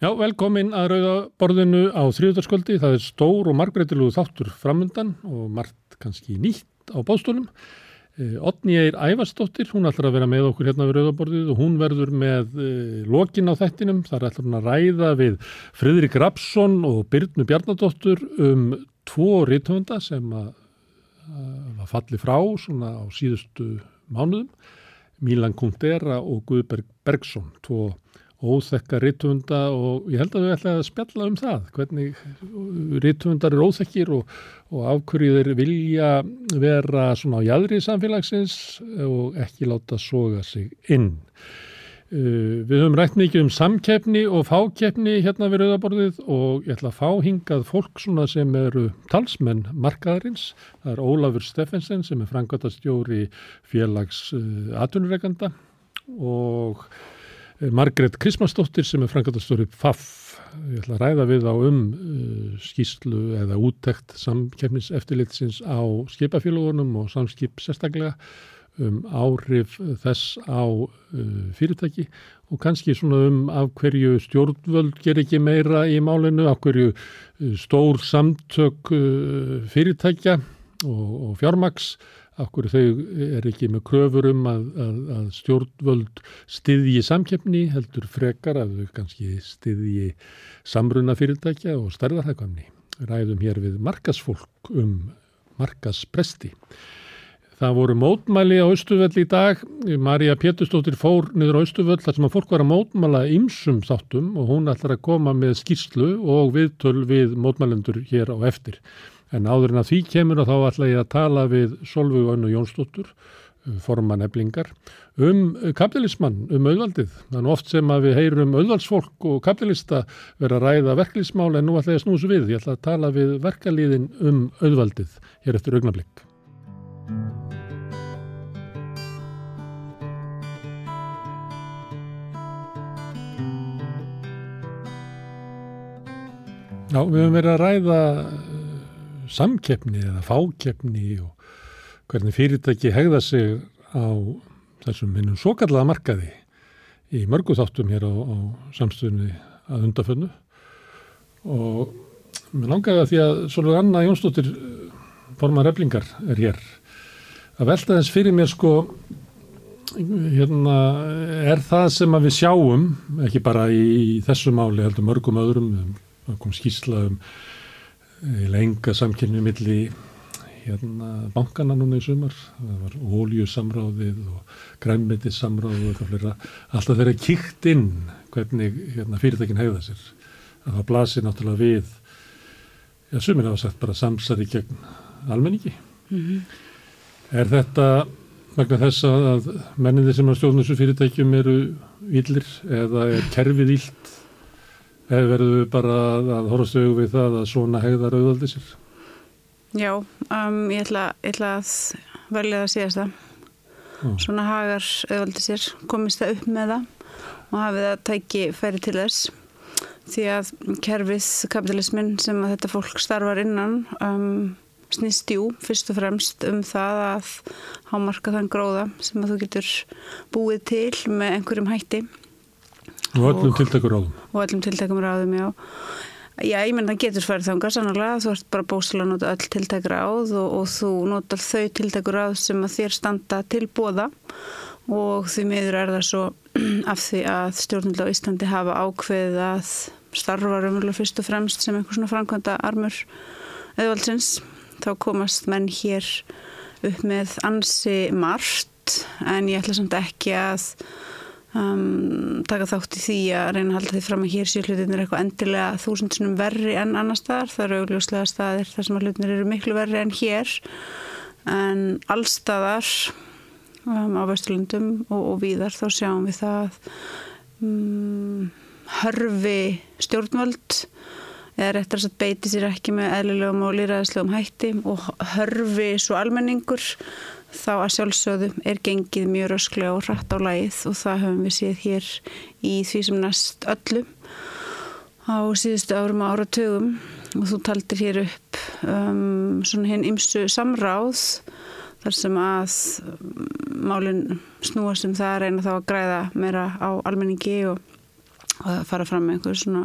Já, velkomin að rauðaborðinu á þrjóðarskvöldi. Það er stór og margbreytilegu þáttur framöndan og margt kannski nýtt á bóðstólum. Otni Eir Ævarsdóttir, hún ætlar að vera með okkur hérna við rauðaborðið og hún verður með e, lokin á þettinum. Það er ætlar hún að ræða við Fridrik Rapsson og Byrnu Bjarnadóttur um tvo rítvönda sem að, að falli frá svona á síðustu mánuðum. Mílan Kundera og Guðberg Bergson, tvo óþekka rítvunda og ég held að við ætlaði að spjalla um það, hvernig rítvundar er óþekkir og, og afhverju þeir vilja vera svona á jæðri samfélagsins og ekki láta soga sig inn. Uh, við höfum rætt mikið um samkeppni og fákeppni hérna við Rauðaborðið og ég ætla að fá hingað fólk svona sem eru talsmenn markaðarins. Það er Ólafur Steffensen sem er frangværtastjóri félags uh, atvinnureikanda og Margret Krismansdóttir sem er frangatastóri FAF. Ég ætla að ræða við á um uh, skýslu eða úttekt samkefniseftilitsins á skipafélagunum og samskip sérstaklega um áhrif þess á uh, fyrirtæki og kannski svona um af hverju stjórnvöld ger ekki meira í málinu, af hverju uh, stór samtök fyrirtækja og, og fjármaks hverju þau er ekki með kröfur um að, að, að stjórnvöld styðji samkeppni heldur frekar að þau kannski styðji samruna fyrirtækja og stærðarhækvamni. Ræðum hér við markasfólk um markaspresti. Það voru mótmæli á Östuvöll í dag. Marja Péturstóttir fór niður á Östuvöll þar sem að fólk var að mótmæla ymsum þáttum og hún ætlar að koma með skýrslu og viðtöl við mótmælendur hér á eftir. En áður en að því kemur og þá ætla ég að tala við Solveig Önnu Jónsdóttur, forman eblingar, um kapitalismann, um auðvaldið. Þannig oft sem að við heyrum auðvaldsfólk og kapitalista vera að ræða verklýsmál en nú ætla ég að snúsa við. Ég ætla að tala við verkalýðin um auðvaldið hér eftir augnablík. Já, við höfum verið að ræða samkeppni eða fákeppni og hvernig fyrirtæki hegða sig á þessum minnum svo kallaða markaði í mörgu þáttum hér á, á samstöðunni að undafönnu og mér langaði að því að Sólur Anna Jónsdóttir formar reflingar er hér að velta þess fyrir mér sko hérna er það sem að við sjáum ekki bara í, þessu máli heldur mörgum öðrum skýrsla um lenga samkynni milli hérna bankana núna í sumar. Það var óljusamráðið og grænmyndissamráðið og eitthvað flera alltaf þeirra kíkt inn hvernig hérna, fyrirtækin hegða sér að það blasir náttúrulega við já, sumir hafa sagt bara samsari gegn almenningi. Mm -hmm. er þetta vegna þess að mennindir sem á stjórnussu fyrirtækjum eru íllir eða er kerfið ílt verður við bara að horfast auðvitað við það að svona hegðar auðvaldi sér? Já, um, ég, ætla, ég ætla að velja að síðast það. Ah. Svona hagar auðvaldi sér, komist það upp með það og hafið það tæki færi til þess. Því að kerfið kapitalismin sem að þetta fólk starfar innan um, snýst jú fyrst og fremst um það að hámarka þann gróða sem að þú getur búið til með einhverjum hætti Og öllum tiltakur ráðum. Og öllum tiltakum ráðum, já. Já, ég menn það getur farið þánga sannlega, þú ert bara bóslega að nota öll tiltakur ráð og, og þú notar þau tiltakur ráð sem að þér standa til bóða og því miður er það svo af því að stjórnulegt á Íslandi hafa ákveðið að starfa raunverulega fyrst og fremst sem einhvers svona framkvæmda armur eðvaldsins. Þá komast menn hér upp með ansi margt en ég ætla samt ekki að Um, taka þátt í því að reyna að halda því fram að hér séu hlutinir eitthvað endilega þúsundsunum verri enn annar staðar. Það eru augljóslega staðir þar sem hlutinir eru miklu verri enn hér en allstaðar um, á Vesturlundum og, og víðar þá sjáum við það um, hörfi stjórnvöld eða réttar að beiti sér ekki með eðlilegum og líraðislegum hætti og hörfi svo almenningur þá að sjálfsögðu er gengið mjög rösklega og rætt á lagið og það höfum við séð hér í því sem næst öllu á síðustu árum og áratögum og þú taldir hér upp um, svona hinn ymsu samráð þar sem að um, málinn snúast um það að reyna þá að græða meira á almenningi og að fara fram með einhver svona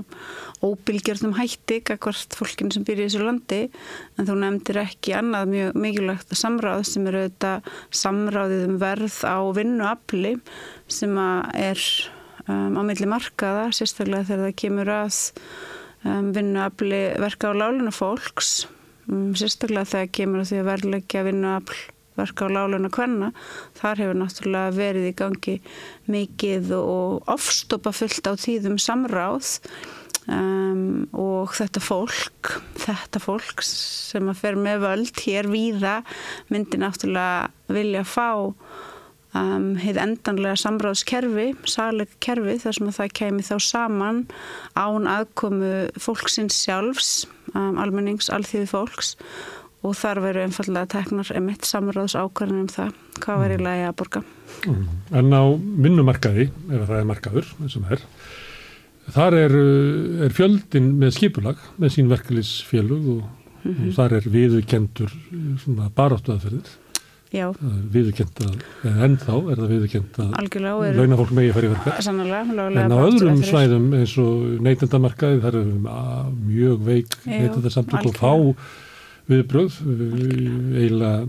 óbylgjörnum hætti hvert fólkin sem byrja í þessu landi. En þú nefndir ekki annað mjög mikilvægt samráð sem eru þetta samráðið um verð á vinnuafli sem er um, á milli markaða sérstaklega þegar það kemur að um, vinnuafli verka á láluna fólks um, sérstaklega þegar kemur að því að verðleggja vinnuafl verka á láluna hvenna, þar hefur náttúrulega verið í gangi mikið og ofstopa fullt á tíðum samráð um, og þetta fólk, þetta fólk sem að fer með völd hér víða myndi náttúrulega vilja fá um, heið endanlega samráðskerfi, saleg kerfi þar sem að það kemi þá saman án aðkomu fólksins sjálfs, um, almennings, alþjóði fólks og þar veru einfallega teknar emitt samráðs ákvarðin um það hvað verður í lagi að borga. Mm. En á vinnumarkaði, ef það er markaður, það er, þar er, er fjöldin með skipulag með sín verkefliðsfélug og, mm -hmm. og þar er viðurkendur baráttu aðferðir. Já. Viðurkend að, en þá er það viðurkend að launafólk megi fari verka. Sannlega. En á öðrum svæðum eins og neytendamarkaði þar er mjög veik neytendarsamtök og fá viðbröð eiginlega,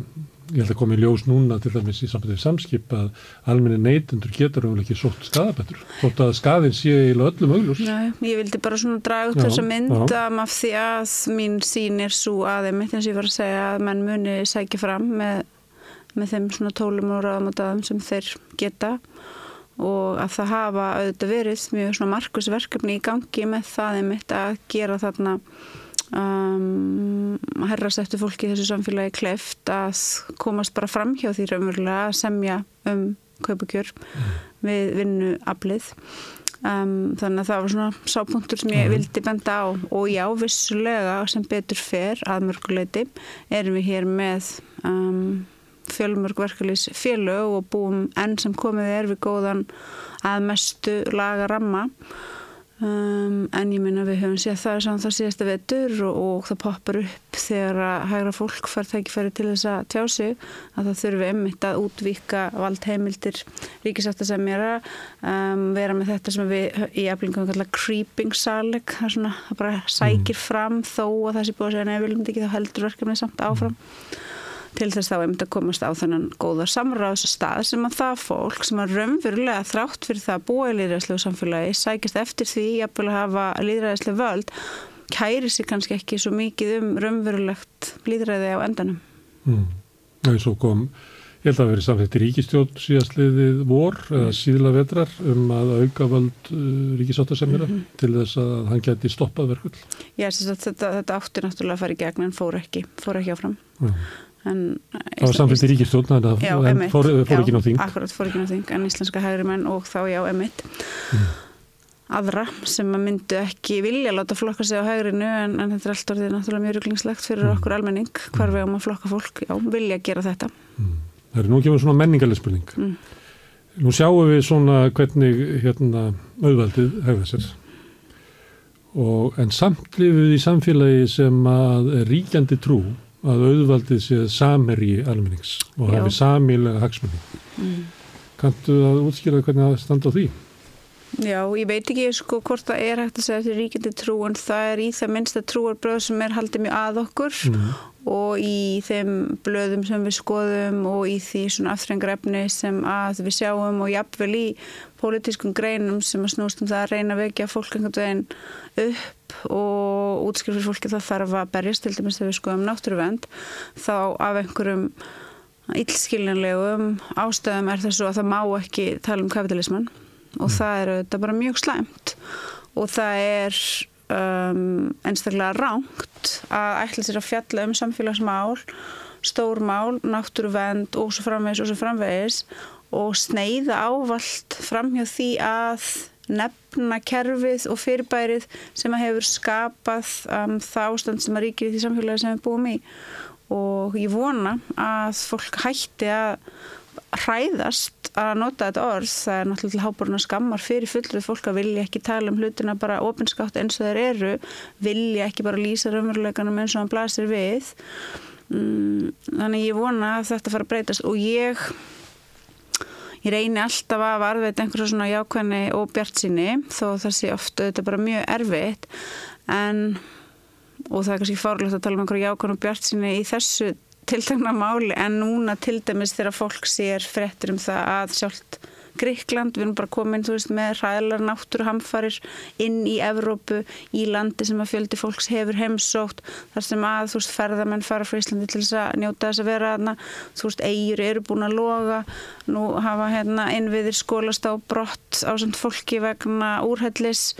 ég held að komi í ljós núna til dæmis í sambandið samskip að almenni neytendur getur umvel ekki sótt skadabættur, þótt að skadin sé eiginlega öllum augljós. Ég vildi bara svona draga út þess að mynda af því að mín sín er svo aðeimitt eins og ég var að segja að menn muni sækja fram með, með þeim svona tólum og ráðamáttaðum sem þeir geta. Og að það hafa auðvitað verið mjög svona markusverkefni í gangi með það einmitt að gera þarna um, herrast eftir fólki í þessu samfélagi kleift að komast bara fram hjá því raunverulega að semja um kaupakjör mm. við vinnu aflið um, þannig að það var svona sápunktur sem ég mm. vildi benda á og já, vissulega sem betur fer að mörguleiti erum við hér með um, fjölmörg verkefliðs félög og búum enn sem komið er við góðan að mestu laga ramma Um, en ég minna við höfum séð það saman það síðasta vetur og, og það poppar upp þegar að hægra fólk fær tækifæri til þess að tjá sig að það þurfi emmitt að útvíka valdheimildir ríkisættasemjara um, vera með þetta sem við í eflingum kallar creeping saleg það, svona, það bara sækir mm. fram þó að það sé búið að segja viljum ekki þá heldur verkefni samt áfram. Mm til þess þá einmitt að komast á þennan góða samráðsstað sem að það fólk sem að raunverulega þrátt fyrir það búa í líðræðslegu samfélagi sækist eftir því að hafa líðræðslega völd kæri sér kannski ekki svo mikið um raunverulegt líðræði á endanum. Mm. Það er svo kom, ég held að verið samþitt í ríkistjón síðastliðið vor eða síðla vetrar um að auka völd uh, ríkisáttasemjara mm -hmm. til þess að hann geti stoppað verkull. Já, þetta, þetta átti náttúrulega að fara í gegn en fór ekki, fór ekki áfram. Mm. Það var samfélgt í ríkistjórn en fór, ekki ná þing. Akkurat fór ekki ná þing. En íslenska hægri menn og þá já emitt mm. aðra sem myndu ekki vilja láta flokka sig á hægrinu en, en þetta er allt orðið náttúrulega mjög rugglingslegt fyrir mm. okkur almenning. Hvar við áum að flokka fólk, já, vilja gera þetta. Mm. Það er nú ekki verið svona menningarlega spurning. Mm. Nú sjáum við svona hvernig hérna auðvaldið hefða sér. Og en samt lifið í samfélagi sem að ríkjandi trú að auðvaldið sé samherji almennings og hafi samilega hagsmunni. Mm. Kantu að útskýra hvernig það standa á því? Já, ég veit ekki sko hvort það er hægt að segja til ríkjandi trú en það er í það minnsta trúarbröð sem er haldið mjög að okkur mm. og í þeim blöðum sem við skoðum og í því svona aftrengrefni sem að við sjáum og jafnvel í pólitískum greinum sem að snústum það að reyna að vekja fólk einhvern veginn upp og útskrifir fólki það þarf að berjast til dæmis þegar við skoðum náttúruvend þá af einhverjum ílskiljanlegum ástæðum er þessu að það má ekki tala um kapitalismann og mm. það er þetta bara mjög slæmt og það er um, einstaklega ránt að ætla sér að fjalla um samfélagsmál stór mál, náttúruvend og svo framvegis og svo framvegis og sneiða ávalt fram hjá því að nefna kerfið og fyrirbærið sem að hefur skapað um, það ástand sem að ríkir í því samfélagi sem við búum í. Og ég vona að fólk hætti að hræðast að nota þetta orð. Það er náttúrulega háborna skammar fyrir fullrið fólk að vilja ekki tala um hlutina bara ofinskátt eins og þeir eru vilja ekki bara lýsa raunveruleikanum eins og hann blasir við. Mm, þannig ég vona að þetta fara að breytast og ég ég reyni alltaf að varðveita einhverja svona jákvæðni og bjart síni þó það sé ofta þetta bara mjög erfitt. En og það er kannski fárlegt að tala um einhverja jákvæðni og bjart síni í þessu tiltegna máli en núna til dæmis þegar fólk sér frettir um það að sjálft Gríkland, við erum bara komin veist, með ræðlar náttúruhamfarir inn í Evrópu, í landi sem að fjöldi fólks hefur heimsótt þar sem að veist ferðamenn fara frá Íslandi til þess að njóta þess að vera aðna þú veist eigur eru búin að loga nú hafa hérna innviðir skólast á brott á samt fólki vegna úrhellis,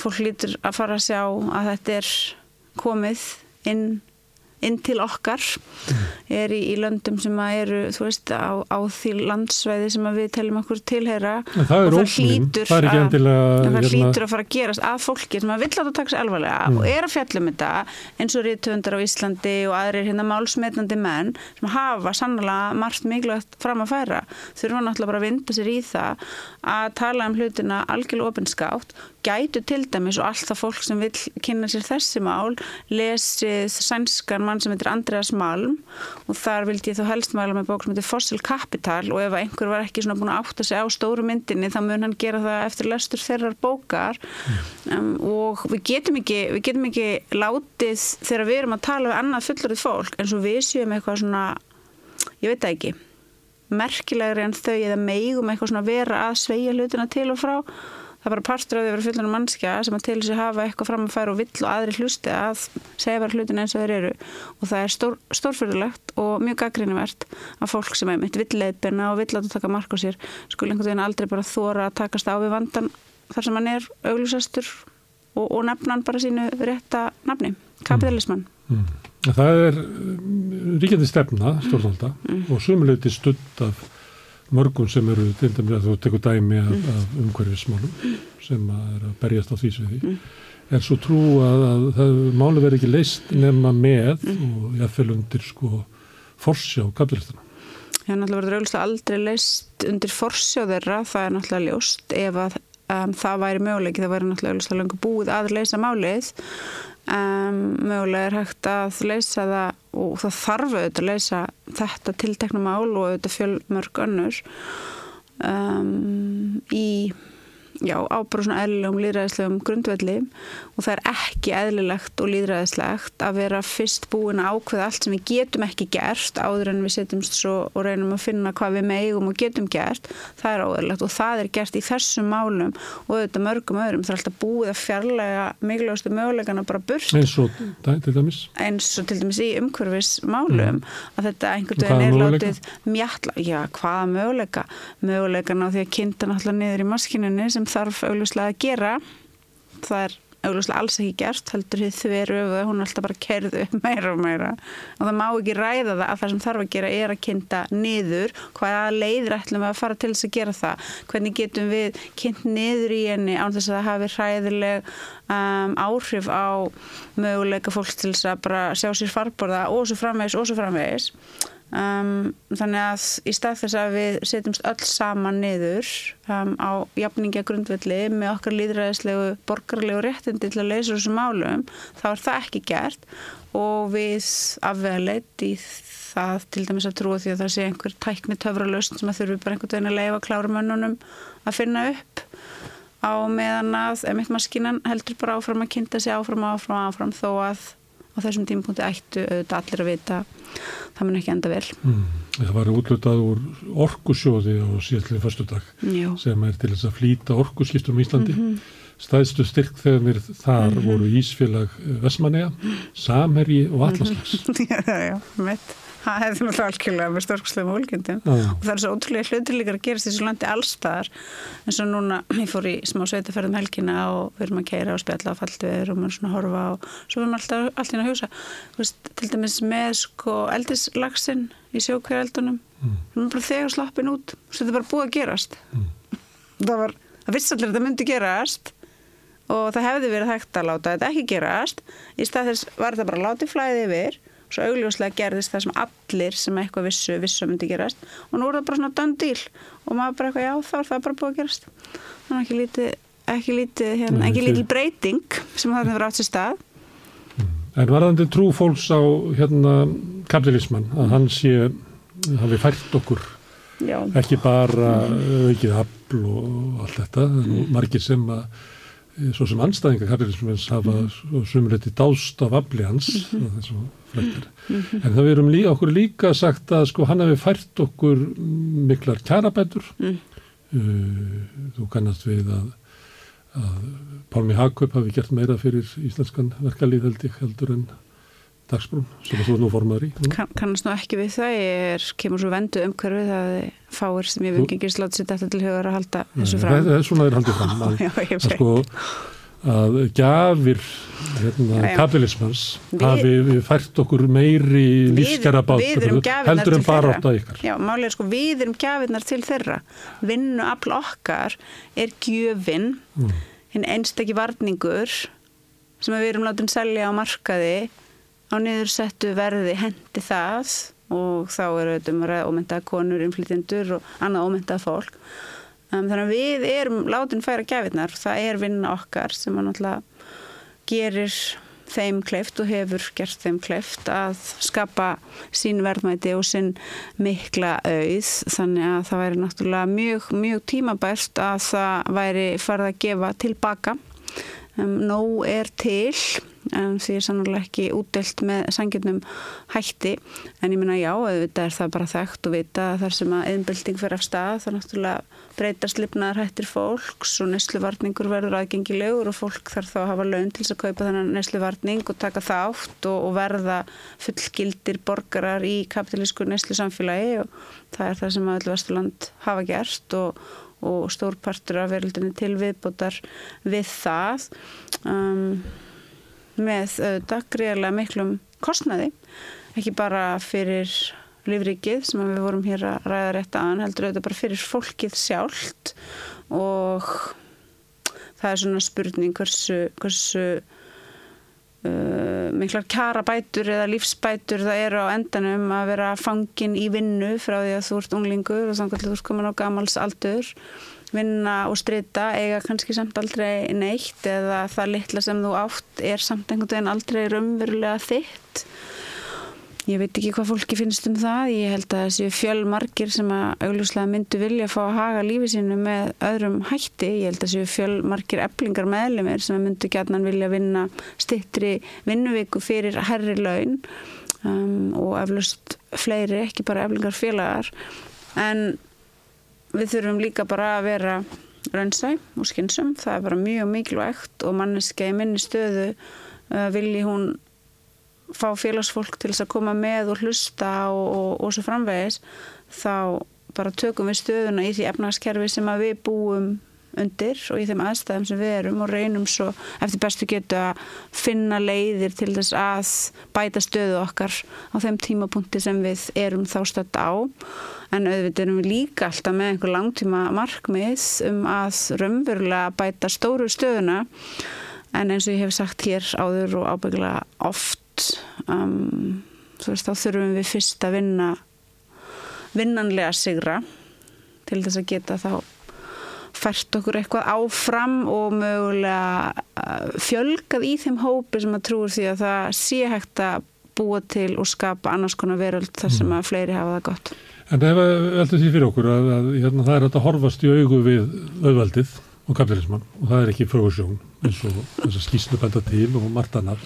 fólk lítur að fara að sjá að þetta er komið inn inn til okkar er í, í löndum sem eru veist á, á því landsvæði sem við teljum okkur tilheyra en það er óknum, það endilega að, það hérna... hlýtur að fara að gerast að fólki sem að vill að taka sér alvarlega mm. og er að fjallum þetta eins og ríðtöndar á Íslandi og aðrir hérna málsmetnandi menn sem hafa sannlega margt mikilvægt fram að færa þurfa náttúrulega bara að vinda sér í það að tala um hlutina algjörlega ofinskátt gætu til dæmis og allt það fólk sem vil kynna sér þessi mál lesið sænskan mann sem heitir Andreas Malm og þar vildi ég þá helst mæla með bók sem heitir Fossil Capital og ef einhver var ekki svona búin að átta sig á stóru myndinni þá mun hann gera það eftir lestur þeirrar bókar. Um, og við getum ekki við getum ekki látið þegar við erum að tala við annað fullorðið fólk eins og við séum eitthvað svona ég veit ekki merkilegri en þau eða meigum eitthvað svona vera að sveia hlutina til og frá það er bara partur af því að vera fullunum mannskja sem að til þess að hafa eitthvað fram að færa og vill og aðri hlusti að segja bara hlutin eins og þeir eru og það er stór, stórfyrðulegt og mjög gaggrínivert að fólk sem er mitt vill leipina og vill átta taka mark á sér skulle einhvern veginn aldrei bara þóra að takast á við vandan þar sem hann er auglusestur og, og nefna hann bara sínu rétta nafni, kapitalismann mm. Mm. Það er ríkjandi stefna stórnálda mm. og sumuleyti studd af mörgum sem eru til dæmis að þú tekur dæmi af, mm. af umhverfismálum sem að er að berjast á því sviði mm. er svo trú að, að það máli verið ekki leist nefna með mm. og jáfnveil undir sko forsjá kaplistana. Já, náttúrulega verður auðvitað aldrei leist undir forsjá þeirra, það er náttúrulega ljóst ef að um, það væri möguleiki, það væri náttúrulega auðvitað langur búið að leysa málið um, mögulega er hægt að leysa það og það þarf auðvitað að leysa þetta tiltekna mál og auðvitað fjölmörg önnur. Um, í já, á bara svona eðlilegum líðræðislegum grundvelli og það er ekki eðlilegt og líðræðislegt að vera fyrst búin að ákveða allt sem við getum ekki gert áður en við setjumst svo og reynum að finna hvað við megum og getum gert. Það er óeðlilegt og það er gert í þessum málum og auðvitað mörgum öðrum. Það er alltaf búið að fjarlæga mikilvægastu mögulegan að bara burt. Eins og til dæmis. Eins og til dæmis í umhverfis málum mm. að þetta einhvern veginn er látið mjalla, já hvaða möguleika? Mögulegan á því að kynnta náttúrulega niður í maskinunni sem þarf augljóslega að gera. Það er augljóslega alls ekki gert heldur því þau eru öfu hún er alltaf bara kerðu meira og meira. Og það má ekki ræða það að það sem þarf að gera er að kynnta niður. Hvaða leiðir ætlum við að fara til þess að gera það? Hvernig getum við kynnt niður í henni án þess að það hafi ræðileg um, áhrif á möguleika fólk til þess að bara sjá sér farborða og svo framvegis og svo framvegis Um, þannig að í stað þess að við setjumst öll saman niður um, á jafningja grundvelli með okkar líðræðislegu borgarlegu réttindi til að leysa þessu málum þá er það ekki gert. Og við afvegaleit í það til dæmis að trúa því að það sé einhver tækni töfralöst sem að þurfi bara einhvern veginn að leifa klárumönnunum að finna upp. Á meðan að emitt maskinan heldur bara áfram að kynnta sig áfram og áfram, áfram þó að á þessum tímpunkti ættu auðvitað allir að vita það mun ekki enda vel mm. Það var útlutað úr orkusjóði á síðallinu fyrstu dag Já. sem er til þess að flýta orkuskiptum í Íslandi mm -hmm. staðstu styrk þegar við þar mm -hmm. voru Ísfélag Vesmanega, Samherji og Allaslags Já, já, já, mitt það hefði náttúrulega algjörlega með stórkslegum hólkjöndum og það er svo ótrúlega hlutur líka að gerast þessu landi allstaðar eins og núna, ég fór í smá sveitaferðum helgina og við erum að keira og spjalla á faldveður og maður svona horfa og svo erum alltaf allt inn að hjósa veist, til dæmis með sko eldislagsinn í sjókvæðeldunum mm. við erum bara þegar slappin út og þetta er bara búið að gerast. Mm. það var, það vissi allir að þetta myndi gerast og það hefði verið hægt að láta þetta ekki gerast. Í stað þess var þetta bara látið flæðið yfir svo augljóslega gerðist það sem allir sem eitthvað vissu, vissu myndi gerast. Og nú er það bara svona done deal. Og maður bara eitthvað já þá er það bara búið að gerast. Þannig ekki lítið ekki lítið, hérna, ekki lítið breyting sem það hefur átt sér stað. En varðandi trú fólks á hérna kapitalisman að hann sé hafi fært okkur Já. ekki bara aukið afl og allt þetta, mm. margir sem að svo sem anstæðinga kapitalismens hafa mm. sumleiti dást af afli hans mm -hmm. Mm -hmm. En það við erum líka, okkur líka sagt að sko hann hefur fært okkur miklar kjarabætur. Mm. Uh, þú kannast við að, að Pálmi Hagkaup hafi gert meira fyrir íslenskan ég heldur en dagsbrún sem þú er nú formaður í kann, Kannast nú ekki við það. Ég er, kemur svo vendu umhverfið það fáir sem ég vingingist láta sér þetta til hugar að halda þessu fram. Það er svona þeir haldið fram að, já, að sko að gafir hérna, kapitalismans hafi fært okkur meiri lífskjara bát heldur en bara átt að ykkar. Já, er sko við erum gafirnar til þeirra. Vinnu afl okkar er gjöfin mm. hinn einstakki varningur sem við erum látið að selja á markaði á niðursettu verði hendi það og þá eru þetta um að ómynda konur, inflytjendur og annað ómynda fólk. Um, þannig að við erum látin færa gæfirnar, það er vinna okkar sem að náttúrulega gerir þeim kleift og hefur gert þeim kleift að skapa sín verðmæti og sín mikla auð. Þannig að það væri náttúrulega mjög, mjög tímabært að það væri farið að gefa tilbaka um, nóg er til en því er sannlega ekki útdelt með sangjörnum hætti. En ég minna já, auðvitað er það bara þekkt og vita þar sem að einbilding fyrir af stað þá náttúrulega breytast lifnaðar hættir fólks og nesluvarningur verður aðgengilegur og fólk þarf þá að hafa laun til að kaupa þennan nesluvarning og taka það átt og, og verða fullgildir borgarar í kapitalísku neslu samfélagi og það er það sem að öllu Vesturland hafa gert og og stórpartur af verðildinni til viðbútar við það. Um, með auðvitað greiðarlega miklum kostnaði, ekki bara fyrir lífrikið sem við vorum hér að ræða rétt aðan, heldur auðvitað bara fyrir fólkið sjálft. Og það er svona spurning hversu, hversu uh, miklar kjara bætur eða lífsbætur það eru á endanum að vera fangin í vinnu frá því að þú ert unglingur og að þú ert komin á gamals aldur vinna og strita eiga kannski samt aldrei neitt eða það litla sem þú átt er samt einhvern veginn aldrei raunverulega þitt. Ég veit ekki hvað fólki finnst um það. Ég held að þessi fjölmarkir sem að augljóslega myndu vilja að fá að haga lífi sínu með öðrum hætti. Ég held að þessi fjölmarkir eblingar meðlumir sem myndu gætnan vilja vinna stittri vinnuviku fyrir herri laun um, og eflust fleiri, ekki bara eblingar félagar en við þurfum líka bara að vera raunsæ og skynsum, það er bara mjög mikilvægt og manneska í minni stöðu uh, vilji hún fá félagsfólk til þess að koma með og hlusta og, og, og svo framvegis þá bara tökum við stöðuna í því efnagskerfi sem að við búum undir og í þeim aðstæðum sem við erum og reynum svo eftir bestu getu að finna leiðir til þess að bæta stöðu okkar á þeim tímapunkti sem við erum þá stödd á. En auðvitað erum við líka alltaf með einhver langtíma markmið um að raunverulega bæta stóru stöðuna. En eins og ég hef sagt hér áður og ábygglega oft um, veist, þá þurfum við fyrst að vinna vinnanlega sigra til þess að geta þá fært okkur eitthvað áfram og mögulega uh, fjölgað í þeim hópi sem að trúur því að það sé hægt að búa til og skapa annars konar veröld þar sem mm. að fleiri hafa það gott. En ef veltum því fyrir okkur að, að hérna, það er að horfast í augu við auðvaldið og kapitalismann og það er ekki frögursjón eins og þess að skýslu bænda til og margt annar.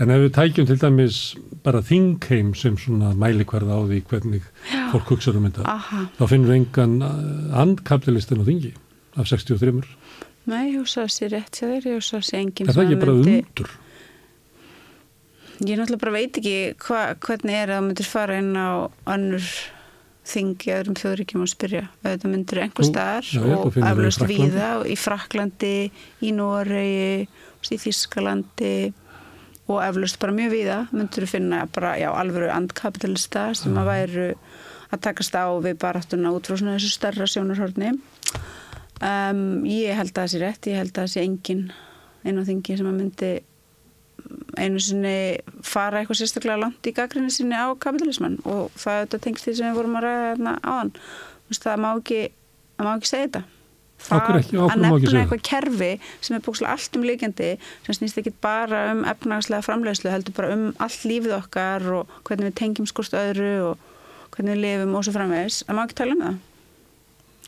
En ef við tækjum til dæmis bara þingheim sem svona mælikvarða á því hvernig Já. fólk hugsaður um þetta, Aha. þá finnum við engan uh, andkapitalistin á þingi af 63. Nei, ég hugsaði sér rétt sér, ég hugsaði sér enginn Er það ekki bara myndi... undur? Ég náttúrulega bara veit ekki hva, hvernig er að það myndir fara inn á annur þingi öðrum þjóðríkjum og spyrja auðvitað myndir einhver staðar og aflust viða í Fraklandi í Noregi í Þískalandi og eflust bara mjög viða myndir þú finna bara, já, alvöru andkapitalista sem að væru að takast á við barattuna út frá svona þessu starra sjónarhorni Um, ég held að það sé rétt, ég held að það sé engin einu á þingi sem að myndi einu sinni fara eitthvað sérstaklega langt í gaggrinni sinni á kapitalismann og það er þetta tengst því sem við vorum að ræða hérna áðan. Það má ekki, það má ekki segja þetta. Það ekki, að nefna eitthvað kerfi sem er búkslega allt um líkjandi sem snýst ekki bara um efnagslega framlegslu heldur bara um allt lífið okkar og hvernig við tengjum skort öðru og hvernig við lifum og svo framvegis. Að maður ekki tala um það.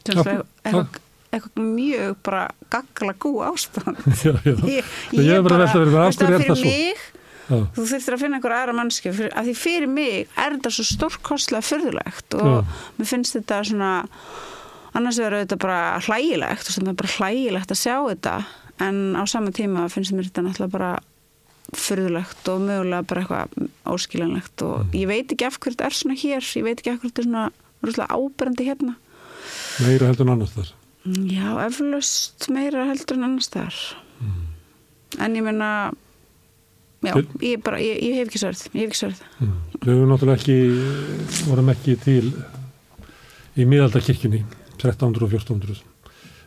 Já. eitthvað, eitthvað mjög bara gagla gú ástand já, já. ég, Ég er bara fyrir af er fyrir það svo? mig, Já. þú þurftir að finna einhver aðra mannski fyrir, að því fyrir mig er þetta svo stórkostlega fyrðulegt og Já. mér finnst þetta svona annars verður þetta bara hlægilegt og það er bara hlægilegt að sjá þetta en á sama tíma finnst mér þetta náttúrulega bara fyrðulegt og mögulega bara eitthvað óskiljanlegt og Mm. ég veit ekki af hverju þetta er svona hér ég veit ekki af hverju þetta er svona áberandi hérna meira heldur en annars þar Já, eflaust meira heldur en annars þar en ég meina já, Til- ég, bara, ég, ég hef ekki sörð ég hef ekki sörð Mm. Við höfum náttúrulega ekki, vorum ekki til í miðaldakirkjunni 1300 og 1400.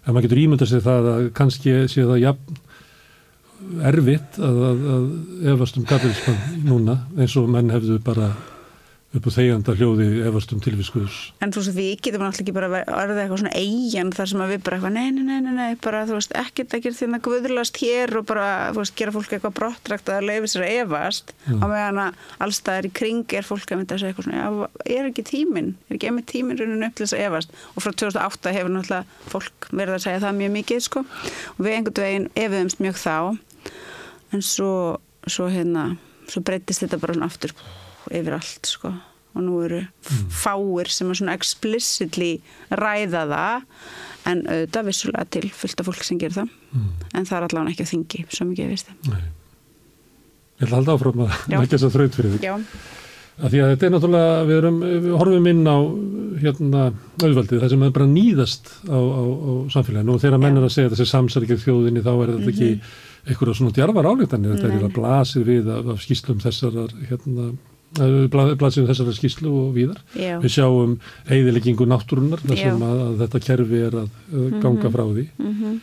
En maður getur ímyndað sér það að kannski sé það jafn erfitt að, að, að efast um kapitalisman núna eins og menn hefðu bara upp á þegjanda hljóði efast um tilviskuðus. en þú veist, við getum náttúrulega ekki bara að orða eitthvað svona eigin þar sem að við bara eitthvað, nei, nei, nei, nei, nei bara, þú veist, ekkert að gera því að guðlast hér og bara, þú veist, gera fólk eitthvað brottrækt að leifi sér að efast. Mm. á meðan að allstaðar í kring er fólk að mynda að segja eitthvað svona, já, er ekki tíminn? Er ekki emmi tíminn raunin upp til þess að efast? Og frá 2008 hefur náttúrulega fólk verið að segja það mjög mikið, sko. Og við einhvern veginn efiðumst mjög þá. En svo, svo hérna svo yfir allt sko. Og nú eru fáir sem er svona explicitly ræða það en auðvitað vissulega til fullt af fólk sem gerir það. Mm. en það er allavega ekki á þingi mikið ég veist það. Ég ætla að halda áfram að leggja þess að þraut fyrir. Já, Af því að þetta er náttúrulega, við, erum, við horfum inn á hérna auðvaldið, það sem er bara nýðast á, á, á samfélaginu. Og þegar menn er að segja þessi samsargið þjóðinni þá er þetta ekki einhverja svona djarfar álíktanir, þetta er eiginlega blasið við af, af skýslum þessarar hérna, bla- blasið við þessarar skýslu og víðar. já, Við sjáum eigðileggingu náttúrunar þar sem að, að þetta kerfi er að, að ganga frá því. mm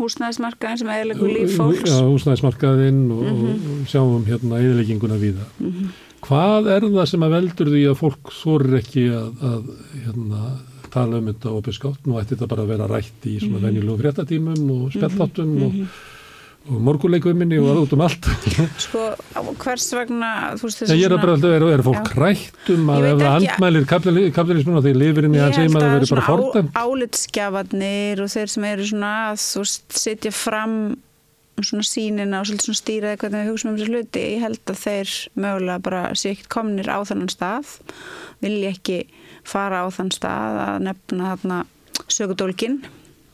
húsnæðismarkaðin sem eðilegu líf fólks Já, húsnæðismarkaðinn og, Mhm. og sjáum hérna eigðilegginguna víða. Mhm. Hvað er það sem að veldur því að fólk þorir ekki að, að hérna, tala um þetta opinskátt? Nú ætti þetta bara að vera rætt í svona venjulegum fréttatímum og spjalláttum og, og morguleikuminni og út um allt. Sko, hvers vegna veist ég er að bara, er, er fólk hrætt um að ef það ekki- andmælir kapitali- kapitalismun og þeir lifir inn í hans heima það verður bara fordæmt? álitskjafarnir og þeir sem eru svona að setja fram svona sínina og svona stýraði hvernig við hugsaum um þessu hluti ég held að þeir mögulega bara sé ekkert komnir á þannan stað vilja ekki fara á þann stað að nefna þarna sögudólkin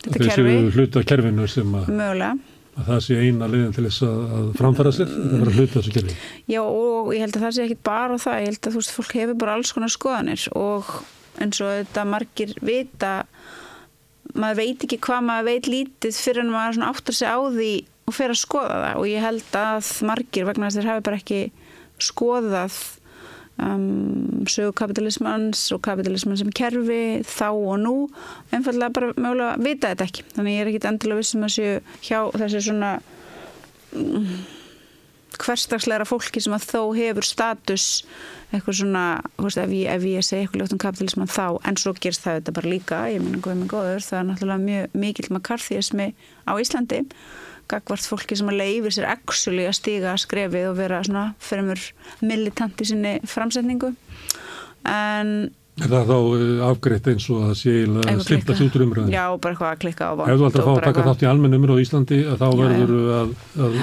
þetta kerfi, að, mögulega að það sé eina liðin til þess að, að framfæra sér, þetta verður hluta þessu kerfi. Já og ég held að það sé ekkit bara það, ég held að þú veist, fólk hefur bara alls konar skoðanir og eins og þetta margir vita maður veit ekki hvað maður veit lítið fyrir en maður áttar sig á því og fer að skoða það og ég held að margir vegna þess að þeir hafi bara ekki skoðað um, sögu kapitalismans og kapitalisman sem kerfi þá og nú. Einfallega bara mögulega vita þetta ekki. Þannig ég er ekkit endilega vissum að séu hjá þessi svona hverstagslegra fólki sem að þó hefur status eitthvað svona, þú veist, ef ég, ef ég segi eitthvað ljótt um kapitalisman þá, en svo gerst það þetta bara líka, ég minna góðum með góður það er náttúrulega mjög mikill makarþísmi á Íslandi, gagvart fólki sem að leifir sér actually að stíga skrefið og vera svona fremur militant í sinni framsetningu. En Er það þá uh, afgreitt eins og að sé út úr umræðin? já, bara eitthvað að klikka á vont Ef þú alltaf og fá að taka þátt í almenn umræð á Íslandi að þá verður að, að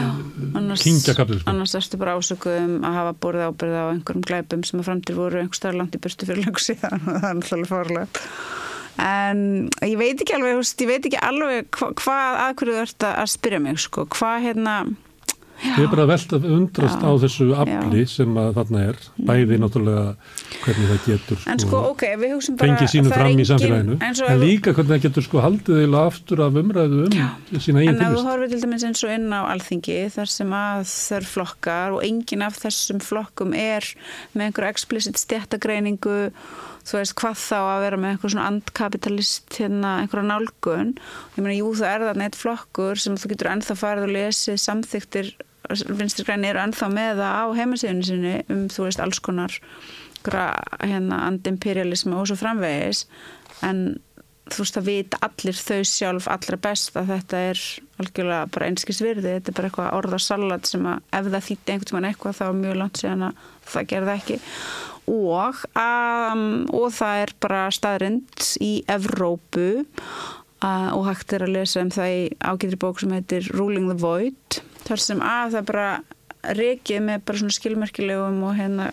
annars, kingja kapitalismin. annars erstu bara ásökuðum að hafa borðið ábyrða á einhverjum glæpum sem að framtir voru einhver starf langt í burtu fyrir löngu síðan. Og það er náttúrulega fórlega en ég veit ekki alveg veist, ég veit ekki alveg hva, hvað að hverju þú ert að að spyrja mig sko, hvað hérna Ég er bara að velta undrast Já, á þessu afli sem að þarna er, bæði náttúrulega hvernig það getur en sko, ok, við hugsim bara fengið sínu það er fram í engin- samfélaginu, en, en, líka hvernig það getur sko haldið eða aftur af umræðu um sína eigin En ef þú tilvist. horfir til dæmis eins og inn á alþingi þar sem að þær flokkar og enginn af þessum flokkum er með einhver explicit stjættagreiningu þú veist hvað þá að vera með einhver svona andkapitalist hérna einhverja nálgun. Ég meina jú það er þarna eitt flokkur sem þú getur ennþá farið og lesið samþyktir vinstri græni eru ennþá með það á heimasíðinu sinni um þú veist alls konar hérna antimperialismi og svo framvegis. En þú veist að vita allir þau sjálf allra best að þetta er algjörlega bara einskis virði, þetta er bara eitthvað orðarsalat sem að ef það þýtti einhvern tímann eitthvað þá er mjög langt síðan að það gerði ekki og, um, og það er bara staðrind í Evrópu uh, og hægt er að lesa um það í ágætri bók sem heitir Ruling the Void þar sem að það bara reikið með bara svona skilmerkilegum og hérna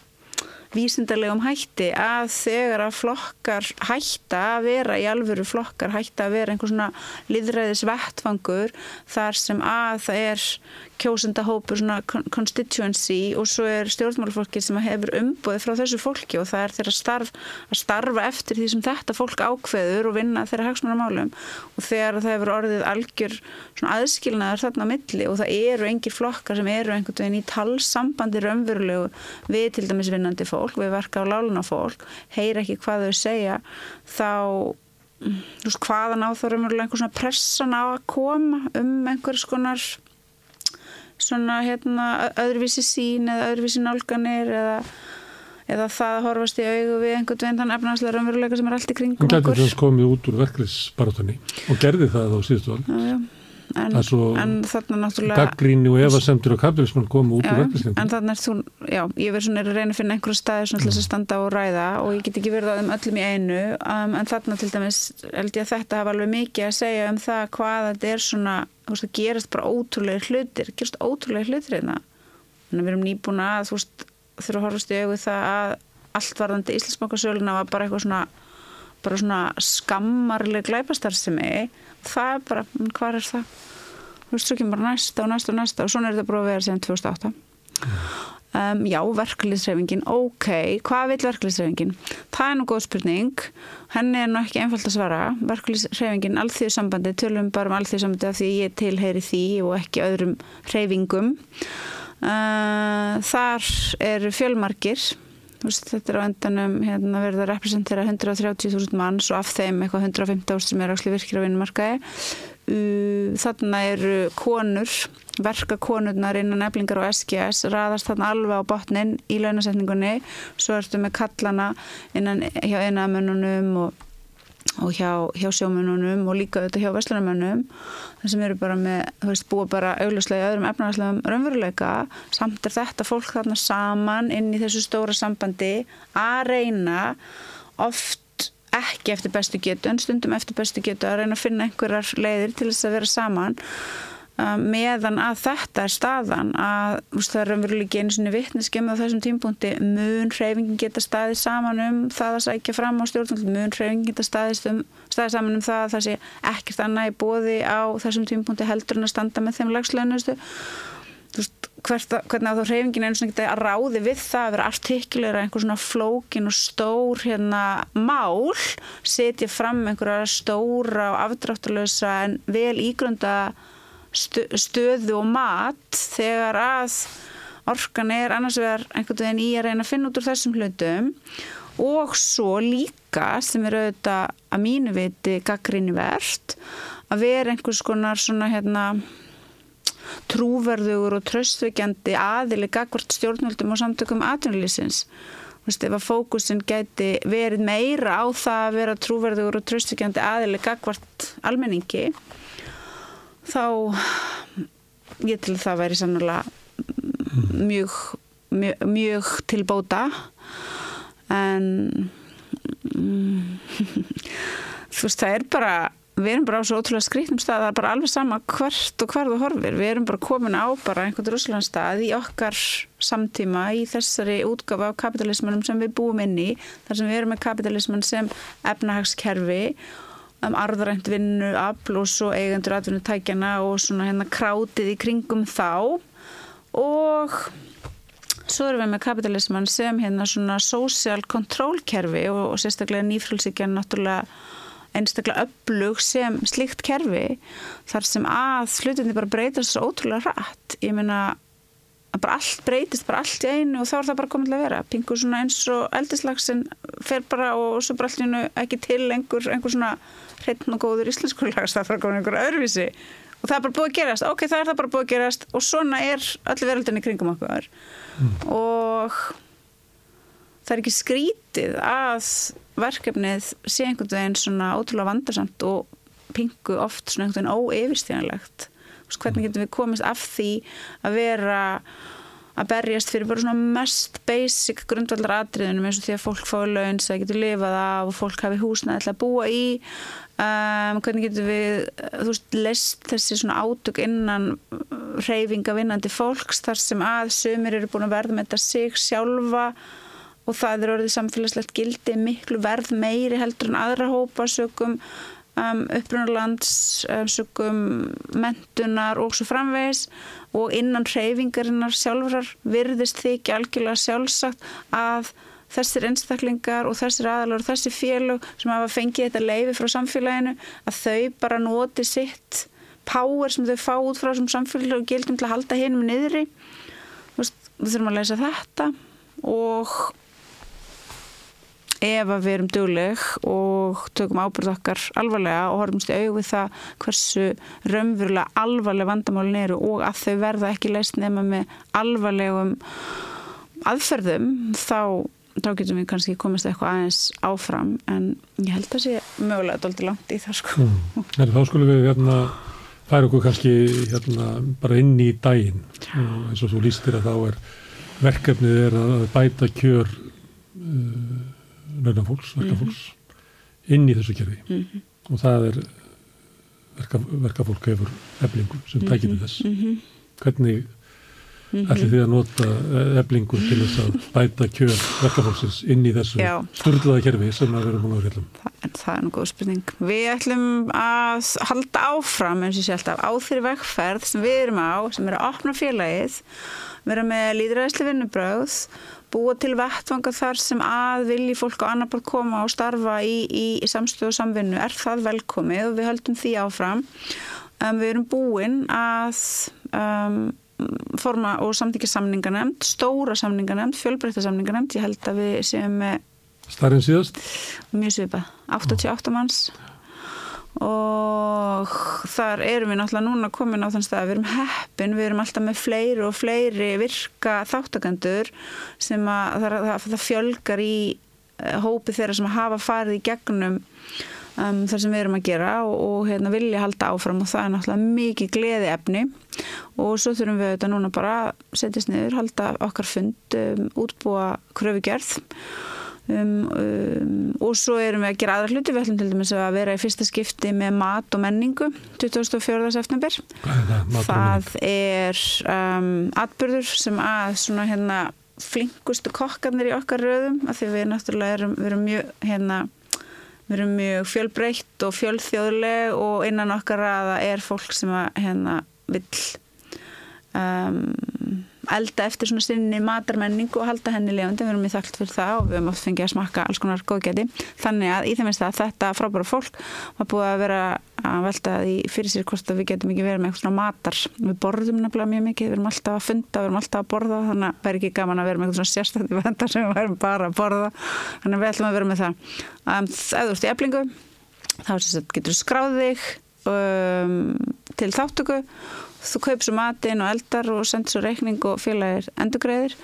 vísindarlegum hætti að þegar að flokkar hætta að vera í alvöru flokkar hætta að vera einhvers svona liðræðis vettfangur þar sem að það er kjósendahópur svona constituency og svo er stjórnmálfólki sem hefur umbúið frá þessu fólki og það er þeirra starf að starfa eftir því sem þetta fólk ákveður og vinna þeirra hagsmannamálum og þegar það hefur orðið algjör svona aðskilnaður þarna á milli og það eru engir flokkar sem eru einhvern veginn í talsambandi raunverulegu við til dæmis vinnandi fólk, við verka á láluna fólk, heyr ekki hvað þau segja þá hvaðan á það raunverulega einhvern svona pressan á að koma um einhvers konar svona hérna öðruvísi sín eða öðruvísi nálganir eða, eða það að horfast í augu við einhvern veginn þann efnarslega raunveruleika sem er allt í kringum okkur. Gæti þess komið út úr verklisbarátunni og gerði það á síðustu alveg. Já, já. En, en þarna náttúrulega gaggríni og efasemtur og kapitalismann komu út já, úr verklisbarátunni. En þannig er þú, já, ég verð svona að reyna að finna einhverju staði svona til þess að standa og ræða og ég get ekki verið á þeim öllum í einu um, en þarna til dæmis held ég að þetta hafa alveg mikið að segja um það hvað þetta er svona þú veist, það gerast bara ótrúlega hlutir, gerast ótrúlega hlutir hérna. Þannig að við erum nýbúna að, þú veist, þurfa að horfast í auðvið það að allt varðandi Íslandsbókarsöluna var bara eitthvað svona, bara svona skammarleg glæpastarsimi. Það er bara, hvað er það? Þú veist, svo kemur bara næsta og næsta og næsta og svona er þetta bara að vera síðan 2008. Um, já, verkefliðsreifingin, ok, hvað vil verkefliðsreifingin? Það er nú góð spurning, henni er nú ekki einfalt að svara, verkefliðsreifingin, allþjóðsambandi, tölum bara um allþjóðsambandi af því ég tilheyri því og ekki öðrum reifingum. Uh, þar eru fjölmarkir, þetta er á endanum hérna, verið að representera 130.000 manns og af þeim eitthvað 150.000 sem er áslið virkir á vinnumarkaði. Þarna eru konur verka konurnar innan eflingar og SGS raðast þarna alveg á botnin í launasetningunni, svo ertu með kallana innan hjá einamönnunum og, og hjá, hjá sjómönnunum og líka auðvitað hjá vestlunamönnum þar sem eru bara með, þú veist, búa bara augljóslega í öðrum efnarslegum raunveruleika. Samt er þetta fólk þarna saman inn í þessu stóra sambandi að reyna oft ekki eftir bestu getu en stundum eftir bestu getu að reyna að finna einhverjar leiðir til þess að vera saman meðan að þetta er staðan að veist, það er raunverulega ekki einu svona vittneskjum á þessum tímpunkti mun hreyfingin geta staðið saman um það að sækja fram á stjórnvöld mun hreyfingin geta staðið, um, staðið saman um það að það sé ekkert annað í bóði á þessum tímpunkti heldur en að standa með þeim lagslöðnustu hvernig að þá hreyfingin einu svona geta að ráði við það að vera artikuleira einhver svona flókin og stór hérna mál setja fram einhverja stóra og afdráttalösa en vel ígrunda stöðu og mat þegar að orkan er annars vegar einhvern veginn í að reyna að finna út úr þessum hlutum. Og svo líka sem er auðvitað að mínu viti gaggrinni verðt að vera einhvers konar svona hérna trúverðugur og tröstveikjandi aðili gagvart stjórnvöldum og samtökum veist, ef að fókusin geti verið meira á það að vera trúverðugur og tröstveikjandi aðili gagvart almenningi þá ég til það væri sannlega mjög, mjög, mjög tilbóta en þú veist það er bara við erum bara á svo ótrúlega skrítnum stað það er bara alveg sama hvert og hver þú horfir. Við erum bara komin á bara einhvern rúslandstað í okkar samtíma í þessari útgafa á kapitalismanum sem við búum inn í þar sem við erum með kapitalisman sem efnahagskerfi um arðrænt vinnu, afl og svo eigendur atvinnutækjana og svona hérna krátið í kringum þá. Og svo erum við með kapitalisman sem hérna svona social control kerfi og, og sérstaklega nýfrælsíkjan náttúrulega einstaklega öflug sem slíkt kerfi þar sem að slutinni bara breytast svo ótrúlega rætt ég meina að bara allt breytist bara allt í einu og þá er það bara komið til að vera. Pingur svona eins og eldislagsin fer bara og svo bara allt í einu ekki til einhver, einhver svona hreitn og góður íslensku lagast það þarf að koma einhver öðruvísi. Og það er bara búið að gerast, ok það er það bara búið að gerast. Og svona er öllu veröldinni kringum okkur. Mm. og það er ekki skrítið að verkefnið sé einhvern veginn svona ótrúlega vandarsamt og pingu oft svona einhvern veginn óeyfistíðanlegt hvernig getum við komist af því að vera að berjast fyrir bara svona mest basic grundvallar atriðunum eins og því að fólk fái laun sem það getur lifað af og fólk hafi húsnaði til að búa í. Um, hvernig getur við þú veist, list þessi svona átök innan reyfinga vinnandi fólks þar sem að sömur eru búin að verða með þetta sig sjálfa og það er orðið samfélagslegt gildi miklu verð meiri heldur en aðra hópa sögum um, upprunalands um, sögum mentunar og svo framvegis. Og innan reyfingarinnar sjálfurar virðist ekki algjörlega sjálfsagt að þessir einstaklingar og þessir aðalar og þessir félög sem hafa fengið þetta leifi frá samfélaginu að þau bara noti sitt power sem þau fá út frá sem samfélag og gildum til að halda hinnum niðri. Við þurfum að leysa þetta og ef að við erum dugleg og tökum ábyrð okkar alvarlega og horfumst í auðvið það hversu raunverulega alvarlega vandamálin eru og að þau verða ekki leist nema með alvarlegum aðferðum þá, þá getum við kannski komast eitthvað aðeins áfram en ég held að sé mögulega doldið langt í það sko. Mm. Her, þá skulum við hérna færa okkur kannski hérna bara inn í daginn og eins og þú lístir að þá er verkefnið er að bæta kjör uh, launafólks, verkafólks mm -hmm. inn í þessu kerfi. Mm -hmm. og það er verka, verkafólk hefur eflingu sem tækir til þess. Mm -hmm. hvernig ætli þið að nota eflingu til þess að bæta kjör verkafólksins inn í þessu styrlaða kerfi sem að vera múin á fjallum það, er nú góð spurning. Við ætlum að halda áfram eins og sé alltaf á þeirri vekkferð sem við erum á, sem er að opna félagið vera með líðræðisli vinnubröð búa til vettvanga þar sem að vilji fólk á annar bara koma og starfa í, í, í samstöðu og samvinnu. Er það velkomið? Og við höldum því áfram. Um, við erum búin að um, forma og samtíkja samningarnemnd stóra samningarnemnd, fjölbreytta samningarnemnd ég held að við séum með starfinn síðast? Mjög svipað, 88 manns og þar erum við náttúrulega núna komin á þann stað við erum heppin, við erum alltaf með fleiri og fleiri virka þáttakandur sem að það, það, það fjölgar í eh, hópi þeirra sem hafa farið í gegnum um, þar sem við erum að gera og, og hérna, vilja halda áfram og það er náttúrulega mikið gleði efni og svo þurfum við þetta núna bara setjast niður, halda okkar fund um, útbúa kröfugerð Um, um, og svo erum við að gera aðra hluti við ætlum til dæmis að vera í fyrsta skipti með mat og menningu 2004. september það, það er um, atbyrður sem að svona hérna flinkustu kokkarnir í okkar röðum af því við náttúrulega erum, við erum mjög hérna mjög fjölbreytt og fjölþjóðleg og innan okkar aða er fólk sem að hérna vill um elda eftir svona sinni matarmenningu og halda henni lefandi, við erum í þakkt fyrir það og við höfum oft fengið að smakka alls konar góðgæti. Þannig að í þeim veist að þetta frábæra fólk var búið að vera að velta því fyrir sér hvort að við getum ekki verið með eitthvað svona matar, við borðum nefnilega mjög mikið við erum alltaf að funda, við erum alltaf að borða þannig að verður ekki gaman að vera með eitthvað svona sérstaklega vendar sem við værum bara að borða. Þannig að við ætlum að vera með það. Um, eða þú ert í eflingu þá getur skráðið um, til þáttöku þú kaupir svo matinn og eldar og sendir svo reikning og félagir endugræðir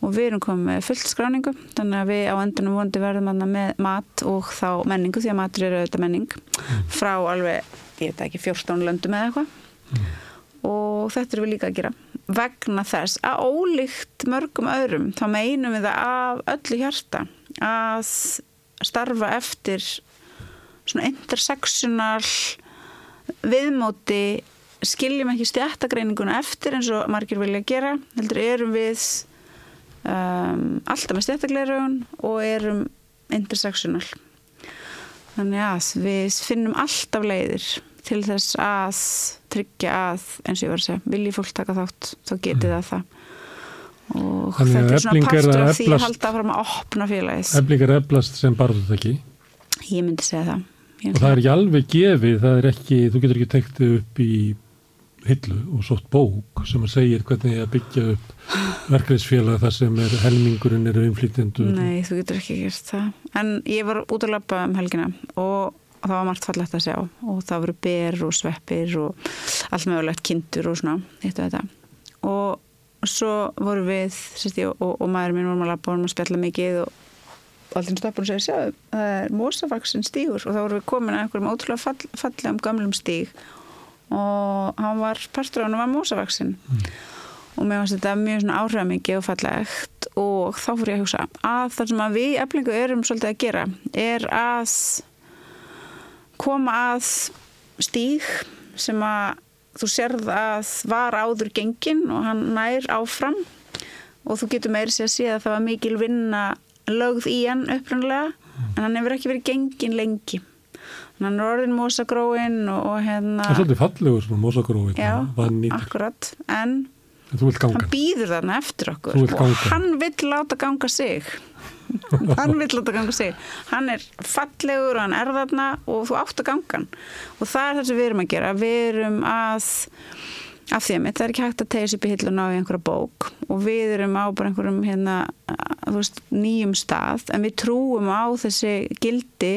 og við erum komið með fullt skráningu þannig að við á endunum vondi verðum með mat og þá menningu því að matur eru auðvitað menning mm. frá alveg, ég veit ekki, 14 löndum eða eitthvað mm. og þetta er við líka að gera vegna þess að ólíkt mörgum öðrum þá meinum við það af öllu hjarta að starfa eftir svona intersectional viðmóti skiljum ekki stjættagreininguna eftir eins og margir vilja gera heldur erum við um, alltaf með stjættagleiraugun og erum intersectional. Þannig að við finnum alltaf leiðir til þess að tryggja að eins og ég var að segja, vilji fólk taka þátt þá getið það það. Og Þannig þetta er svona partur af því eflast, að halda fram að opna félagis Efling er eflast sem barður það ekki ég myndi segja það. Og það er ekki alveg gefið, það er ekki þú getur ekki tektið upp í hillu og sótt bók sem að segja hvernig að byggja upp verkefnisfélag þar sem er helmingurinn eru inflýtjendur. Nei, þú getur ekki gert það. En ég var út að lappa um helgina og það var margt fallegt að sjá og það voru ber og sveppir og allt mögulegt kindur og svona, þetta og þetta. Og svo voru við, sérst ég, og, og maður minn vorum að lappa og vorum að spjalla mikið og allir og segja, sjá, það er mósafaksin stígur og þá voru við komin að einhverjum ótrúlega fall, fallegum gamlum stíg og hann var partur á hann var mósavaksin mm. og mér finnst þetta mjög svona áhrifamikið og fallegt og þá fór ég að hugsa að það sem að við eflingu erum svolítið að gera er að koma að stíg sem að þú sérð að var áður gengin og hann nær áfram og þú getur meiri sér að sé að það var mikil vinna lögð í hann upprannlega en hann hefur ekki verið gengin lengi hann er orðin mósagróin og, og hérna Það er svolítið fallegur svona mósagróin Já, akkurat, en hann býður þarna eftir okkur. Og hann vill láta ganga sig. Hann vill láta ganga sig. Hann er fallegur og hann er þarna og þú átt að ganga hann. Og það er það sem við erum að gera. Við erum að af því að mitt, það er ekki hægt að tegja sér upp í hilluna á einhverja bók. Og við erum á bara einhverjum hérna, veist, nýjum stað. En við trúum á þessi gildi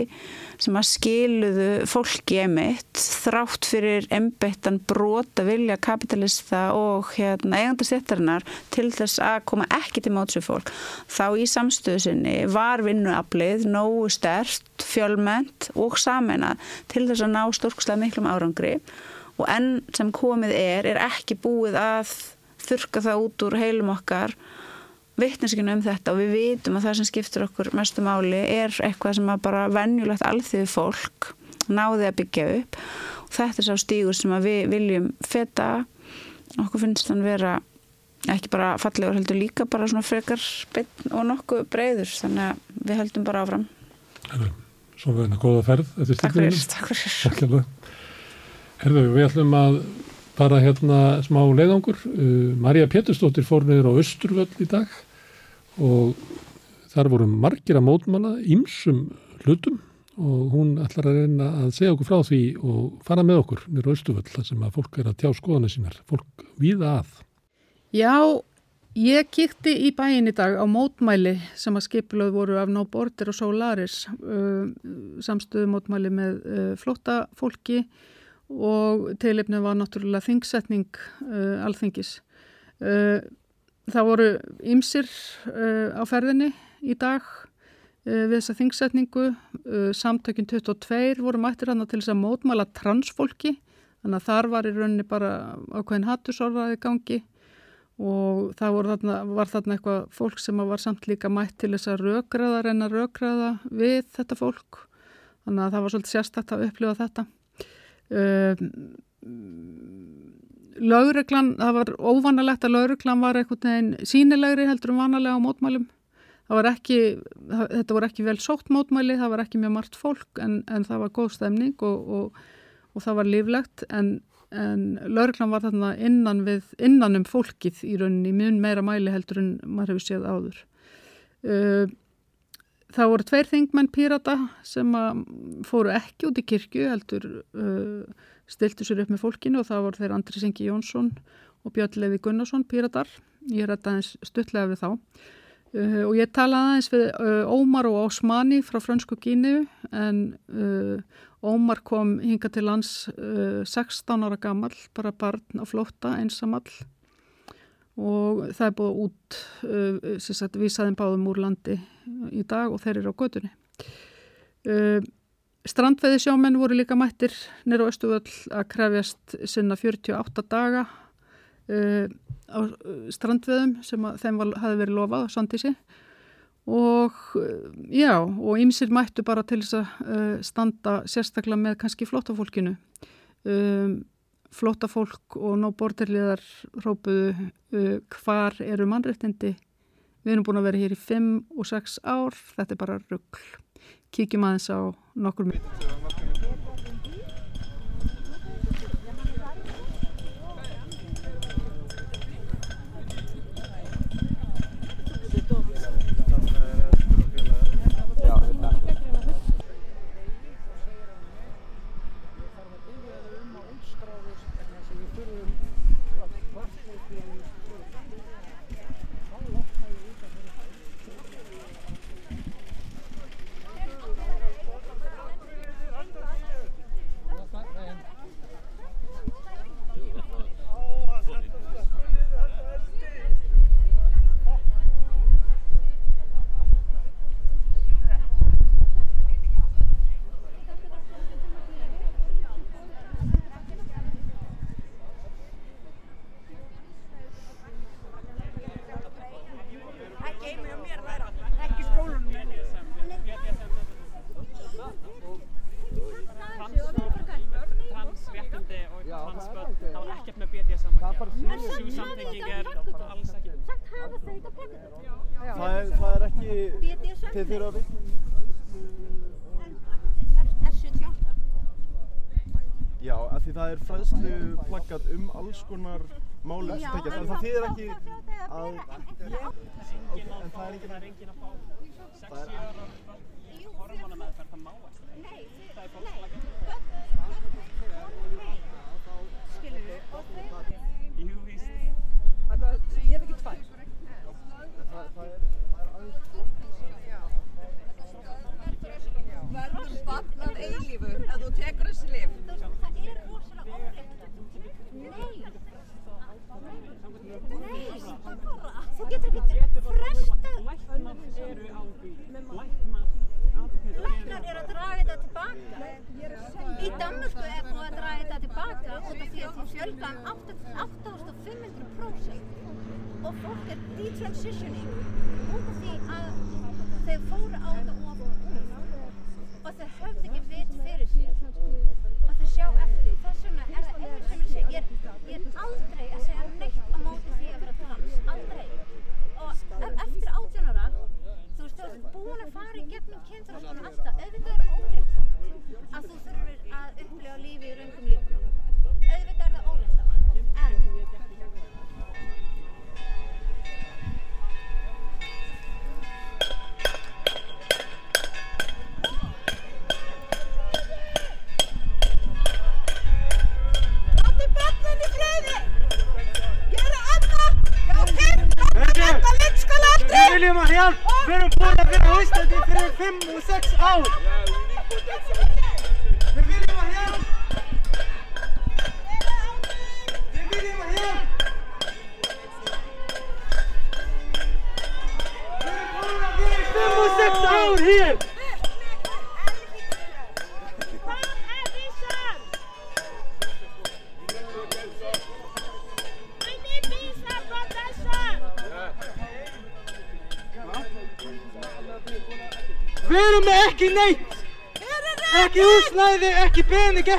sem að skiluðu fólki emitt þrátt fyrir embettan brota vilja kapitalista og hérna, eigandastjættarinnar til þess að koma ekki til mótsvið fólk. Þá í samstöðu sinni var vinnuaflið nógu stert, fjölment og samena til þess að ná stórkslega miklum árangri. Og enn sem komið er, er ekki búið að þurka það út úr heilum okkar vittneskinu um þetta og við vitum að það sem skiptur okkur mestu máli er eitthvað sem að bara venjulegt alþjóðu fólk náði að byggja upp. Og þetta er sá stígur sem við viljum feta. Okkur finnst þann vera ekki bara fallegur heldur líka bara svona frekar og nokkuð breyður þannig að við heldum bara áfram. Svo verður þetta góða ferð Takk fyrir, takk fyrir. Herðu, við ætlum að bara hérna smá leiðangur. Uh, Marja Péturstóttir fór niður á Östurvöll í dag og þar voru margir að mótmála ímsum hlutum og hún ætlar að reyna að segja okkur frá því og fara með okkur á Östurvöll þar sem að fólk er að tjá skoðanir sínar, fólk viða að. Já, ég kýtti í bæin í dag á mótmæli sem að skipilöð voru af No Border og Solaris, uh, samstöðu mótmæli með uh, flotta fólki og teilefnið var náttúrulega þingsetning uh, alþingis. Það voru ymsir uh, á ferðinni í dag uh, við þessa þingsetningu. Uh, samtökinn 22 voru mættir hann til þess að mótmæla transfólki þannig að þar var í rauninni bara ákveðin hattusorðaði gangi og það þarna, var þarna eitthvað fólk sem var samt líka mætt til þess að raugraða, reyna að raugraða við þetta fólk. Þannig að það var svolítið sérstakt að upplifa þetta. Ehm, Lauruglan, það var óvanalegt að lauruglan var einhvern veginn sínilegri heldur um vanalega á mótmælum. Var ekki, þetta voru ekki vel sótt mótmæli, það var ekki mjög margt fólk en, en það var góð stemning og, og, og það var líflegt en, en lauruglan var þarna innan, við, innan um fólkið í rauninni mjög meira mæli heldur en maður hefur séð áður. Uh, Það voru tveir þingmenn pírata sem fóru ekki út í kirkju heldur uh, stiltu sér upp með fólkinu og það voru þeir Andri Sengi Jónsson og Björn Levi Gunnarsson píratar. Ég er aðeins stuttlega við þá. Uh, og ég talaði aðeins við uh, Ómar og Osmani frá Frönsku Gínu en uh, Ómar kom hinga til lands 16 uh, ára gammal, bara barn á flótta einsamall. Og það er búið út uh, sem sagt vísaðin báðum úr landi í dag og þeir eru á gödunni uh, strandveði sjómenn voru líka mættir nýra á Östuvöll að krefjast sinna 48 daga uh, á strandveðum sem þeim var, hafi verið lofað á Sandísi og já og ýmsir mættu bara til þess að standa sérstaklega með kannski flottafólkinu um flóta fólk og ná borderliðar rópuðu uh, hvar eru mannrettindi við erum búin að vera hér í 5 og 6 ár þetta er bara ruggl kíkjum aðeins á nokkur mjög plaggat um alls konar málum sem tekja, þannig að það þýðir ekki að, en það er engin, það er engin að fá,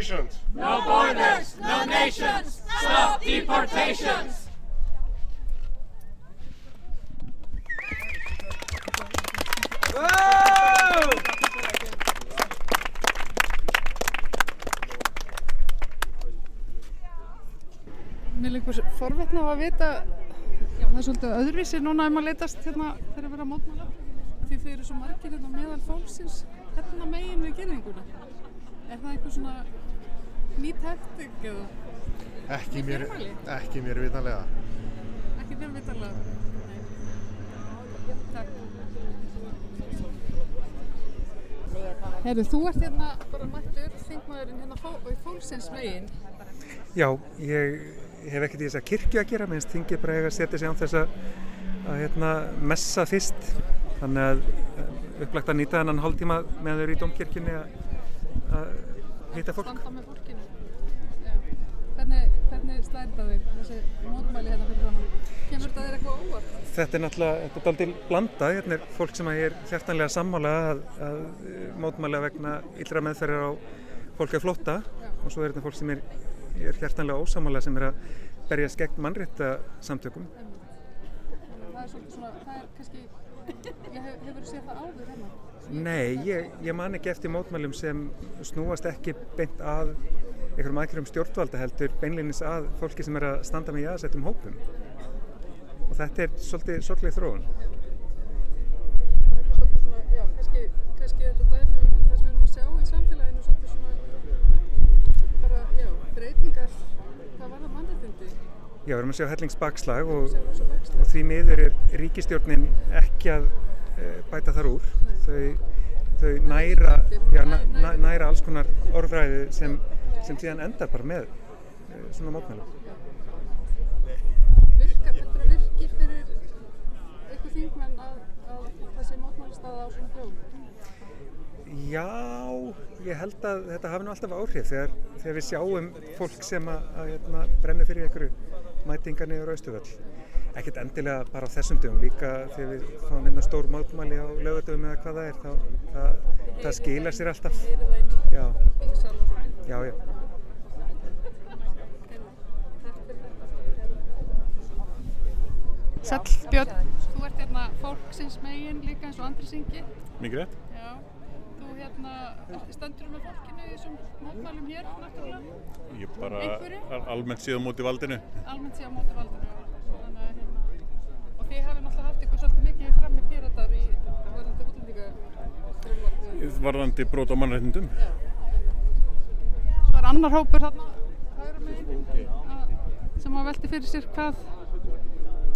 deportations. No borders, no nations! Stop deportations! Mér líkur forvetna á að vita, já, það er svolítið öðruvísi núna ef maður leitast hérna þegar að vera að mótmála. Því þau eru svo margir hérna meðal fólksins hérna megin við gerðinguna. Er það eitthvað svona ný taktik eða Ekki mér, ekki mér vitanlega. ekki þeim vitanlega? Nei. Takk. Herru, þú ert hérna bara mættur þingmaðurinn hérna fó, í fólksins megin. Já, ég hef ekkert í þessa kirkju að gera, minnst þingið bara eiga að setja sig án þess að, að hérna, messa fyrst. Þannig að eh, upplagt að nýta þennan hálftíma með þau í domkirkjunni að, að hitta fólk. Standa með fólkinu. Já. Hvernig, hvernig slæðir það þig, þessi mótmæli hérna fyrir framann? Kemur þetta þér eitthvað óvart? Þetta er náttúrulega, þetta er daldil blanda, hérna er fólk sem að ég er hjartanlega sammála að, að eh, mótmæla vegna illra meðferðar á fólki að flótta og svo er þetta fólk sem er, ég er hjartanlega ósammála sem er að berjast gegn mannrétta samtökum. Það er svolítið svona, það er kannski Hefur þú séð það áður hérna? Nei, ég, ég man ekki eftir mótmælum sem snúast ekki beint að einhverjum aðkjörum stjórnvalda heldur beinleinis að fólki sem er að standa með jaðsettum hópum. Og þetta er svolítið sorgleg þróun. Já, kannski, kannski þetta dæmi um það sem við erum að sjá í samfélaginu svolítið svona bara, já, breytingar hvað var það mannréttindi? Já, við erum að sjá hellingsbakslag og, og því miður er ríkistjórnin ekki að bæta þar úr. Þau, þau næra, já, næ, næ, næra alls konar orðræði sem, sem síðan endar bara með uh, svona mótmælum. Virkar, þetta virkir fyrir eitthvað þingmenn að, að þessi mótmælstaða á svona dögum? Já, ég held að þetta hafi nú alltaf áhrif þegar, þegar við sjáum fólk sem að, að hérna, brenna fyrir einhverju mætingar niður auðstuföll. Ekkert endilega bara á þessum dögum, líka þegar við fáum hérna stór mótmæli á lögadögum eða hvað það er, þá það, það skilar sér alltaf. Já, já, já. Sæll Björn, þú ert hérna fólksins megin líka eins og Andri Singi. Mikið rétt. Já, þú hérna stendur með fólkinu í þessum mótmælum hér náttúrulega. Ég bara Einhverju? er almennt síðan móti valdinu. Almennt sé á móti valdinu. Þannig að hérna, og þið hefur náttúrulega haft ykkur svolítið mikið fram með píratar í varðandi útlendinga. Varðandi brot á mannrættindum. Svo er annar hópur þarna að- sem að velti fyrir sér hvað,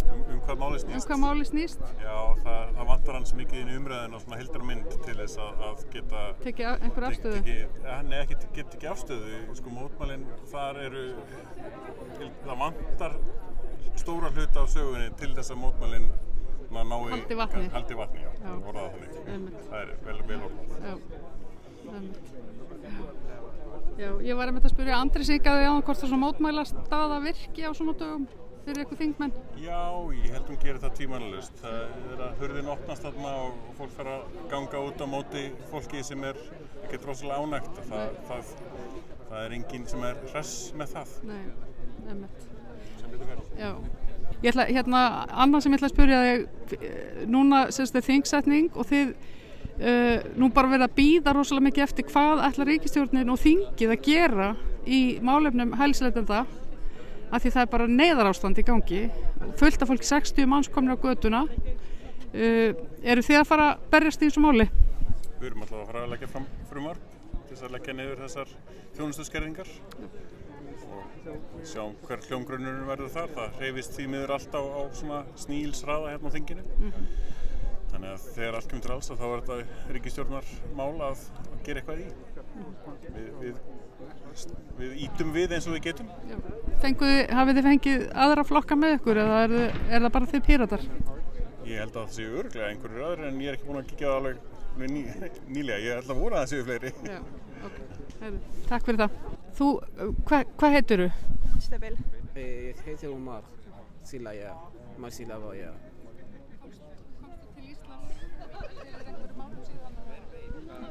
Um, um hvað máli um snýst. hvað máli snýst. Já, það, það vantar hans mikið inn í umræðin og svona heldar mynd til þess að, að geta... Tekið tek- afstöðu? ja, Nei, ekki, get ekki afstöðu. Sko, mótmælinn, þar eru... Það vantar stóra hluta af sögunni til þess að mótmælinn. Haldi vatni. Haldi vatni, já. Já. Það er vel, vel orðað. Já, ég var einmitt að spyrja Andri Singaði á hvort það svona mótmæla staða virki á svona dögum fyrir eitthvað þingmenn. Já, ég held hún gerir það tímanlust. Það er að hurðin opnast þarna og fólk fer að ganga út á móti fólki sem er ekkert rosalega ánægt. Það, það, það er enginn sem er hress með það. Nei, einmitt. Já. Ég ætla, hérna, annað sem ég ætla að spyrja þig, eh, núna sérst þið þingsetning og þið uh, nú bara verið að býða rosalega mikið eftir hvað ætla ríkistjórnin og þingið að gera í málefnum hælsleitenda af því það er bara neyðarástand í gangi fullt af fólki 60 manns komin á göduna uh, eru þið að fara að berjast í þessu máli? Við erum alltaf að fara að leggja fram frumvarp til þess að leggja niður þessar þjónustuskerðingar og sjá hver hljómgrunnurinn verður þar. Það hreyfist því miður allt á, svona snílsraða hérna á þinginu. Þannig að þegar allt kemur til alls þá er þetta ríkistjórnar mál að gera eitthvað í. Við, við, við ítum við eins og við getum. Fenguð, hafið þið fengið aðra flokka með ykkur eða er, er það bara þið píratar? Ég held að það séu örglega einhverjur aðrir en ég er ekki búinn að kíkja það alveg ný, nýlega. Ég held að voru að það séu fleiri. Já, Takk fyrir það. Þú, hvað hva heitir þú? Eh.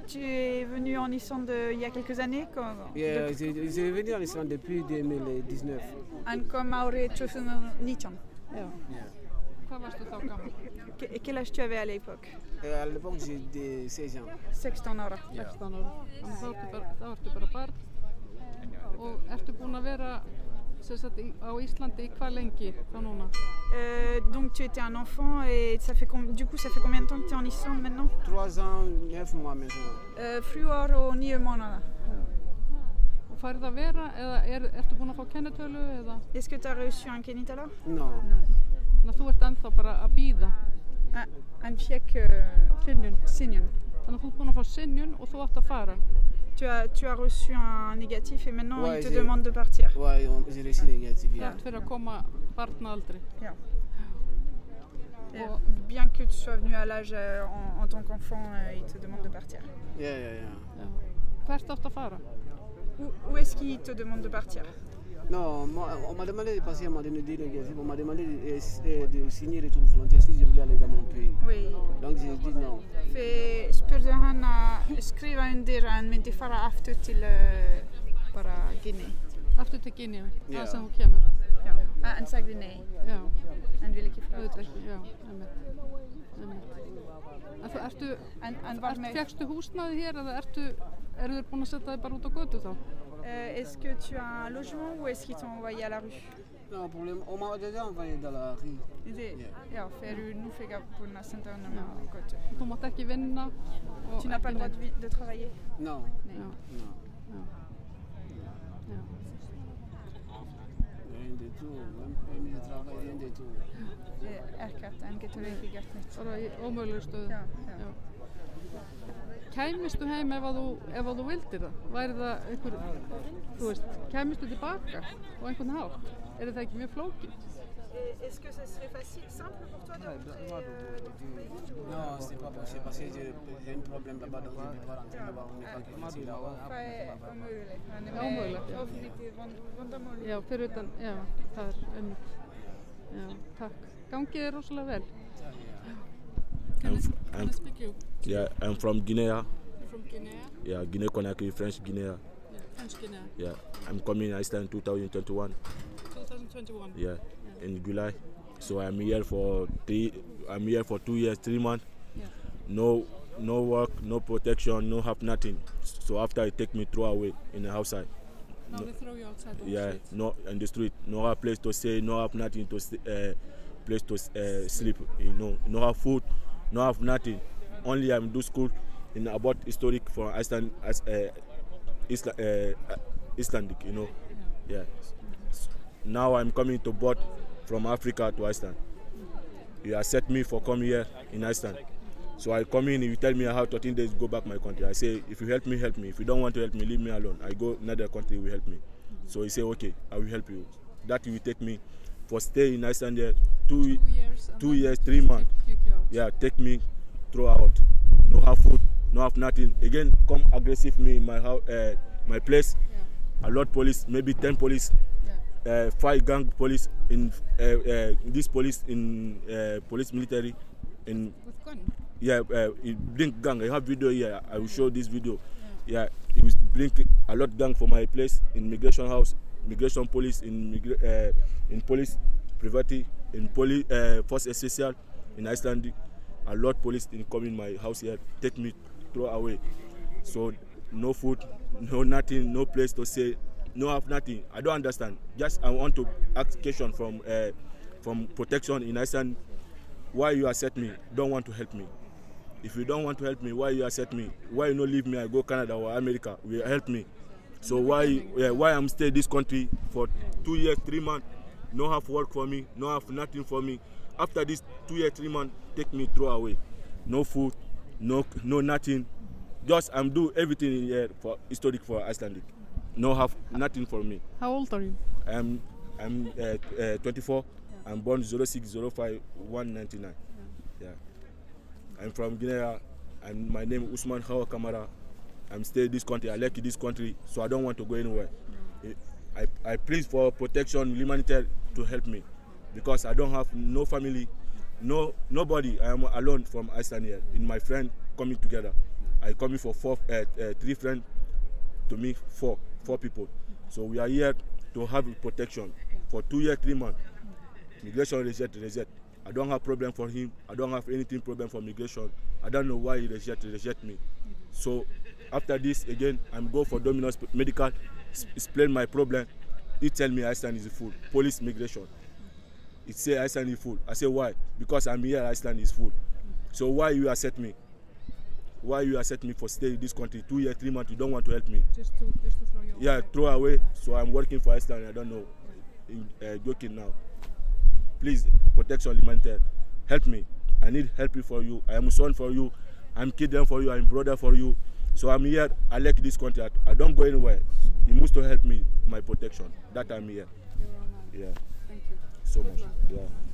Tu es venu en Islande il y a quelques années quand, Yeah, je, je suis venu en Islande depuis 2019. En kom árið 2019. Já. Hvað varstu þá gaman? Que- Et quel âge tu avais à l'époque? Euh, à l'époque, j'ai 16 ans. 16 ára. 16 ára. Þannig þá ertu bara, þá ertu bara barn og ertu búin að vera sagt, á Íslandi í hvað lengi þá núna? Euh, donc tu étais un enfant et ça fait du coup ça fait combien de temps que tu es en Islande maintenant 3 ans, 9 mois maintenant. euh, Þrjú ár og nýju mánuða. Og færið að vera eða er, ertu búin að fá kennitölu eða? Est-ce que tu as reçu un kenitala Non. Þannig að þú ert ennþá bara að býða. Un, un fjek uh, Synjun. synjun. Þannig að þú ert búin að fá synjun og þú átt að fara. Tu as, tu as reçu un négatif et maintenant Ouais, il te demande de partir. Ouais, j'ai reçu négatif. Þú Yeah. ert fyrir að koma barnaaldri. Ja. Et bien que tu sois venu à l'âge euh, en, en tant qu'enfant, euh, il te demande de partir. Yeah, yeah, yeah. Où est-ce qu'il te demande de partir? Non, moi, on m'a demandé de passer, on m'a des négatifs. On m'a demandé de, euh, de signer retour volontaire si je voulais aller dans mon pays. Oui. Donc j'ai dit non. För spurði hann að skrifa undir að hann myndi fara aftur til uh, bara Guinea. Aftur til Guinea, Já. það sem þú kemur. Já. Ah, Hann sagði nei. Já. Hann vil ekki frá. Auðvitað ekki, já, einmitt. Þú ertu, En hann var ertu, með... fegstu húsnaði hér eða ertu, eru þeir búin að setja þig bara út á götu þá? Euh, est-ce que tu as un logement ou est-ce qu'ils t'ont envoyé à la rue Non, pour le, on m'a déjà envoyé dans la rue. Á götu. Þú mátt ekki vinna og Tu n'as pas le droit de, travailler Non. Non. Já. Rien du tout. Même permis de travail, rien du tout. Þið ekkert, en getur ekki gert neitt. Bara í ómögulegur stöðu. Já, já. Kæmistu heim ef að þú, ef að þú vildir það? Væri það einhver, þú veist, kæmistu tilbaka á einhvern hátt? Er það ekki mjög flókið? Et Est-ce que ce serait facile, simple pour toi de rentrer euh, Non, c'est pas possible parce que j'ai un problème là-bas donc je ne peux pas rentrer là-bas. On n'est pas difficile là-bas. Það er ómögulegt. Hann er oflítið vand- vandamál. Já, fyrir utan, já, það er unnur. Já, takk. Gangið er rosalega vel. Can I, can I speak you? Yeah, I'm from Guinea. You're from Guinea? Yeah, Guinea Conakry, French Guinea. Yeah, French Guinea. Yeah, I'm coming Iceland 2021. 2021. Yeah, in July. So I'm here for three. I'm here for two years, three months. Yeah. No, no work, no protection, no have nothing. So after it take me throw away in the outside. Now No- they throw you outside yeah, street. no in the street, no have place to stay, no have nothing to uh, place to uh, sleep. You know, no have food, no have nothing. Only I'm do school in about historic for Iceland as uh, Isla, uh, Icelandic. You know, yeah. Now I'm coming to board from Africa to Iceland. You accept me for come here in Iceland. So I come in, you tell me how 13 days go back my country. I say, if you help me, help me. If you don't want to help me, leave me alone. I go another country, will help me. So he say, okay, I will help you. That will take me for stay in Iceland there two, Two years two years, three months. Kick you out. Yeah, take me throw out. No have food, no have nothing. Again, come aggressive me in my house, uh, my place. A lot police, maybe 10 police. Uh, five gang police in uh, uh, this police in uh, police military in With gun? yeah uh, it bring gang i have video here i will show this video yeah it will bring a lot gang for my place in migration house migration police in uh, in police private in police uh, force essential in iceland a lot police in come in my house here take me throw away. So no food no nothing no place to stay no have nothing. I don't understand. Just i want to ask question from uh, from protection in iceland. Why you accept me? Don't want to help me. If you don't want to help me why you accept me? Why you no leave me? I go canada or america. Will help me? So why why i'm stay this country for two years three months? No have work for me no have nothing for me after this two year three months take me throw away. No food no no nothing. Just i'm do everything in here for historic for icelandic. No have nothing for me. How old are you? i'm i'm uh, uh, 24 i'm born 0605 199 yeah. I'm from guinea and my name is usman hawa kamara. I'm stay this country i like this country so i don't want to go anywhere. I i plead for protection humanitarian to help me because i don't have no family no nobody i am alone from iceland here. In my friend coming together. I coming for four uh, uh, three friends to me four four people. So we are here to have protection for two years three months migration reject reject i don't have problem for him. I don't have anything problem for migration. I don't know why he reject reject me. So after this again i'm go for dominus medical explain my problem. He tell me iceland is full. Police migration he say iceland is full. I say why? Because i'm here iceland is full. So why you accept me? Why you accept me for stay in this country two years three months? You don't want to help me. Just to, just to throw you yeah outside. throw away. So i'm working for iceland. I don't know. In uh, joking now. Please protection humanitarian help me. I need help for you. I am son for you. I'm kid for you. I'm brother for you. So i'm here. I like this country. I, I don't go anywhere. You must to help me my protection. That i'm here. Yeah. So much. Yeah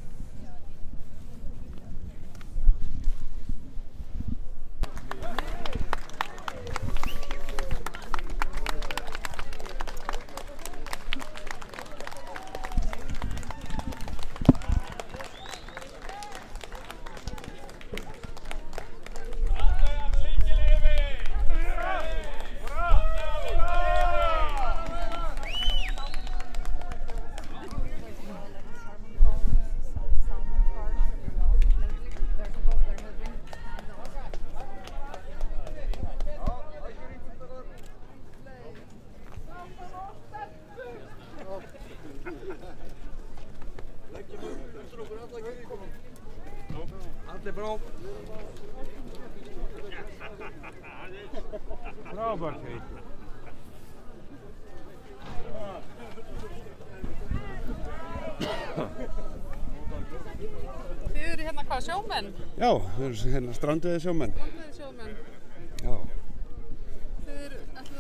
hvað, sjómenn? Já, við erum hérna strandiði sjómenn. Strandiði sjómenn. Já, Þið eru að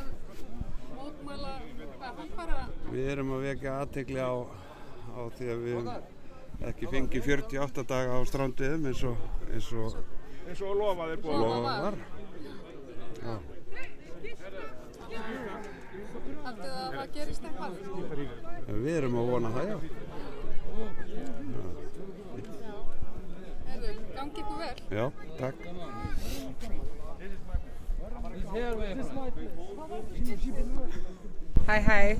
mótmæla, hvað, hamfara? við erum að vekja aðtegli á, á því að við ekki fengið 48 daga á strandiðum eins og, eins og eins og lofaðir búið lofað var. Já, Haldið að það gerist eitthvað? við erum að vona það, já. Gangi ykkur vel. Já, takk. Hæ, hæ.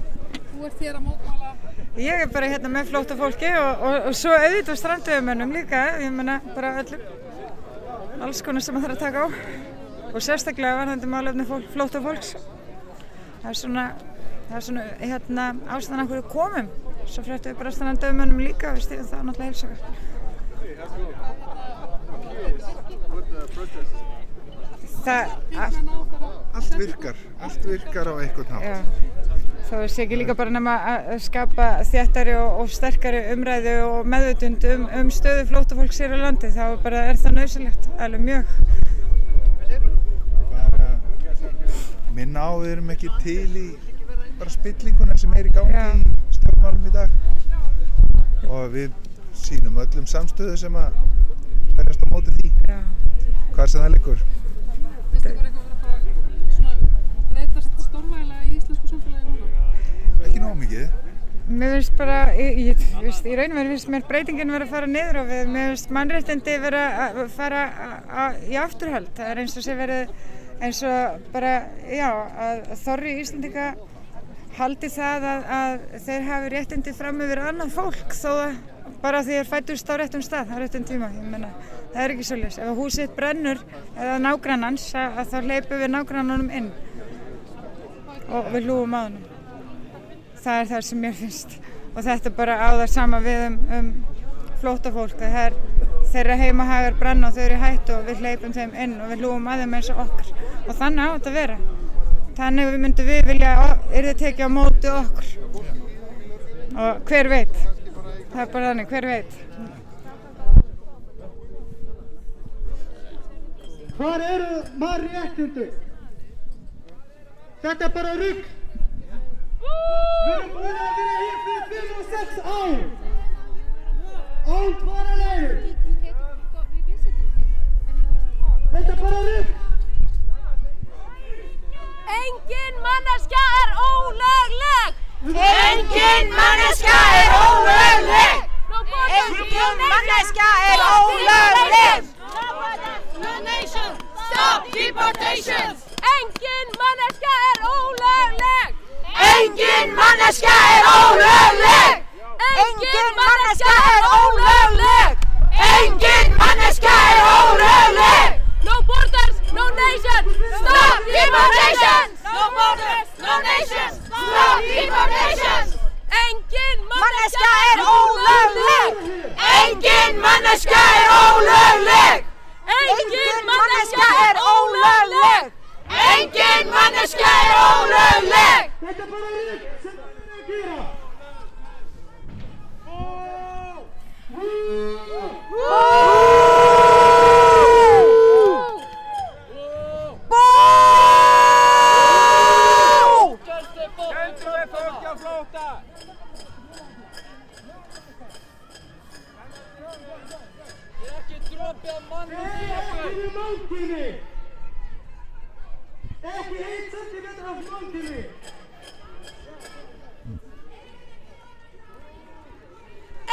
Þú ert hér að mótmæla. Ég er bara hérna með flóta fólki og, og, og svo auðvitað strandöðumönnum líka, ég menna bara öllum, alls konar sem það þarf að taka á og sérstaklega varðandi málefni fólk, flóta fólks. Það er svona, það er svona hérna ástæðan af hverju við komum, svo fréttum við bara strandöðumönnum líka, við stýðum það náttúrulega heilsakar. Það, Allt virkar, allt virkar á einhvern hátt. Þá er sér ekki líka bara nema að skapa þjættari og, og sterkari umræðu og meðutund um, um stöðu flóttafólks hér á landi, þá bara er það nöðsilegt, alveg mjög. Minna á við erum ekki til í bara spillinguna sem er í gangi í stjórnmálum í dag og við sínum öllum samstöðu sem að verjast á móti því. Já. Hvað sem það liggur. Finnst ykkur eitthvað að breytast stórvægilega í íslensku samfélagi núna? Ekki nóg mikið. Mér finnst bara, ég, ég, í raun og veru finnst mér breytingin vera að fara niður og við, mér finnst mannréttindi vera að fara a- a- í afturhald. Það er eins og sé verið, eins og bara, já, að þorri Íslandika haldi það að, að þeir hafi réttindi fram yfir annað fólk þó að bara því þeir fættust á réttum stað á réttum tíma. Ég meina, það er ekki svolítið. Ef húsið brennur eða nágrannans, að, að þá leipum við nágrannanum inn. Og við hlúum að honum. Það er það sem mér finnst. Og þetta bara á það sama við um, um flóta fólk það er þeirra heimahagar brenna og þau eru í hættu og við hleypum þeim inn og við hlúum að þeim eins og okkur og þannig á þetta að vera. Þannig myndum við vilja er þið tekið á móti okkur. Og hver veit það er bara þannig, hver veit Hvar eru mannréttindi? Þetta er bara rugg. Við erum búin að vera hér fyrir 5 og 6 ár. Án dvalarleyfi. Þetta er bara rugg. Engin manneskja er ólögleg! Engin manneskja er ólögleg! Engin manneskja er ólögleg! No nation, stop deportations! Engin manneskja er ólögleg! Engin manneskja er ólögleg! Engin manneskja er ólögleg! Engin manneskja er ólögleg! No borders, no nation, stop deportations! No borders, no nation, stop deportations! Engin Manneskja er ólögleg! Engin manneskja er ólögleg! Engin manneskja er ólögleg! Engin manneskja er ólögleg! Þetta er bara rugg sem við erum að gera! Hjálpum við fólki á flóta! Ekki dropi af manni Ekki við máltími! Ekki 1 cm af máltími!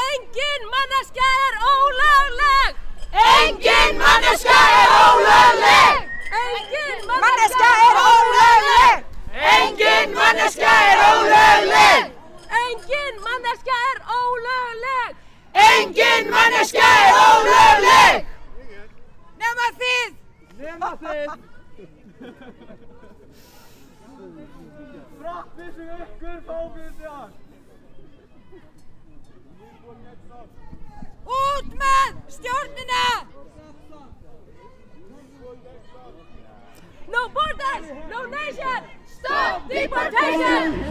Engin manneskja er ólögleg! Engin manneskja er ólögleg! Engin Manneskja er ólögleg! Engin manneskja er ólögleg! Engin manneskja er ólögleg! Engin manneskja er ólögleg! Nema þið! Nema þið! Fishing up, good focus, No borders, no nation! Stop deportation!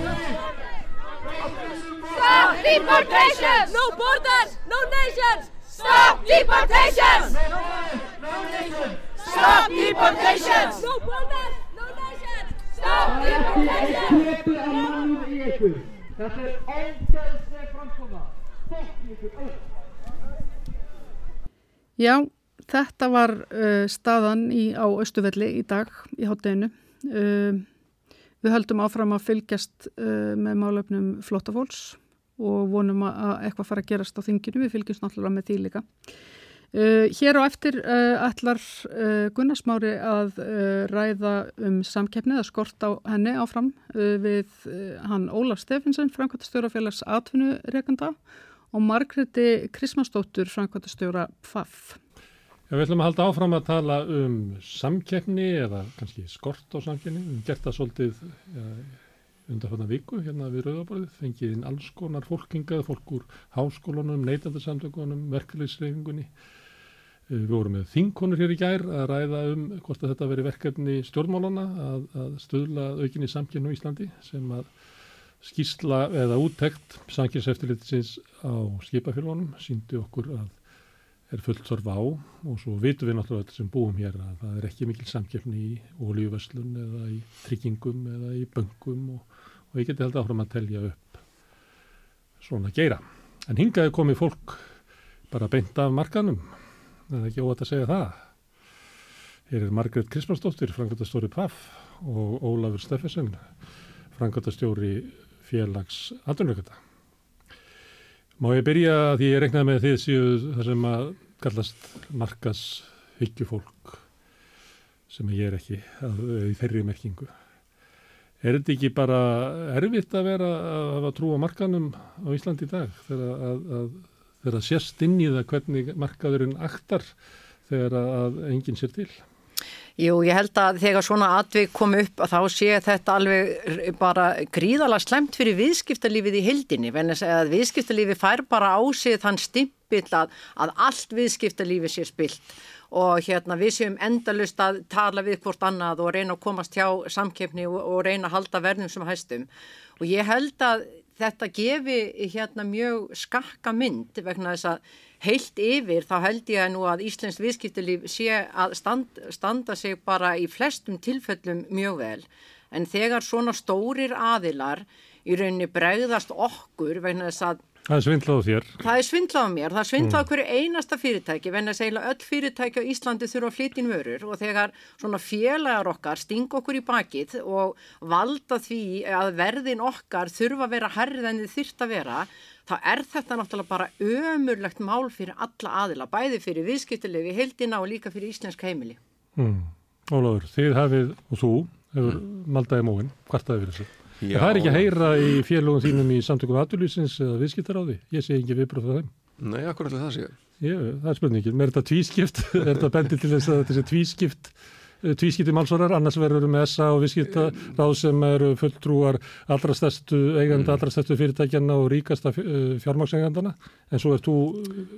Stop deportation! No borders, no nations! Stop deportations. Stop deportation! No borders! No nations. Stop deportation. Þetta er ógeðsleg framkoma. Fokk ykkur upp. Já, þetta var uh, staðan í, á Östuvelli í dag í hátteginu. Uh, við höldum áfram að fylgjast uh, með málöfnum flóttafólks og vonum að- að eitthvað fara að gerast á þinginu. Við fylgjumst náttúrulega með því líka. Uh, hér á eftir uh, ætlar uh, Gunnarsmári að ræða um samkeppni eða skort á henni áfram við hann Ólaf Stefinsen, framkvæmtastjórafélags atvinnurekanda og Margreti Krismansdóttur, framkvæmtastjóra PFAF. Já, við ætlum að halda áfram að tala um samkeppni eða kannski skort á samkeppni. Við gert það svolítið ja, undanfanna viku hérna við Rauðaborðið, fengið inn alls konar fólkingað, fólk úr háskólanum, neytandarsamtökunum, verkefliðsreifingunni. Við vorum með þingkonur hér í gær að ræða um hvort að þetta veri verkefni stjórnmálana að, að stuðla aukinni samkeppni á Íslandi sem að skýrsla eða úttekt samkynnseftirlitisins á skipafélagunum síndi okkur að er fullt þorf á og svo vitum við náttúrulega öll sem búum hér að það er ekki mikil samkeppni í olíuverslun eða í tryggingum eða í böngum og, og ég geti held áfram að telja upp svona geira. En hingaði komið fólk bara beint af markanum, það er ekki óvægt að segja það. Hér er Margrét Krismansdóttir, frangöldastóri PAF og Ólafur Steffensen, frangöldastjóri félags atvinnugöta. Má ég byrja að því ég reknaði með því það sem að kallast markas hyggjufólk sem ég er ekki að, í þeirri merkingu. Er þetta ekki bara erfitt að vera að hafa trú á markanum á Íslandi í dag þegar að, að þegar að sérst inn í það hvernig markaðurinn aktar þegar að enginn sér til? Jú, ég held að þegar svona atvik kom upp að þá sé þetta alveg bara gríðala slemt fyrir viðskiptalífið í hildinni, en að viðskiptalífið fær bara á sig þann stimpill að, að allt viðskiptalífið sé spilt. Og hérna við séum endalust að tala við hvort annað og reyna að komast hjá samkeppni og, og reyna að halda verðum sem hæstum. Og ég held að þetta gefi hérna mjög skakka mynd vegna þess að heilt yfir þá held ég nú að Íslensk viðskiptalíf sé að stand, standa sig bara í flestum tilfellum mjög vel. En þegar svona stórir aðilar í rauninni bregðast okkur vegna þess að Það er svindlað á þér. Það er svindlað á mér, það er svindlað á Mm. hverju einasta fyrirtæki, venn að segla öll fyrirtæki á Íslandi þurfa að flytja inn vörur og þegar svona félagar okkar sting okkur í bakið og valda því að verðin okkar þurfa að vera herrið en þið þyrft að vera, þá er þetta náttúrulega bara ömurlegt mál fyrir alla aðila, bæði fyrir viðskiptilegu heildina og líka fyrir íslensk heimili. Mm. Ólafur, þið hafið og þú hefur maldaði móin, hvartaði fyrir þessu. Já. það er ekki að heyra í félögum þínum í samtökum aðurlýsins eða viðskiptaráði. Ég sé ekki viðbröð frá þeim. Nei, akkur allir það sé. Ég, það er spurningin. Er þetta tvískipt? er þetta bendið til þess að þetta sé tvískipt? Eh, Tvískipti málsvarar, annars verður við með SA og viðskiptaráð sem eru fulltrúar allra stærstu eiganda, allra stærstu fyrirtækjana og ríkasta fjármáksegandana. En svo er þú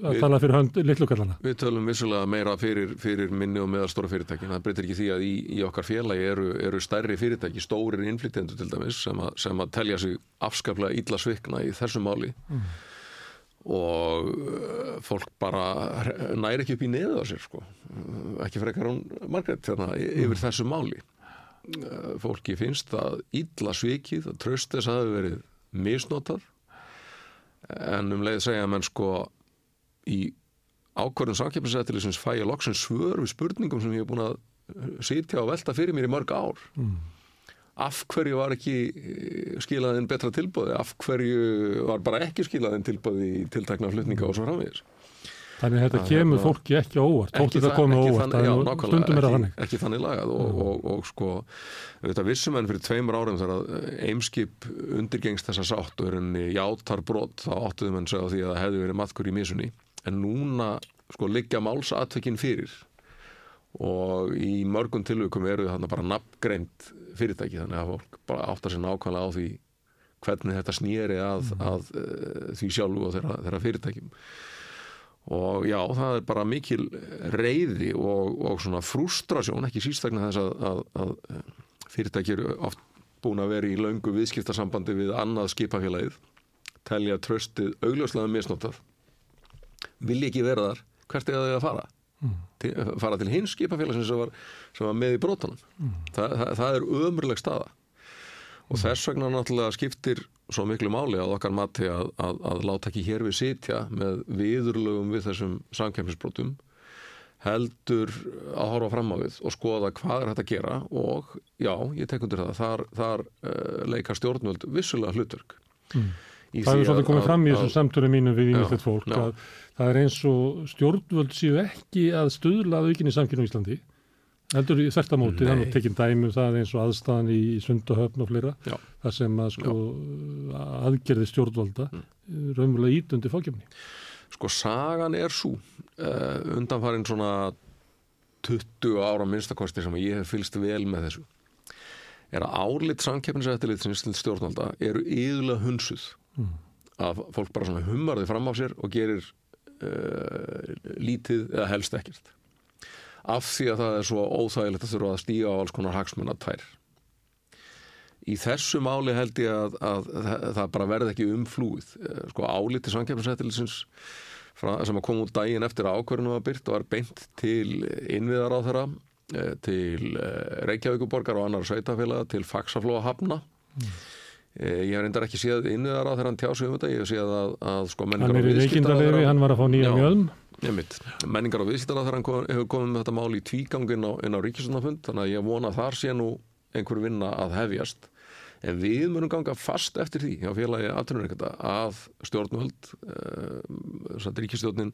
að Við- tala fyrir hönd litlukallana. Við tölum vissulega meira fyrir, fyrir minni og meðalstóra fyrirtækin. Það breytir ekki því að í, í okkar félagi eru, eru stærri fyrirtæki, stórir innflytjendur til dæmis, sem, að, sem að telja sig afskaplega illa svikna í þessu máli Mm. Og uh, fólk bara næri ekki upp í neðu á sér sko. Ekki frekar hún Margrét hérna, y- yfir þessu máli. Uh, Fólki finnst það illa svikið, að tröst þess að það hefur verið misnotað en um leið segja menn sko í ákvörðun samkeppnisættilisins fæ ég loksins svör við spurningum sem ég hef búin að sitja og velta fyrir mér í mörg ár Mm. Af hverju var ekki skilaðin betra tilbúði af hverju var bara ekki skilaðin tilbúði í tiltakna flutninga og svo framvegis Þannig að þetta kemur hérna- fólki ekki óvart. Ekki þetta það- komi á ekki óvart. þannig- nákvæmlega, Stundum er það þannig. ekki þannig lagað og, og, og sko þetta vissum enn fyrir tveimur árum þegar að eimskip undirgengst þessa sátt og er henni játar brot þá áttuðum henni segja því að það hefði verið matkur í misunni en núna sko liggja málsatvekin fyrir og í mörgum tilvikum eru þarna bara nafngreind fyrirtæki þannig að fólk bara áttar sér nákvæmlega á því hvernig þetta snýri að, að uh, því sjálfu og þeirra, þeirra fyrirtækjum. Og já, það er bara mikil reyði og, og svona frústrasjón, ekki sístakna þess að, að, að fyrirtæki eru oft búin að vera í löngu viðskiptasambandi við annað skipafélagið telja tröstið augljóslega misnótað vilja ekki vera þar hvert er það að fara? Mm. til, fara til hins skipafélagsins sem var, sem var með í brotunum Mm. það, það, það er ömurleg staða og þess vegna náttúrulega skiptir svo miklu máli að okkar mati að, að, að láta ekki hér við sitja með viðurlögum við þessum samkemmisbrotum heldur að horfa fram á við og skoða hvað er hægt að gera og já, ég tek undir það þar, þar uh, leika stjórnvöld vissulega hlutverk Mm. Það hefur svolítið að- komið fram í að- þessum samtölu mínum við Já, ímyndilegt fólk já. að það er eins og stjórnvöld séu ekki að stuðla að aukinni samkynum í Íslandi heldur í þvertamóti, það er nú tekinn dæmi um það eins og aðstæðan í Sundahöfn og fleira Já. þar sem að sko aðgerði stjórnvalda Mm. raunverulega ítundi fákjöfni sko sagan er svo uh, undanfarin svona 20 ára minnstakosti sem ég hef fylst vel með þessu er að álit samkeppnisættilitsins til stjórnvalda eru yðurlega hunsuð Mm. að fólk bara svona hummar þið fram á sér og gerir uh, lítið eða helst ekkert af því að það er svo óþægilegt að þurfa að stíga á alls konar hagsmunna tær í þessu máli held ég að, að, það, það bara verði ekki umflúið. Eh, sko áliti samkeppnisættilitsins sem að koma út daginn eftir að ákvörðinu var beint til innviðar á þeirra til eh, Reykjavíkuborgar og annar sveitafélaga til Faxaflóa Hafna Eh, Ég hef reyndar ekki séð innviðar á þegar hann tjásið um þetta, ég hef séð að, að sko menningar Hann er í veikindaleyfi, hann var að fá nýja einmitt. Menningar og viðskiptar þegar hann hefur komið með þetta mál í tvígang inn á, á ríkisundafund, þannig að ég vona að þar sé nú einhver vinna að hefjast. En við munum ganga fast eftir því hjá félagi afturnureikanda að stjórnvöld, uh, ríkistjórnin,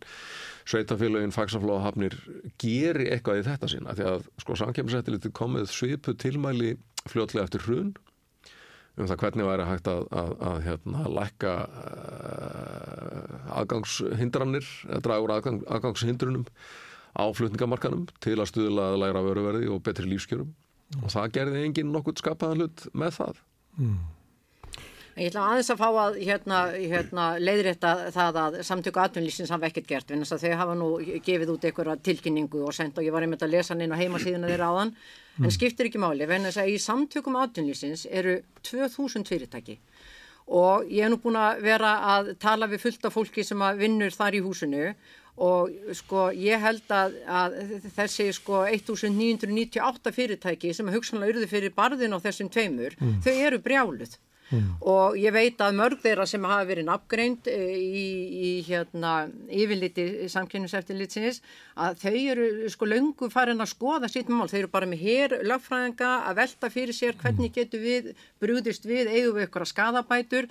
sveitafélagin, fagsaflóða hafnir geri eitthvað í þetta sína. Því að sko samkemmisættiliti komið svipu tilmæli fljótlega eftir hrun um það hvernig væri hægt að, að, að hérna, lækka uh, aðgangshindranir eða draga úr aðgang, aðgangshindrunum á flutningamarkanum til að stuðla að læra vöruverði og betri lífskjörum og það gerði enginn nokkuð skapaðan hlut með það Mm. Ég ætla aðeins að fá að hérna, hérna, leiðrétta það að samtöku atvinnlýsins hafa ekkert gert vegna þess að þau hafa nú gefið út einhverja tilkynningu og sendt og ég var einmitt að lesa hann inn á heimasíðuna þeirra áðan en Mm. skiptir ekki máli vegna þess að í samtökum atvinnlýsins eru 2000 fyrirtæki og ég er nú búin að vera að tala við fullt af fólki sem að vinnur þar í húsinu og sko ég held að, að þessi sko 1998 fyrirtæki sem hugsanlega urðu fyrir barðin á þessum tveimur, Mm. þau eru brjáluð og ég veit að mörg þeirra sem hafa verið nafngreind eh, í, í hérna yfirliti samkynningseftirlitsins að þau eru sko löngu farin að skoða sitt mál, þau eru bara með hér lögfræðinga að velta fyrir sér hvernig getur við brúðist við, eigum við ykkur að skadabætur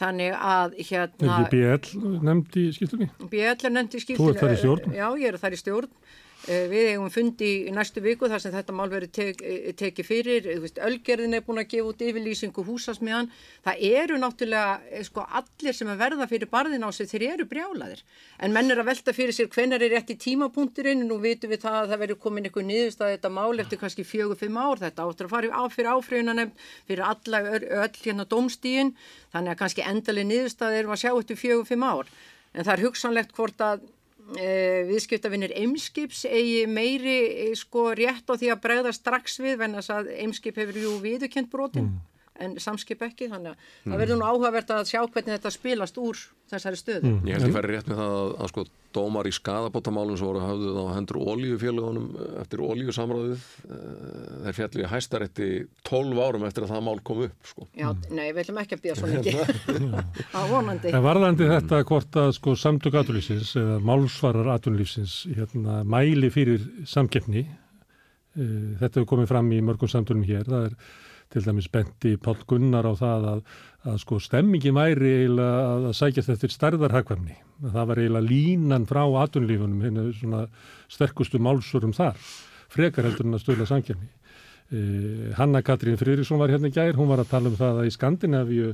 þannig að Er hérna ekki BL nefnd í skýrslunni? BL er nefnd í Þú skýrslunni. ert þar í stjórn? Já, ég er þar í stjórn. Eh, Við eigum fundi í næstu viku þar sem þetta mál verið tek, eh, tekið fyrir. Veist, Ölgerðin er búin að gefa út yfirlýsingu húsasmiðan. Það eru náttúrulega eh, sko, allir sem að verða fyrir barðin á sig, þeir eru brjálaðir. En menn er að velta fyrir sér hvenar er rétt í tímapunkturinn. Nú vitum við það að það verður komin einhver niðurstað þetta mál eftir kannski fjögur, fimm ár. Þetta áttur að fara fyrir áfrýjunanemnd fyrir alla öll, hérna dómstíin. Þannig að kannski endalega niðurstað erum að sjá eftir fjögur, fimm ár. En það er hugsanlegt hvort að viðskiptavinnir Eimskips eigi meiri e, sko rétt á því að bregða strax við venn að Eimskip hefur jú viðukent brotin en samskip ekki þannig að Mm. það verður nú áhugavert að sjá hvernig þetta spilast úr þessari stöðu. Ég held ég færi rétt með það að, að sko dómar í skadabótamálum sem voru hafðuð á hendur olíufélagunum eftir olíusamráðið eh, þeir fjallu í hæstarétti 12 árum eftir að það mál kom upp sko. Já, nei, við ætlum ekki að býða svo mikið. Það vonandi. En varðandi þetta hvort að sko samtök atvinnlýfsins eða málsvarar atvinnlýfsins hérna, mæli fyrir samkeppni uh, þetta hefur komið fram í mörgum samtölum hér það er til dæmis benti Pál Gunnar á það að, að sko stemmingin væri eiginlega að, að sækjast eftir stærðarhagkvæmni. Það var eiginlega línan frá atvinnlýfunum hérna svona sterkustu málsvarum þar frekar heldur en að stöðla samkeppni. Uh, Hanna Katrín Friðriksson var hérna gær, hún var að tala um það að í Skandinavíu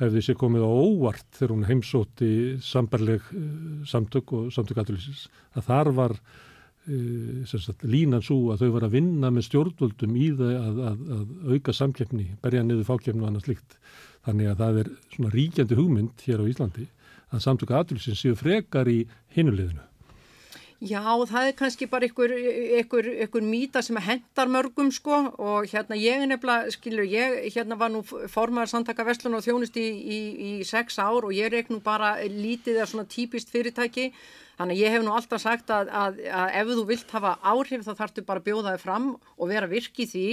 hefði sér komið á óvart þegar hún heimsótti sambarleg uh, samtök og samtök aðlýsins að þar var sagt, línan svo að þau var að vinna með stjórnvöldum í það að, að, að auka samkeppni, berja niður fákeppni og annað slikt. Þannig að það er svona ríkjandi hugmynd hér á Íslandi að samtök aðlýsins séu frekar í hinuleginu. Já, það er kannski bara einhver, einhver, einhver mýta sem hendar mörgum sko og hérna ég er nefnilega, skilur, ég hérna var nú formaður samtaka Vestlun og þjónust í, í, í sex ár og ég reik nú bara lítið að svona típist fyrirtæki þannig að ég hef nú alltaf sagt að, að, að ef þú vilt hafa áhrif þá þarftu bara að bjóða þig fram og vera virk í því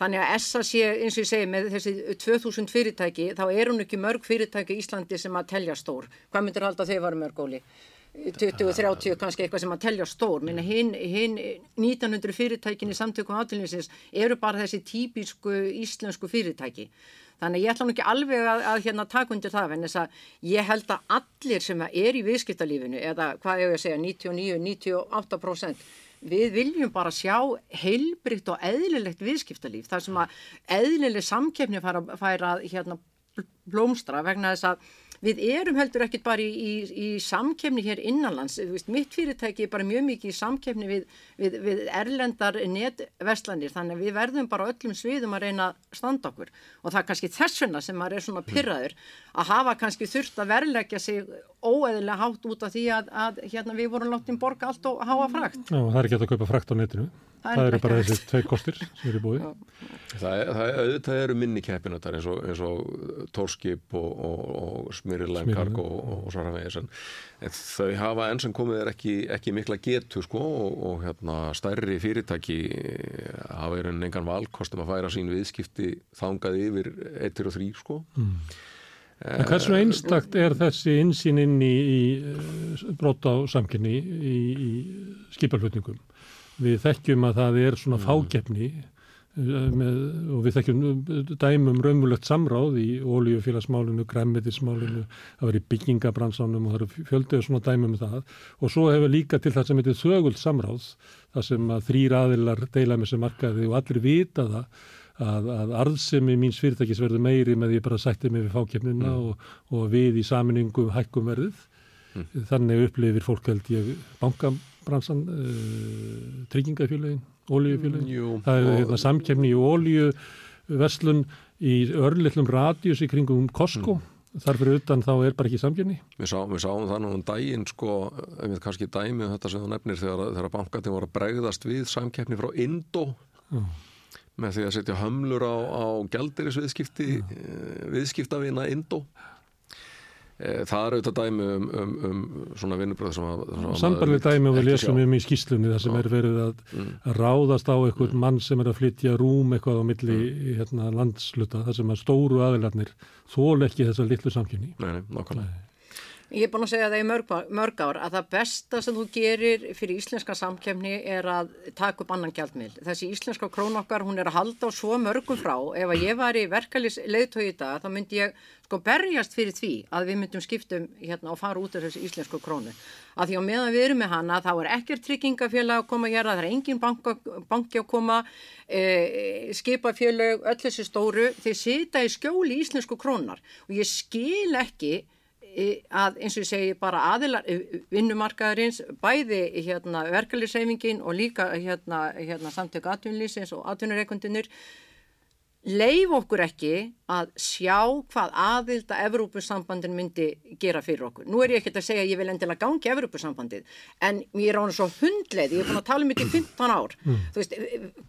þannig að ESSA sé eins og ég segi með þessi 2000 fyrirtæki þá er hún ekki mörg fyrirtæki í Íslandi sem að telja stór. Hvað myndir halda þau varu mörg óli? 20-30 kannski eitthvað sem að telja stór. Minna hinn hin 1900 fyrirtækin í samtökum átilninsins eru bara þessi típisku íslensku fyrirtæki. Þannig ég ætla nú ekki alveg að, að hérna taka undir það en þess að ég held að allir sem er í viðskiptalífinu eða hvað ég að segja 99-98% við viljum bara sjá heilbrikt og eðlilegt viðskiptalíf þar sem að eðlileg samkeppni fara, fara hérna blómstra vegna þess að við erum heldur ekkit bara í, í, í samkefni hér innanlands, veist, mitt fyrirtæki er bara mjög mikið í samkefni við, við, við erlendar netverslanir þannig að við verðum bara öllum sviðum að reyna standa okkur og það er kannski þess vegna sem maður er svona pyrraður að hafa kannski þurft að verleggja sig óeðilega hátt út af því að, að hérna við vorum láttin borga allt og háa frakt. Já, það er ekki að kaupa frakt á netinu. Það, það eru bara þessi tvei kostir sem eru búið. Það, það, það eru minni keppinötar eins og, eins og tórskip og, og, og smyrirlæn karg og, og svona vegis en þau hafa enn sem komið er ekki, ekki mikla getu sko og hérna stærri fyrirtæki hafa verið engan valkostum að færa sín viðskipti þangað yfir 1 og 3 sko. Mm. En hversu einstakt er þessi insýn inn í, í brot á samkynni í, í skipalflutningum? Við þekkjum að það er svona fágefni með, og við þekkjum dæmum raunmulegt samráð í ólíufélagsmálinu, græmitismálinu, það í byggingabransanum og það eru fjöldið svona dæmum um það og svo hefur líka til það sem heitir þögult samráð, það sem að þrýr aðilar deila með sem markaði og allir vita það að, að arðsemi míns fyrirtækis verður meiri með því bara sættið með við fákefnina mm. og, og við í saminningu hækkum verðið. Mm. Þannig upplifir fólk held ég bankabransan, uh, tryggingafélagin, ólíufélagin. Mm, það er hérna, samkefni í ólíuverslun í örlillum radjus í kringum Costco. Þarfur utan þá er bara ekki samkynni. Við, sá, við sáum það nú um daginn sko, við kannski dæmið um þetta sem þú nefnir þegar, þegar bankatinn voru að bregðast við samkynni frá Indo mm. með því að setja hömlur á, á gældirisviðskipti mm. viðskiptavina Indo það er auðvitað dæmi um, um, um svona vinnubröð sem að Sambarlega dæmi og við lesum um í skýslunni þar sem er verið að, mm. að ráðast á einhvern mm. mann sem er að flytja rúm eitthvað á milli mm. hérna, landsluta þar sem að stóru aðilarnir þól ekki þessa litlu samkynni Nei, nei, nákvæmlega Ég er búin að segja það í mörg, mörg ár að það besta sem þú gerir fyrir íslenska samkefni er að taka upp annan gjaldmiðl. Þessi íslenska krón okkar, hún er að halda á svo mörgum frá. Ef að ég var í verkalýs leiðtói í dag, þá myndi ég sko berjast fyrir því að við myndum skiptum hérna og fara út af þessi íslensku krónu. Að því á meðan við erum með hana, þá er ekkert tryggingafélag að koma hér, það er engin banka, banki að koma, e, skipafélag, öll þessi stóru, þeir sita í skjóli íslensku krónar og ég skil ekki að eins og ég segi bara aðilar vinnumarkaðarins, bæði hérna, verkefliðsreifingin og líka hérna, hérna, samtök atvinnlýsins og atvinnureikundinir leif okkur ekki að sjá hvað aðild að Evrópussambandin myndi gera fyrir okkur. Nú er ég ekkert að segja að ég vil endilega gangi Evrópussambandið, en ég er án svo hundleið, ég er búin að tala um þetta í 15 ár. Mm. Þú veist,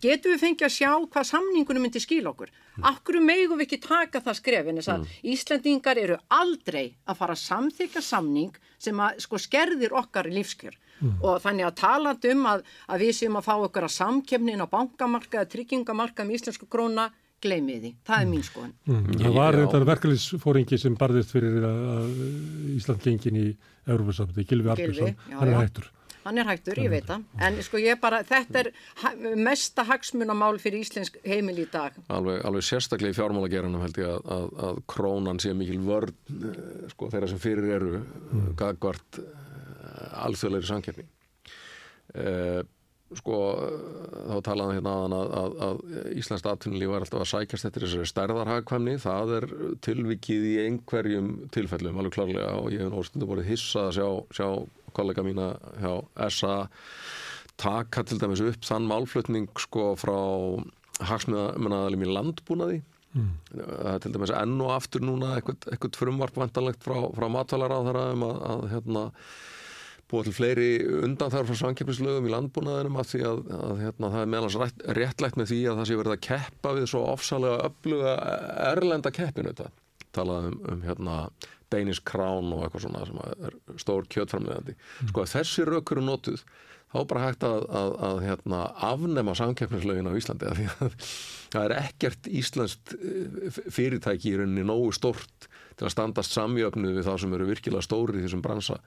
getur við fengið að sjá hvað samningunum myndi skil okkur? Mm. Akkur megum við ekki taka það skrefin þess að mm. Íslandingar eru aldrei að fara að samþykja samning sem að sko skerðir okkar lífskjör. Mm. og þannig að talandi um að, að við séum að fá okkar að samkemnin á bankamarka, tryggingamarka með íslensku króna gleymið því, það er mín skoðan mm. Það var þetta verkefliðsfóringi sem barðist fyrir að Ísland gengin í Európa-samti, Gilvi Arbjörnsson hann er hættur Hann er hættur, ég veit það, en sko ég bara, þetta er mesta hagsmunamál fyrir íslensk heimil í dag. Alveg, alveg sérstaklega í fjármálageranum held ég að, að, að krónan sé mikil vörn, sko þeirra sem fyrir eru, mm. gagvart alþjóðleiri samkjörni. Uh, sko þá talaðum hérna aðan að, að, að Íslands atvinnulíf var alltaf að sækjast eftir þessari stærðarhagkvæmni. Það er tilvikið í einhverjum tilfellum alveg klárlega. Og ég hef náttúrulega borðið hissað að sjá, sjá kollega mína hjá SA taka til dæmis upp þann málflutning sko frá hagsmunnaðalim í landbúnaði. Mm. til dæmis enn og aftur núna eitthvað, eitthvað frumvarp vantanlegt frá, frá matvælar á þeirra um að, að hérna búa til fleiri undanþar frá samkeppnislögum í landbúnaðinum af því að, að hérna, það er meðalans rétt, réttlægt með því að það sé verið að keppa við svo ofsalega öfluga erlenda keppinu þetta talað um, um hérna Danish Crown og eitthvað svona sem er stór kjötframlegandi. Sko að þessi rök eru notuð þá er bara hægt að, að, að hérna, afnema samkeppnislögin á Íslandi af því að það er ekkert íslenskt eh, fyrirtæki í rauninni nógu stort til að standast samjöfnu við þá sem eru virkilega stóri í þessum bransa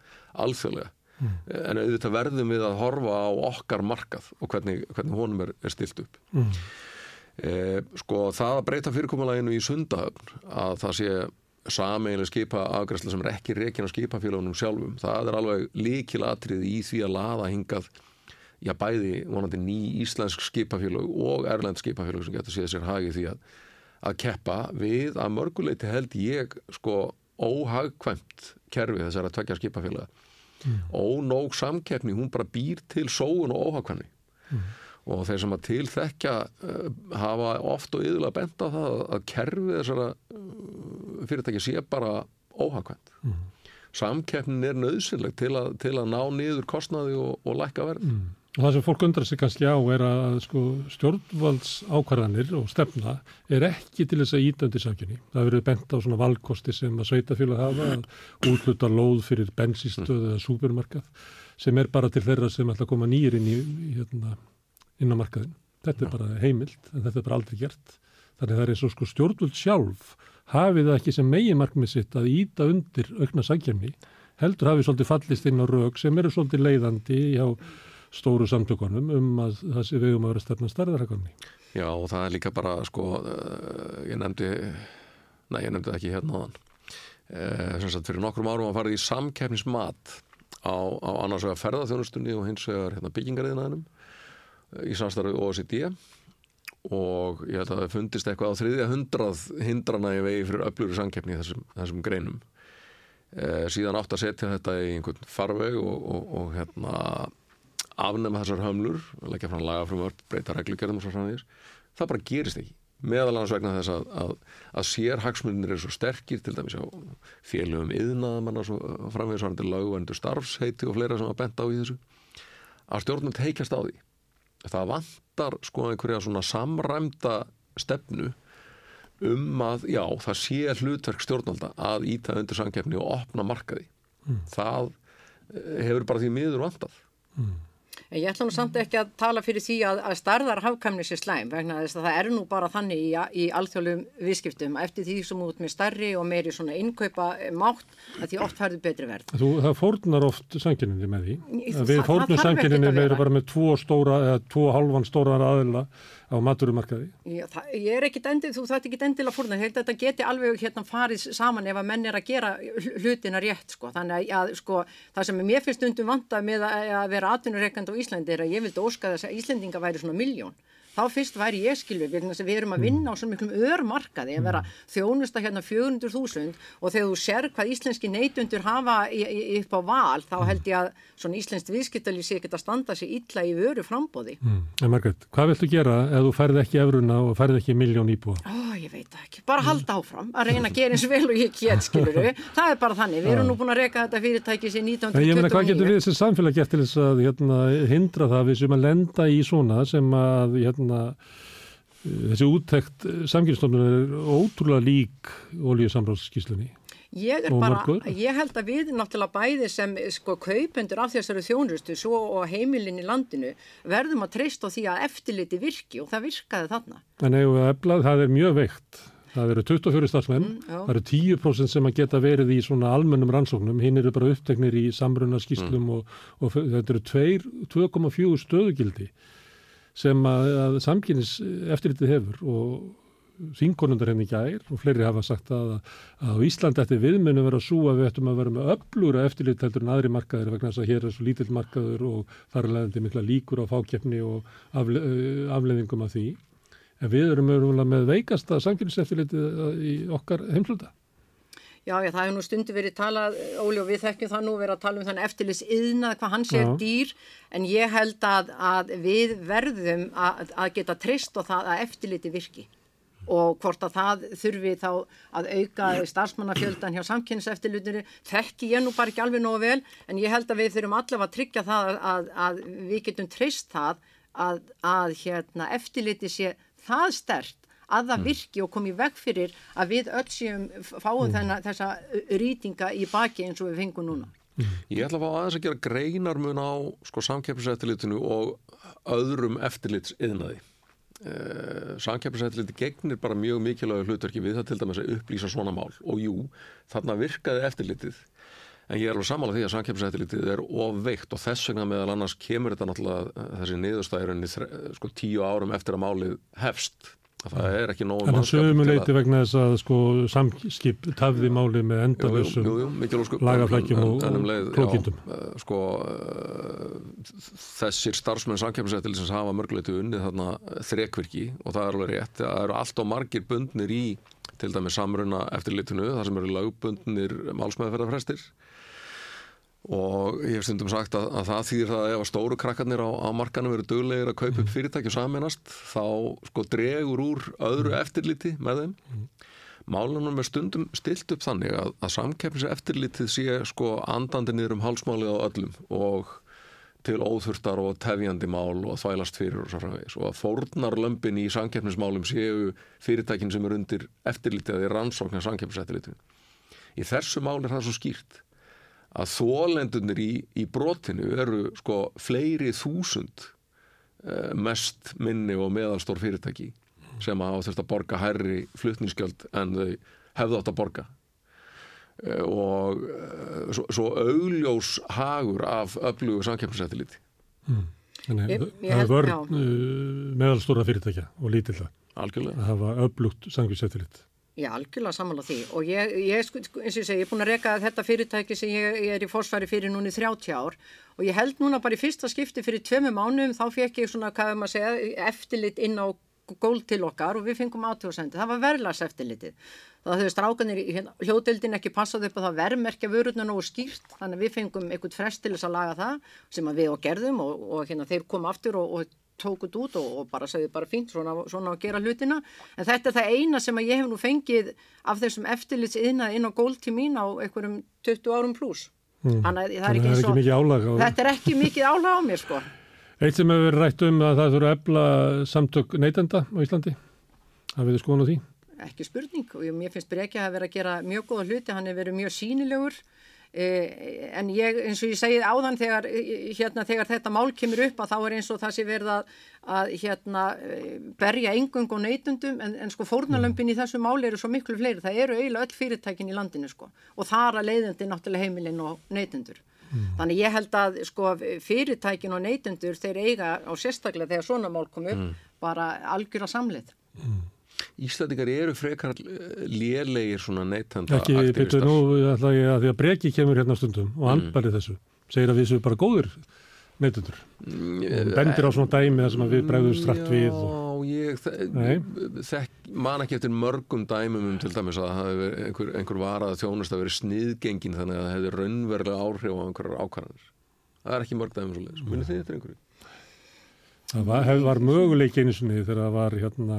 alþjóðlega. Mm. En auðvitað verðum við að horfa á okkar markað og hvernig, hvernig honum er, er stilt upp. Mm. Eh, sko það að breyta fyrirkomulaginu í sundahöfn að það sé sameiginlega skipa afgræsla sem er ekki reikin á skipafélagunum sjálfum það er alveg líkilatrið í því að laða hingað já bæði vonandi ný íslensk skipafélag og erlend skipafélag sem getur séð sér hagið því að, að keppa við að mörguleiti held ég sko óhagkvæmt kerfi þessar að tvekja skipafélaga mm. ónóg samkeppni hún bara býr til sóun og óhagkvæmni mm. og þeir sem að tilþekja uh, hafa oft og yðurlega bent á það að kerfi þessara uh, fyrirtæki sé bara óhagkvæmt Mm. samkeppnin er nöðsynleg til að, til að ná niður kostnaði og, og lækka verð Mm. Og það sem fólk undrar sig kannski á er að sko, stjórnvalds ákvarðanir og stefna er ekki til þess að íta undir samkynni. Það hefur verið bent á svona valkosti sem að sveitafélag hafa að útluta lóð fyrir bensinstöð eða súpermarkað sem er bara til þeirra sem ætla að koma nýjir inn, í, hérna, inn á markaðin. Þetta er bara heimild en þetta er bara aldrei gert. Þannig það er eins og sko stjórnvald sjálf hafið það ekki sem megin markmið sitt að íta undir aukna samkynni heldur hafið svolítið fallist inn á rauk sem eru svolítið leiðandi hjá stóru samtökunum um að það sé við um að vera stefna starðarhakanni. Já og það er líka bara sko uh, ég nefndi nei ég nefndi ekki hérna áðan. Uh, sem sagt fyrir nokkrum árum að farið í samkeppnismat á, á annars vegar ferðarþjónustunni og hins vegar hérna, byggingariðinaðinum í samstarfi OECD og ég held að það fundist eitthvað á þriðja hundrað hindrana í vegi fyrir öflugri samkeppni í þessum, þessum greinum. Uh, síðan átt að setja þetta í einhvern farveg og, og, og hérna afnema þessar hömlur, leggja fram lagafrumvörp, breyta reglugjörðum og svo framvegis það bara gerist ekki, meðal annars vegna þess að, að, að sérhagsmunir eru svo sterkir, til dæmis á félögum yðnaðamann og svo framvegis varandi lögvendur starfsheiti og fleira sem að benda á í þessu. Að stjórnum teikast á því. Það vantar sko einhverja svona samræmda stefnu um að, já, það sé hlutverk stjórnvalda að íta undir samkeppni og opna markaði. Mm. það eh, hefur bara því miður vantað En ég ætla nú samt ekki að tala fyrir því að, að starðar hafkamni sé slæm vegna þess að það er nú bara þannig í, í alþjóðlum viðskiptum eftir því sem út með starri og meiri svona innkaupa mátt að því oft færðu betri verð. Þú, það fórnar oft sanginninni með því. Í- Að Við það- fórnum það að með bara með tvo stóra eða tvo halvan stóra aðila á maturumarkaði. Já, það, ég er ekkit endil, þú þætti ekki endilega fórna, ég held að þetta geti alveg hérna farið saman ef að menn er að gera hl- hlutina rétt sko, þannig að, sko, það sem mér finnst stundum vanda með að, að vera atvinnureikand á Íslandi er að ég vildi óska þess að Íslendinga væri svona miljón. Þá fyrst væri ég skilvið, þess að við erum að vinna á svona miklum örmarkaði, en vera þjónusta hérna 400.000 og þegar þú ser hvað íslenski neytundur hafa upp á val, þá held ég að svona íslenskt viðskiptalíf sé geta standa sig illa í vöru frambóði. Mm. En Margrét, hvað viltu gera ef þú færði ekki efruna og færði ekki miljón íbúa? Ó, ég veit ekki. Bara halda áfram að reyna að gera eins vel og ég get, skilur Það er bara þannig. Við erum nú búin að reyka þetta fyrirtæki sér getur 1929. hérna, hérna, þessi úttekt samkynstofnun er ótrúlega lík olíusamráðskíslunni. Ég er bara, ég held að við náttúrulega bæði sem sko kaupendur af þessari þjónustu svo og heimilin í landinu verðum að treysta því að eftirliti virki og það virkaði þarna. En ef við eflað, það er mjög veikt. Það eru 24 starfsmenn, Mm, það eru 10% sem að geta verið í svona almennum rannsóknum, hinn eru bara uppteknir í samruna skýslum og, og þetta eru tveir- 2,4 stöðugildi sem að, að samkynnis eftirlitið hefur og þingonundar henni gær og fleiri hafa sagt að, að á Íslandi eftir viðminu vera svo að við ættum að vera með öflúra eftirlit heldur en aðri markaður vegna þess að hér er svo lítill markaður og þar er leðandi mikla líkur á fákeppni og afle, eh, afleðingum af því. En við erum með veikasta samkynniseftirlitið í okkar heimsluta. Já, já, það hefur nú stundu verið talað, Óli, og við þekkjum það nú verið að tala um þannig eftirlis yðnað, hvað hann sé Já. dýr, en ég held að, að við verðum að, að geta treyst á það að eftirliti virki. og hvort að það þurfi þá að auka starfsmannafjöldan hjá samkynnseftirlutunni þekki ég nú bara ekki alveg nógu vel en ég held að við þurfum allavega að tryggja það að, að, að við getum treyst það að, að hérna, eftirliti sé það stert að það virki og komi veg fyrir að við öll séum fáum þennan, þessa rýtinga í baki eins og við fengum núna. Ég ætla að fá aðeins að gera greinarmun á sko, samkeppniseftirlitinu og öðrum eftirlitsiðnaði. Uh, samkeppniseftirliti gegnir bara mjög mikilvægur hlutverki við það til dæmis að upplýsa svona mál. Og jú, þarna virkaði eftirlitið. En ég er alveg sammála því að samkeppniseftirlitið er ofveikt og þess vegna meðal annars kemur þetta náttúrulega eh, þessi niðurstæðurinni sko tíu árum eftir að málið hefst það er ekki nógu En það sögumuleiti vegna þess að sko samskip tafði máli með endalösum lagaflækjum og um klókindum. Sko þessir starfsmenn samkeppniseftirlitsins hafa mörguleiti unnið þarna þrekvirki og það er alveg rétt. Það eru allt og margir bundnir í til dæmis samruna eftirlitinu, það sem eru lagbundnir málsmeðferðarfrestir og ég hef stundum sagt að, að það þýðir það að ef stóru krakkarnir á, á markanum verður döglegir að kaupa upp fyrirtæki og saminast þá sko dregur úr öðru eftirliti með þeim. Málunum er stundum stilt upp þannig að, að samkeppnis eftirlitið sé sko andandi niður um hálsmálið á öllum og til óþurftar og tefjandi mál og þvælast fyrir og svo framvegis. Og að fórnarlömpin í samkeppnismálum séu fyrirtækin sem er undir eftirlitið því rannsóknar samkeppniseftirlitið í þessu mál er það svo skýrt að þólendunir í, í brotinu eru sko fleiri þúsund eh, mest minni og meðalstór fyrirtæki sem hafa þurft að borga hærri flutningsgjöld en þau hefðu átt að borga eh, og eh, svo, svo augljós hagur af öflugu samkeppnisættiliti Mm. Þannig að það er uh, meðalstóra fyrirtækja og lítilla Algjörlega. að hafa öflugt samkvæmseftirlit. Já, algjörlega samanlega því. Og ég, ég sko, sko, eins og ég segi, ég er búin að reyka þetta fyrirtæki sem ég, ég er í forsvari fyrir núni 30 ár. Og ég held núna bara í fyrsta skipti fyrir tveimu mánuðum þá fekk ég svona, hvað er maður að segja, eftirlit inn á gól til okkar og við fengum átjóðsendi, það var verðlags eftirlitið. Það höfðu strákanir í hérna, hljóðdeildin ekki passað upp að það verðmerkja vörurna nógu skýrt, þannig að við fengum einhvern frest til þess að laga það sem við og gerðum og, og hérna, þeir kom aftur og, og tókut út og, og bara segði bara fínt svona, svona að gera hlutina en þetta er það eina sem að ég hef nú fengið af þessum eftirlits yðnað inn á gól til mín á einhverjum 20 árum pluss Mm. þannig að það er ekki að mikið álag á þetta er ekki mikið álag á mér sko Eitt sem hefur rætt um að það þurfa að ebla samtök neytenda á Íslandi. Það verður skoðan á því. ekki spurning og ég- mér finnst Breki að vera að gera mjög góða hluti, hann er verið mjög sínilegur en ég eins og ég segið áðan þegar, eh, hérna, þegar þetta mál kemur upp að þá er eins og það sé verið að, að hérna, eh, berja engung og neytundum en, en sko fórnalömpin í þessu máli eru svo miklu fleiri, það eru eiginlega öll fyrirtækin í landinu sko og þar að leiðandi náttúrulega heimilin og neytundur Þannig ég held að sko fyrirtækin og neytundur þeir eiga á sérstaklega þegar svona mál kom upp Mm. bara algjör að samlið. Íslandingar eru frekar lélegir svona neytenda Ekki, betur aktivistar. nú ætla ég að því að breki kemur hérna stundum og Mm. andbæri þessu. Segir að við séum bara góður neytundur. Mm, bendir á svona dæmi þar sem við bregðum strætt við. Og, Já, ég man ekki eftir mörgum dæmum um til dæmis að einhver, einhver varað þjónust að verið sniðgengin þannig að það hefði raunverulega áhrif á einhverjar ákvarðanir. Það er ekki mörg dæmi svo leiðis. Munið þið eftir einhverju? Það var, var möguleik einu sinni þegar það var hérna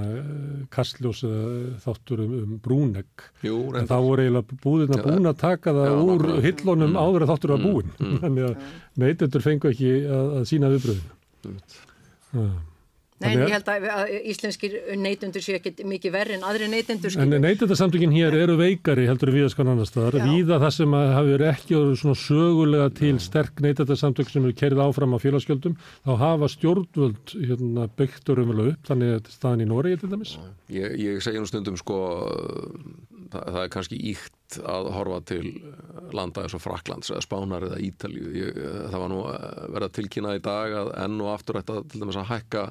kastljós eða þáttur um, um brúnegg. Jú, en þá voru eiginlega búðina Já, búin að taka það já, úr nákvæmlega. hillunum Mm. áður að þáttur var Mm, búin. mm. Þannig að neytendur fengu ekki að, að sína viðbröðinu. Nei, en ég held að, að íslenskir neytendur séu ekkit mikið verri en aðri neytendur En neytendasamtökin hér eru veikari heldur við að skan annars staðar. Víða það sem að hafi verið ekki orðið svona sögulega til sterk neytendasamtök sem eru kerið áfram á félagsgjöldum, þá hafa stjórnvöld hérna, byggtur umvel upp, þannig að staðan í Noregi til dæmis. Ég, ég segi nú stundum sko það, það er kannski íkt að horfa til landa eins og Fraklands eða Spánar eða Ítalju ég, það var nú eh, verið að tilkynna í dag að enn og aftur ætta til dæmis að hækka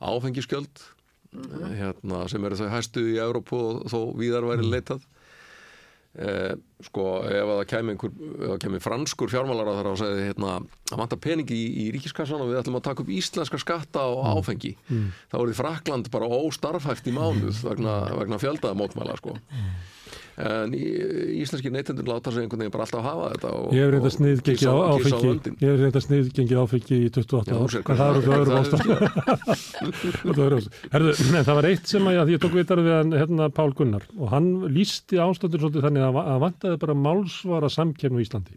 áfengiskjöld Mhm. hérna, sem eru þau hæstu í Európu og þó víðar væri leitað Eh, sko ef að það kemi einhver kemi franskur fjármálar að það og segði hérna að vanta peningi í, í ríkiskassan og við ætlum að taka upp íslenska skatta á áfengi Mm. þá er því Frakland bara óstarfhæft í mánuð vegna, vegna fjöldaða mótmæla sko. En í, íslenski neytendur láta sig einhvern veginn bara alltaf hafa þetta og, Ég hef reynda sniðgengið á áfengi. Ég hef reynda sniðgengið áfengi í 28 Já, ár. en það eru öðrum ástæð Það var eitt sem að, ég tók vitar við hann hérna Pál Gunnar. Og hann lísti ástæður svolítið þannig að að vantaði bara málsvara samkefnu í Íslandi.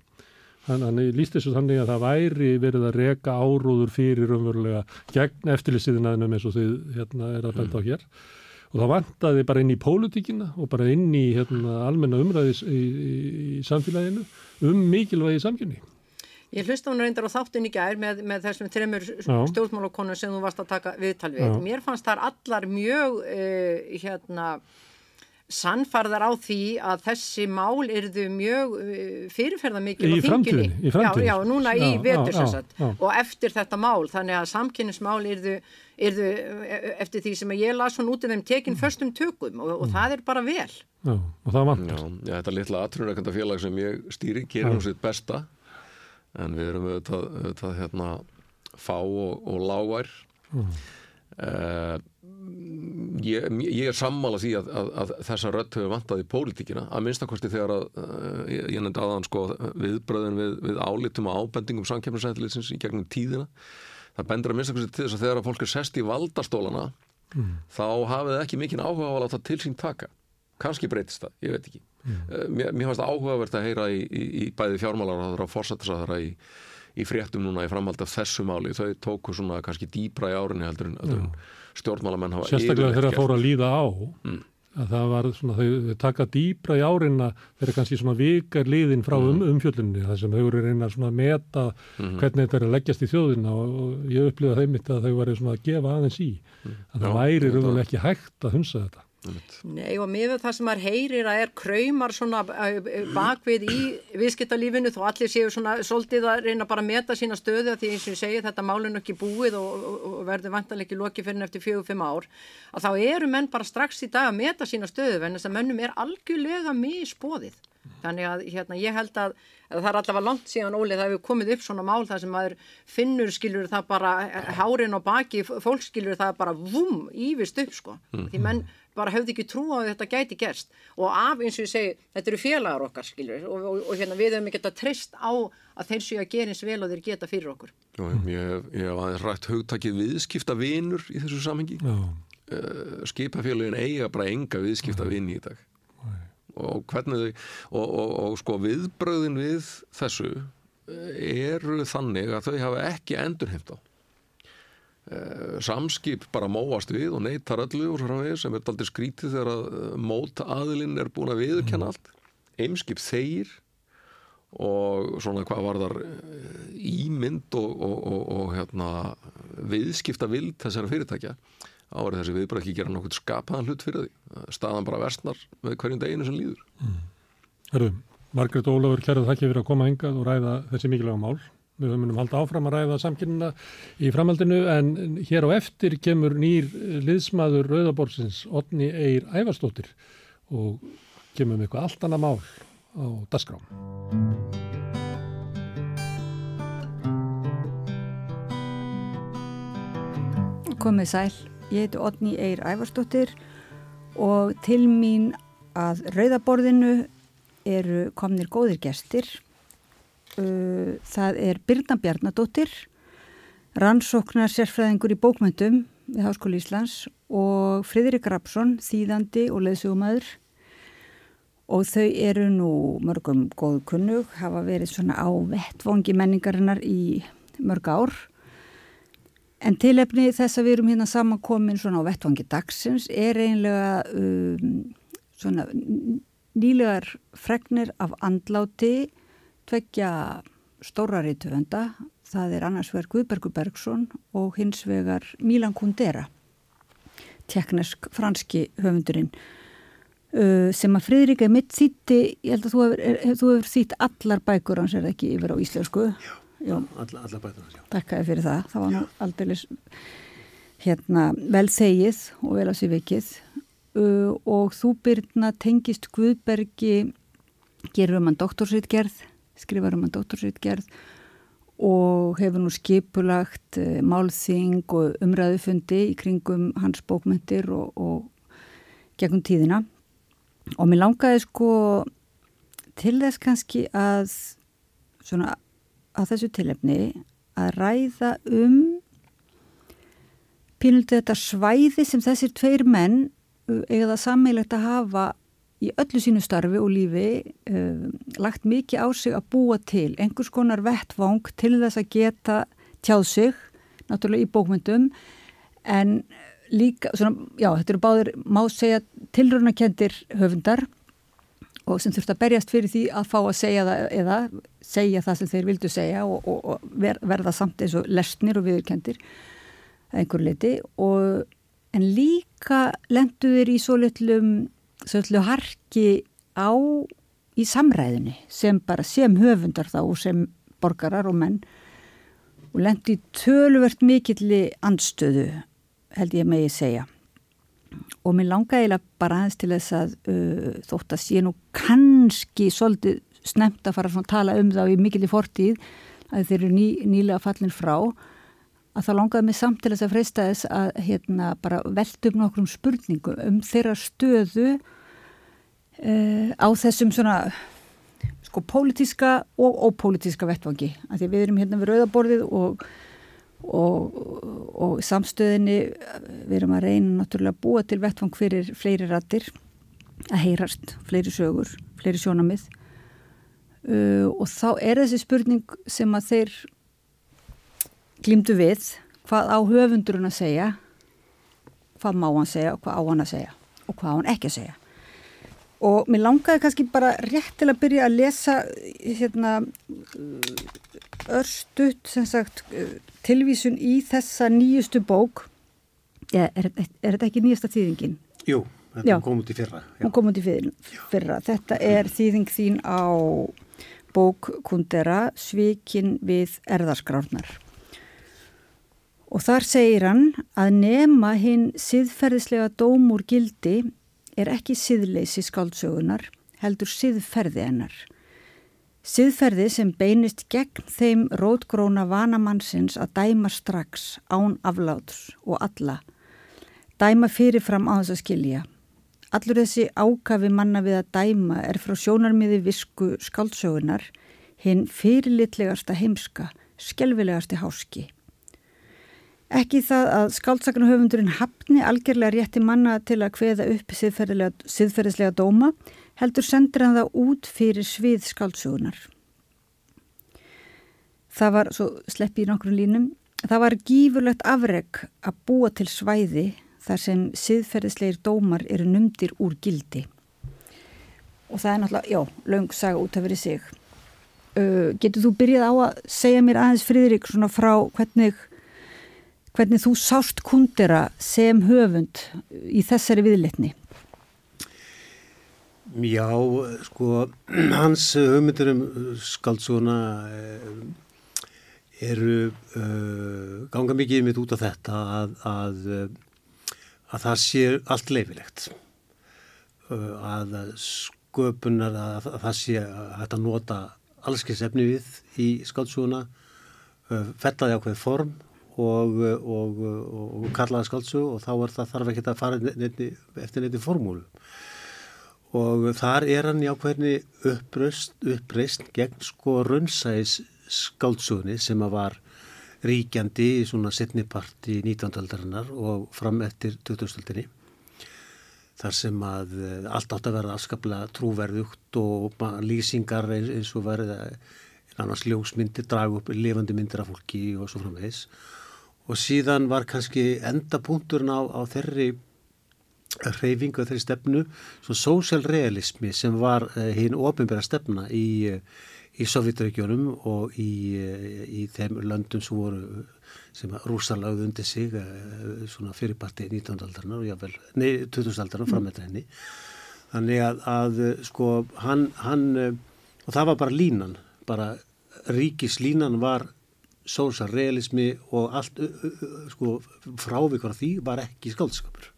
Hann, hann lísti þessu þannig að það væri verið að reka áróður fyrir umverulega gegn eftirlýstiðinaðinum eins og þið hérna er að benda á hér og það vantaði bara inn í pólitíkina og bara inn í hérna, almenna umræðis í, í, í samfélaginu um mikilvægi samkynni. Ég hlusta hún reyndar á þáttin í gær með, með þessum þreymur Já. stjórnmálakonum sem þú varst að taka viðtal við. Já. Mér fannst þar allar mjög uh, hérna sannfarðar á því að þessi mál yrðu mjög uh, fyrirferða mikil Í á þinginni. í framtíðinni. Já, já, núna í Já, vetur já, sem já, sagt já. og eftir þetta mál, þannig að samkynnismál yrðu, yrðu eh, eftir því sem að ég las hún út af þeim tekin föstum tökum og, og það er bara vel. Já, og það vantar. Já, já, þetta litla atrunreikanda félag sem ég stýri nú sitt besta en við erum auðvitað, auðvitað hérna, fá og, og lágvær Mm. uh, ég, ég er sammála því að, að, að þessa rödd hefur vantað í pólitíkina að minnstakosti þegar að uh, ég, ég nefndi aðan sko viðbröðin við, við álitum og ábendingum samkjöfnisættileysins í gegnum tíðina. Það bendur að minnstakosti til þess að þegar að fólk er sest í valdastólana Mm. þá hafið ekki mikinn áhuga á að láta til sín taka. Kannski breytist það, ég veit ekki. Mm. mér, mér fannst það áhugavert að heyra í, í, í bæði fjármálar og fórsættisaðara í, í fréttum núna í framhald af þessu máli. Þau tóku svona kannski dýpra í árinni heldur en, heldur en stjórnmálamenn hafa Sérstaklega þegar það gert. fór að líða á Mm. að það var svona, þau, þau taka dýpra í árinna þegar kannski svona vikar liðin frá um, umfjöllunni, það sem þau eru að reyna svona að meta Mhm. hvernig þetta er að leggjast í þjóðina og, og ég upplýða þeim mitt að þau væri svona að gefa aðeins í að það Já, væri þetta- raunverulega ekki hægt að hunsa þetta Nei og við það sem maður heyrir að er kraumar svona eh, bakvið í viðskiptalífinu þó allir séu svona svolítið að reyna bara að meta sína stöðu að því eins og ég segi þetta málun ekki búið og, og, verður vantanlega ekki lokið fyrir en eftir fjögur, fimm ár að þá eru menn bara strax í dag að meta sína stöðu en þess að mönnum er algjörlega misbóðið. Þannig að hérna, ég held að, að það er allavega langt síðan Óli það hefur komið upp svona mál þar sem maður finnur skilur það bara eh, hárin og baki fólk skilur það bara vum ívist upp sko. Mhm. Því menn bara höfðu ekki trú á að þetta gæti gerst. Og af eins og ég segi, þetta eru félagar okkar skilur og, og, og hérna við höfum ekki að treyst á að þeir séu að gera eins vel og þeir geta fyrir okkur. Jú, ég, ég hef aðeins rætt hugtakið viðskipta vinur í þessu samhengi. Já. uh, skipafélagin eiga bara enga viðskipta vini í dag. Og hvernig þau og, og, og sko viðbröðin við þessu eh, eru þannig að þau hafa ekki endurheimt á samskip bara móast við og neytar öllu og svo framvegis sem er aldrei skrítið þegar að uh, mót aðilinn er búin að viðurkenna allt. Eimskip þeir og svona hvað var þar ímynd og, og, og, og hérna, viðskipta vild þessara fyrirtækja árið þessi viðbröð ekki gera nokkuð skapaðan hlut fyrir því. Staðan bara versnar með hverjum deginu sem líður. Hörru, Margrét Ólafur kærið þakki fyrir að koma hingað og ræða þessi mikilvæga mál. Við munum halda áfram að ræða samkynna í framhaldinu en hér á eftir kemur nýr liðsmaður Rauðaborgsins, Otni Eir Ævarsdóttir og kemur með eitthvað allt annað mál á dasgrám. Komið sæl, ég heiti Otni Eir Ævarsdóttir og til mín að rauðaborðinu eru komnir góðir gestir. Uh, Það er Birna Bjarnadóttir, rannsóknar sérfræðingur í bókmyndum við Háskóli Íslands og Friðrik Rapsson, þýðandi og leðsugumæður. Og þau eru nú mörgum góðu kunnug, hafa verið svona á vettvangi menningarinnar í mörg ár. En tilefni þess að við erum hérna samankomin svona á vettvangi dagsins er einlega um, svona nýlegar fregnir af andláti tveggja stóra reytuvenda. Það er annars vegar Guðbergur Bergson og hins vegar Milan Kundera, tjekknesk franski höfundurinn. Uh, sem að Friðrik er mitt þýtti, ég held að þú hefur, þú hefur þýtt allar bækur hans er ekki yfir á íslensku. Já, Alla, alla bætuna, já. Takkaði fyrir það. Það var aldrei hérna, vel þegið og vel á sér vikið uh, og þú Byrna tengist Guðbergi gerur um hann doktorsritgerð skrifar um hann doktorsritgerð og hefur nú skipulagt uh, málþing og umræðufundi í kringum hans bókmyndir og, og gegnum tíðina. Og mér langaði sko til þess kannski að svona að þessu tilefni að ræða um pínultið þetta svæði sem þessir tveir menn uh, eiga það sammeinlegt að hafa í öllu sínu starfi og lífi uh, lagt mikið á sig að búa til einhvers konar vettvang til þess að geta tjáð sig náttúrulega í bókmyndum en líka, svona, já, þetta eru báðir má segja tilrönakendir höfundar og sem þurft að berjast fyrir því að fá að segja það eða segja það sem þeir vildu segja og, og, og ver, verða samt eins og lesnir og viðurkendir einhver leiti og en líka lendu þeir í svo litlum svo litlu harki á í samræðinni sem bara sem höfundar þá og sem borgarar og menn og lendu í töluvert mikilli anstöðu held ég megi segja. Og mér langaði bara aðeins til þess að uh, þótt að sé nú kannski svolítið snemt að fara að tala um þá í mikil í fortíð að þeir eru ný, nýlega fallin frá að það langaði mig samt til þess að freysta þess að hérna bara velta upp nokkrum spurningum um þeirra stöðu uh, á þessum svona sko pólitíska og ópólitíska vettvangi. Því við erum hérna við rauðaborðið og og, og samstöðinni við erum að reyna náttúrulega að búa til vettvang fyrir fleiri rattir að heyrast, fleiri sögur fleiri sjónamið uh, og þá er þessi spurning sem að þeir glýmdu við hvað á höfundurinn að segja hvað má hann segja og hvað á hann að segja og hvað á hann ekki að segja. Og mér langaði kannski bara rétt til að byrja að lesa hérna sagt tilvísun í þessa nýjustu bók. Ja, er, er, er þetta ekki nýjasta þýðingin? Jú, þetta kom út í fyrra Já. Hún kom út í fyrra. Þetta er þýðing þín á bók Kundera Svikin við erðarskrárnar og þar segir hann að nema hinn siðferðislega dómur gildi er ekki siðleysi skáldsögunar heldur siðferði hennar Siðferði sem beinist gegn þeim rótgróna vanamannsins að dæma strax án afláts og alla. Dæma fyrirfram á þess að skilja. Allur þessi ákafi manna við að dæma er frá sjónarmiði visku skáldsögunar hinn fyrirlitlegasta heimska, skelvilegasti háski. Ekki það að skáldsaknahöfundurinn hafni algjörlega rétti manna til að hveða upp siðferðislega dóma heldur sendir hann það út fyrir svið skáldsögunar. Það var, svo sleppi í nokkrum línum, það var gífurlegt afreg að búa til svæði þar sem siðferðisleir dómar eru numdir úr gildi. Og það er náttúrulega, já, laung saga út af verið sig. Uh, getur þú byrjað á að segja mér aðeins Fríðrik svona frá hvernig, hvernig þú sást kundera sem höfund í þessari viðletni? Já, sko, hans hugmyndir um skaldsóna eru uh, ganga mikið mitt út af þetta að, að, að það sé allt leifilegt. Uh, að sköpunar, að, að það sé að nota allskeiðsefni við í skaldsóna, fellaði á hverju form og, og, og, kallaði skaldsó og þá er það þarf ekki að fara nefni, eftir nefni formúlu og þar er hann jákvæðinni uppreist, gegn sko rönnsæðis skáldsögunni sem að var ríkjandi í svona setnipart í 19. aldarinnar og fram eftir 20. aldinni þar sem að eh, allt átt að vera afskaplega trúverðugt og lýsingar eins, og verið annars ljósmyndir, dragu upp lifandi myndir af fólki og svo framvegis og síðan var kannski endapunkturinn á, á þeirri reyfingu þeirri stefnu svo sósjálrealismi sem var uh, hinn ofinbæra stefna í, uh, í Sovjetregjónum og í, uh, í þeim löndum sem voru sem rúsa lagði undir sig svona fyrirparti 19. aldarnar og jável, nei 2000 aldarnar fram með henni þannig að, að sko hann, hann og það var bara línan bara ríkislínan var sósjálrealismi og allt sko frávíkvar því var ekki skaldskapur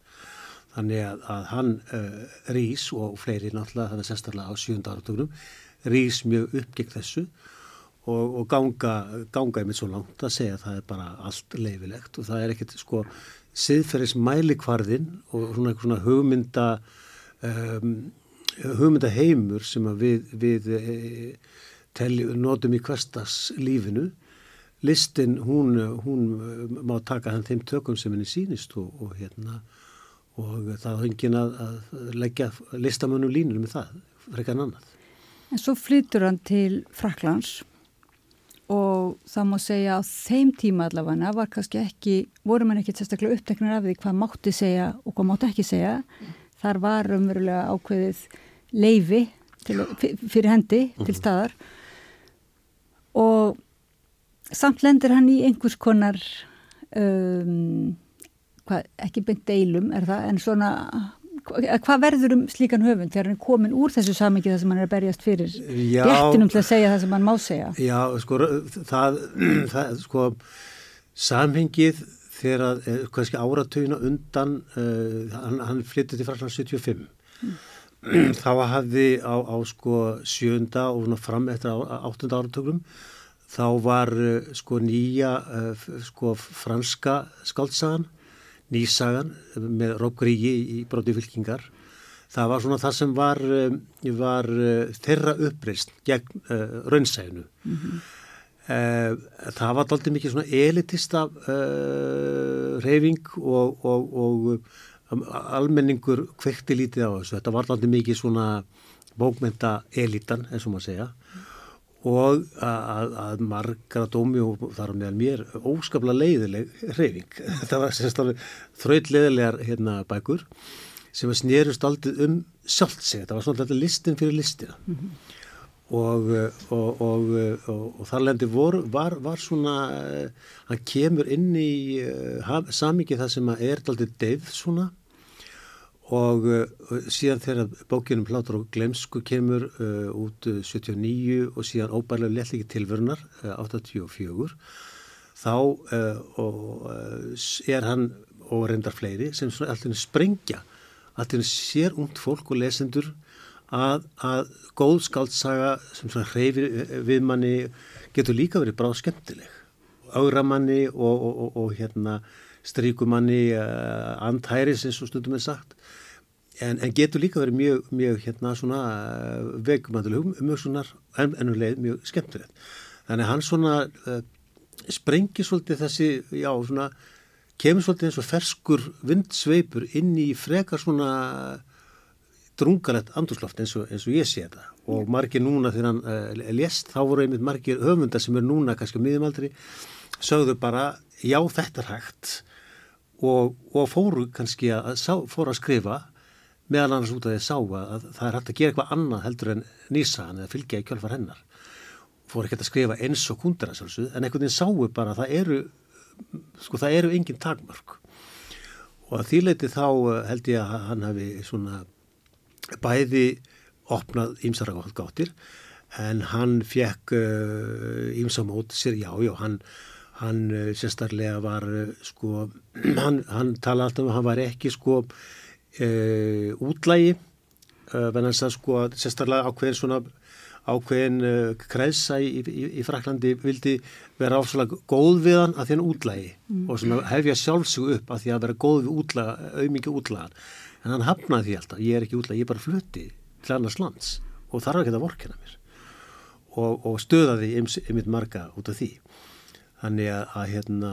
Þannig að, að hann uh, rís og fleiri náttúrulega þannig sérstaklega á sjönda áratögnum rís mjög upp gegn þessu og, og ganga, ganga einmitt svo langt að segja að það er bara allt leifilegt og það er ekkert sko siðferðis mælikvarðin og svona eitthvað svona hugmynda um, hugmyndaheimur sem að við, við e, telli, notum í hverstags lífinu listin hún, hún eh, má taka hann þeim tökum sem henni sýnist og, og hérna og það engin að, að leggja listamönnum línur með það, frekar en annað. En svo flyttur hann til Fraklands og það má segja á þeim tíma allavega var kannski ekki, voru mann ekki sérstaklega uppteknur af því hvað mátti segja og hvað mátti ekki segja. Þar var umverulega ákveðið leifi til, fyrir hendi til Mhm. staðar og samt lendir hann í einhvers konar um, hvað, ekki beint deilum er það, en svona hva- hvað verður um slíkan höfund þegar hann er komin úr þessu samingi þar sem hann er að berjast fyrir réttinum til að segja það sem hann má segja? Já, sko, það, það sko, samhengið þegar að, eh, kannski áratugina undan, uh, hann, hann flyttið til Fransland 75. Þá hafði á, á sko sjönda og fram eftir á, áttunda áratögnum, þá var uh, sko nýja f- sko franska skaldsagan, nýsagan með Rókrígi í broti fylkingar. Það var svona það sem var, var þeirra uppreist gegn uh, raunsæginu. Uh, það var aldrei mikið svona elitista uh, reyfing og, og, og um, almenningur kvekti lítið á þessu. Þetta var aldrei mikið svona bókmenta elitan, eins og maður segja og að, að margra dómi og þar meðal mér óskaplega leiðileg reyfing. Þetta var sérstaklega þraut leiðilegar hérna, bækur sem að snerust aldrei um sjálft sig. Þetta var svona listin fyrir listina og, uh, og, og, uh, og, og þar lendi vor, var, var svona, uh, hann kemur inn í uh, samingi það sem að er aldrei deyð svona og uh, síðan þegar bókinum Plátur og Glemsku kemur uh, út uh, 79 og síðan óbærlega lettliki tilvörnar uh, 84 þá uh, uh, er hann og reyndar fleiri sem alltaf sprengja alltaf sér ungt fólk og lesendur að, að góð skaldsaga sem hreyfir við manni getur líka verið bráð skemmtileg. Áramanni og, og, og, og hérna stríkumanni uh, andhæris eins og stundum er sagt en, en getur líka verið mjög, mjög hérna svona uh, vegumandul umhugsunar en ennuleg mjög skemmtilegt. Þannig að hann svona uh, sprengir svolítið þessi já svona kemur svolítið eins og ferskur vindsveipur inn í frekar svona drungalegt andurslóft eins eins og ég sé þetta. Og margir núna þegar hann uh, lést þá voru einmitt margir höfundar sem er núna kannski á miðjumaldri sögðu bara já þetta er hægt. Og, og fóru kannski að, sá, fóru að skrifa meðal annars út af því að sá að það er hægt að gera eitthvað annað heldur en nýsaðan eða fylgja í kjölfar hennar. Fóru ekkert að skrifa eins og sjálfsögð en einhvern veginn sáu bara að það eru sko það eru engin takmörk. Og að því leiti þá uh, held ég að hann hafi svona bæði opnað ímsara gáttir en hann fekk ímsa uh, mót sér, já, já, hann, hann uh, sérstaklega var uh, sko, hann, hann tala alltaf um að hann var ekki sko uh, útlægi uh, venn að sko sérstaklega ákveðin svona ákveðin uh, kreðsa í, í, í Fraklandi vildi vera ásvalega góð við hann að því hann útlægi Mm. og svona hefja sjálfsög upp að því að vera góð við útlaga, auðmikið útlagan. En hann hafnaði því alltaf, ég er ekki útlægi, ég er bara flutti til annars lands og þarf ekki að vorkina mér. Og, og stöðaði einmitt marga út af því þannig að, að hérna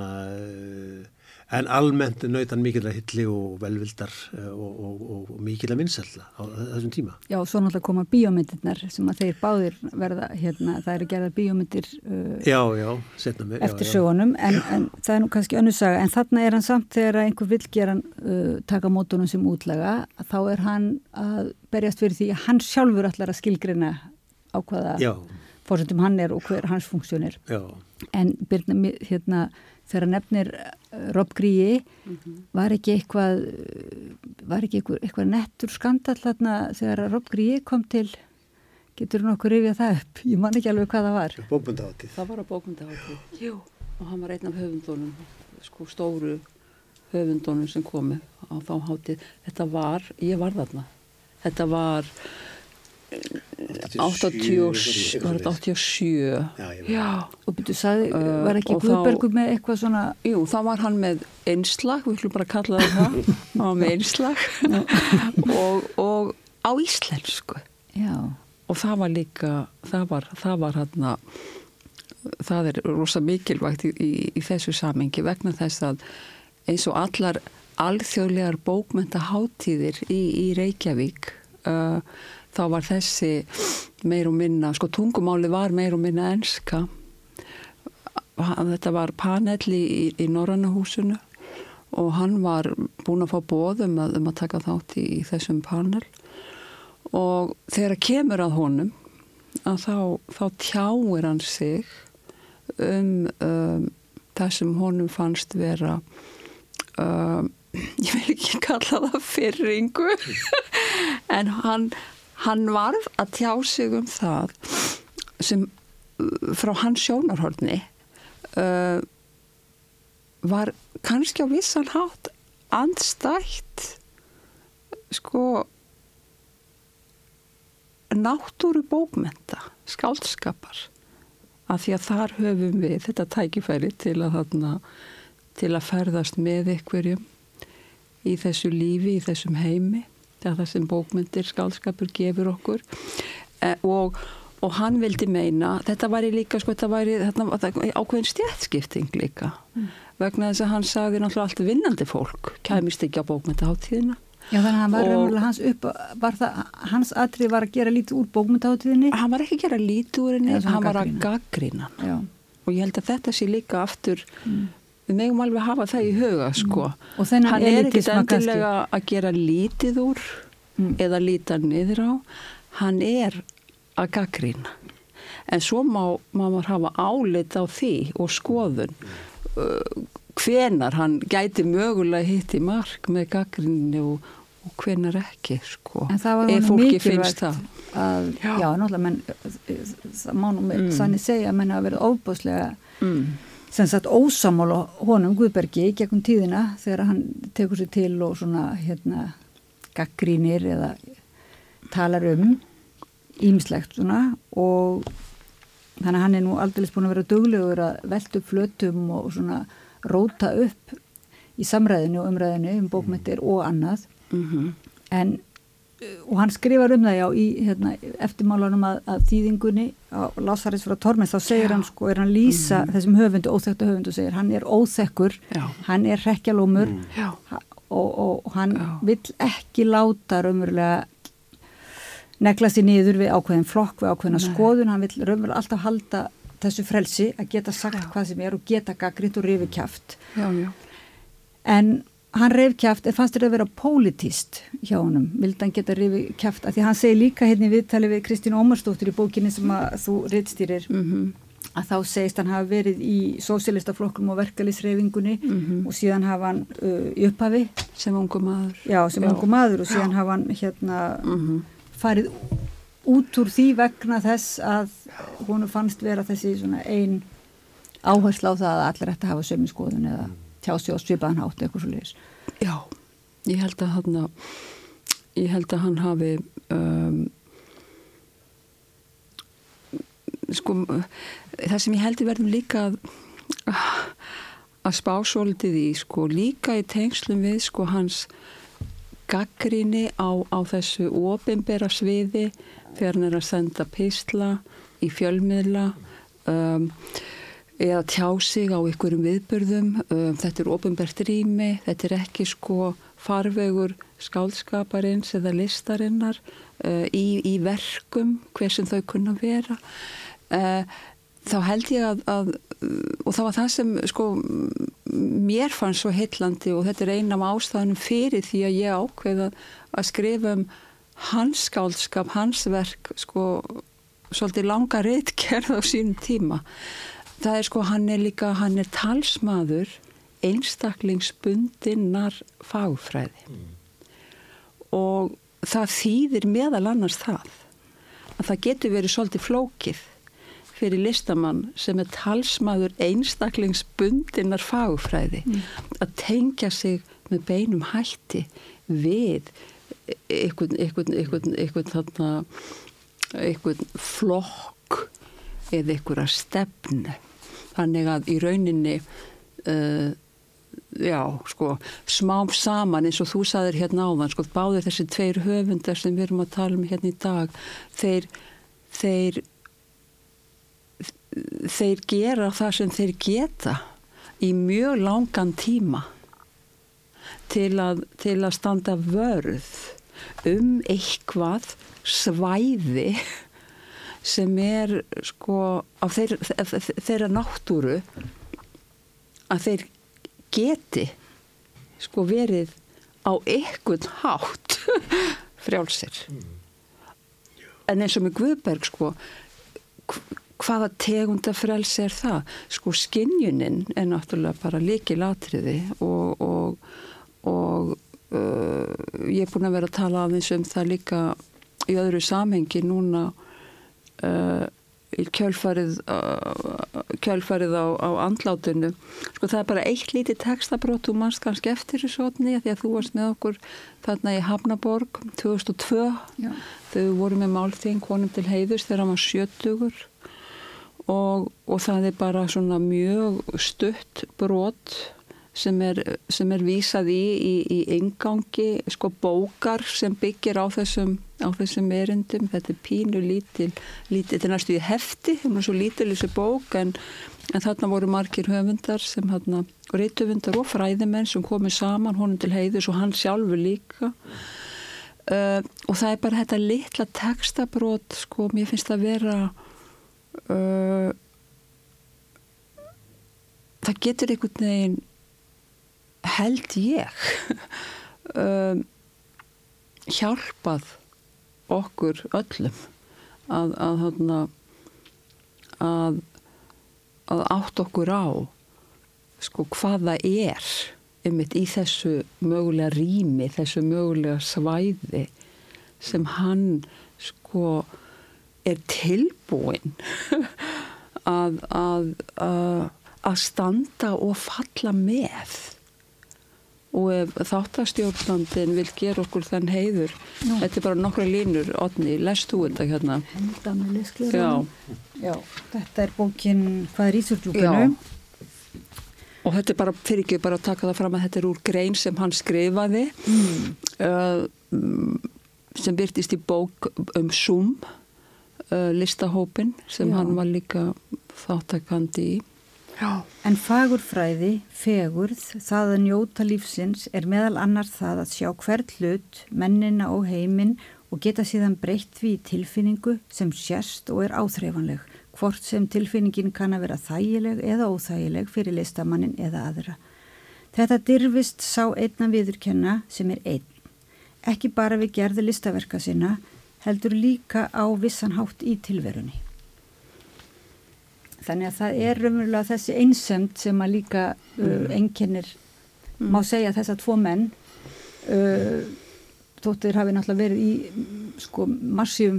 en almennt nautan mikilvæg hilli og velvildar og, og, og, og mikilvæg vinsella á þessum tíma Já, svo náttúrulega koma bíómyndirnar sem að þeir báðir verða, hérna, það eru gerðar bíómyndir uh, Já, já, mér eftir já, sögunum, en, en það er nú kannski önnur saga, en þarna er hann samt þegar einhver vill gera uh, taka mótunum sem útlaga, þá er hann að berjast fyrir því að hann sjálfur ætlar að skilgrina á hvaða Já. fórsendum hann er og hver hans funksjónir. Já. En Birna, hérna, þegar hann nefnir uh, Rob Gríi, var ekki eitthvað, uh, var ekki eitthvað, eitthvað nettur skandall þarna þegar Rob Gríi kom til, getur nokkur rifjað það upp? Ég man ekki alveg hvað það var. Bókmyndaháttið. Það var á bókmyndaháttið. Jú. Og hann var einn af höfundunum, sko stóru höfundunum sem komu á þá háttið. Þetta var, ég var þarna. Þetta var eh, 80, var þetta 87? Já, Já. Og byrju, sagði, Uh, var ekki Guðbergur með eitthvað svona... Jú, þá var hann með einslag, við ætlum bara að kalla það það, hann var með einslag og, og á íslensku Já. og það var líka það var, það var hann það er rosa mikilvægt í, í, í þessu samengi vegna þess að eins og allar alþjóðlegar bókmyndaháttíðir í, í Reykjavík uh, þá var þessi meir og minna, sko tungumáli var meir og minna enska. Þetta var panel í, í Norrannahúsinu og hann var búin að fá bóðum að, um að taka þátt í, í þessum panel. Og þegar kemur að honum að þá, þá tjáir hann sig um, um það sem honum fannst vera um, ég vil ekki kalla það fyrringu en hann, hann varð að tjá sig um það sem uh, frá hans sjónarhorni uh, var kannski á vissan hátt andstætt sko náttúru bókmenta skáldskapar. Af því að þar höfum við þetta tækifæri til að þarna til að ferðast með ykkurjum í þessu lífi, í þessum heimi það það sem bókmyndir skáldskapur gefur okkur e, og, og hann vildi meina þetta væri líka, sko, þetta væri þetta, ákveðin stjætskipting líka mm. vegna þess að hann sagði náttúrulega allt vinnandi fólk, kæmist ekki á bókmyndaháttíðina Já þannig að hann var raunverulega hans upp, var það, hans atrið var að gera lítið úr bókmyndaháttíðinni? Hann var ekki að gera lítið úr henni, hann var að gaggrina og ég held að þetta sé líka aftur mm. Við megum alveg hafa það í huga sko, mm. hann er ekki endilega að gera lítið úr mm. eða líta niður á hann er að gaggrina en svo má maður hafa álit á því og skoðun uh, hvenar hann gæti mögulega hitt í mark með gaggrinni og, og hvenar ekki sko, en það var það að, já, já náttúrulega menn, það má nú mm. sannig segja að menn hafa verið óbúslega mm. Sem sagt ósamála honum Guðbergi gegn tíðina þegar hann tekur sér til og svona hérna gaggrínir eða talar um ímislegt svona og þannig að hann er nú aldrei búin að vera duglegur að velta upp flötum og svona róta upp í samræðinu og umræðinu um bókmyndir og annað mm -hmm. en og hann skrifar um það já í hérna, eftirmálanum að, að þýðingunni á Lásarins frá Tormins þá segir já. hann sko, er hann lýsa mm þessum höfundu, óþektu höfundu segir, hann er óþekkur já. hann er rekjalómur mm. og, og, hann já. vill ekki láta raunverulega negla sér niður við ákveðin flokk, við ákveðina Nei. skoðun hann vill raunverulega alltaf halda þessu frelsi að geta sagt hvað sem er og geta gaggritt og rifi kæft en hann reyf kæft en fannst þetta að vera politist hjá honum, vildi hann geta rifi kæft að því hann segi líka hérna í viðtali við Kristín Ómarsdóttir í bókinni sem að þú rittstýrir mm -hmm. að þá segist hann hafa verið í sósélistaflokkum og verkalisreifingunni mm -hmm. og síðan hafa hann uh, í upphafi sem ungu maður já, sem já. ungu maður og síðan já. hafa hann hérna mm -hmm. farið út úr því vegna þess að húnu fannst vera þessi svona ein áherslu á það að allir ætti að hafa sömu skoðun eða tjási og svipaðan hátt eitthvað svo leiðis. Já, ég held að hann ég held að hann hafi um, sko það sem ég held í verðum líka að að spá svolítið í sko líka í tengslum við sko hans gaggríni á, á þessu ofinbera sviði þegar hann er að senda písla í fjölmiðla um, eða tjá sig á ykkurum viðbörðum um, þetta er ofinbært rými þetta er ekki sko farvegur skálskaparins eða listarinnar uh, í, í verkum hver sem þau kunna vera. Uh, þá held ég að, að og það var það sem sko mér fann svo heillandi og þetta er eina af ástæðanum fyrir því að ég ákveða að skrifa um hans skálskap, hans verk sko svolítið langa reitkerð á sínum tíma það er sko hann er líka hann er talsmaður einstaklingsbundinnar fagfræði mm. og það þýðir meðal annars það að það getur verið svolítið flókið fyrir listamann sem er talsmaður einstaklingsbundinnar fagfræði mm. að tengja sig með beinum hætti við einhvern, einhvern, einhvern, einhvern þarna, flokk eða einhverja stefnu þannig að í rauninni uh, já, sko, smám saman eins og þú saðir hérna áðan, sko, báðir þessi tveir höfundar sem við erum að tala um hérna í dag, þeir, þeir, þeir gera það sem þeir geta í mjög langan tíma til að, til að standa vörð um eitthvað svæði sem er sko á þeir, þeirra náttúru að þeir geti sko verið á ekkun hátt frjálsir. En eins og með Guðberg sko hvaða tegunda frelsi er það? Sko skinjunin er náttúrulega bara líki latriði og, og, og uh, ég er búin að vera að tala aðeins um það líka í öðru samhengi núna uh, kjölfarið, uh, kjölfarið á, á andlátinu. Sko það er bara eitt lítið textabrót og mannst kannski eftir þessu otni því að þú varst með okkur þarna í Hafnaborg 2002 Já. þau voru með málþing honum til heiðus þegar hann var sjötugur og, og það er bara svona mjög stutt brot sem er, sem er vísað í í, í engangi sko bókar sem byggir á þessum, á þessum erindum. Þetta er pínu lítil, lítil þetta er næstu í hefti, það er svo lítil þessi bók en, en þarna voru margir höfundar sem hérna, reytöfundar og fræðimenn sem komið saman honum til heiðus og hann sjálfur líka. Uh, og það er bara þetta litla textabrót sko, mér finnst það að vera uh, það getur einhvern veginn held ég um, hjálpað okkur öllum að, að, að, að átt okkur á sko hvað það er einmitt í þessu mögulega rými, þessu mögulega svæði sem hann sko er tilbúin að, að, að standa og falla með og ef þáttastjórnandin vil gera okkur þann heiður Nú. þetta er bara nokkra línur, Otni, lest þú þetta hérna? Leskljóðan Já, þetta er bókin Hvað er Ísurdjúkinu? Og þetta er bara, fyrir ekki bara að taka það fram að þetta er úr grein sem hann skrifaði mm. uh, sem byrtist í bók um Zoom uh, listahópin sem Já. hann var líka þáttakandi í Já. En fagurfræði, fegurð, það að njóta lífsins er meðal annar það að sjá hvert hlut, mennina og heiminn og geta síðan breytt því tilfinningu sem sérst og er áþreifanleg, hvort sem tilfinningin kann að vera þægileg eða óþægileg fyrir listamannin eða aðra. Þetta dirfist sá einna viðurkenna sem er einn. Ekki bara við gerði listaverka sinna, heldur líka á vissan hátt í tilverunni. Þannig að það er raunverulega þessi einsönd sem að líka uh, mm. enginnir, mm. má segja þess að tvo menn, uh, þóttir hafi náttúrulega verið í sko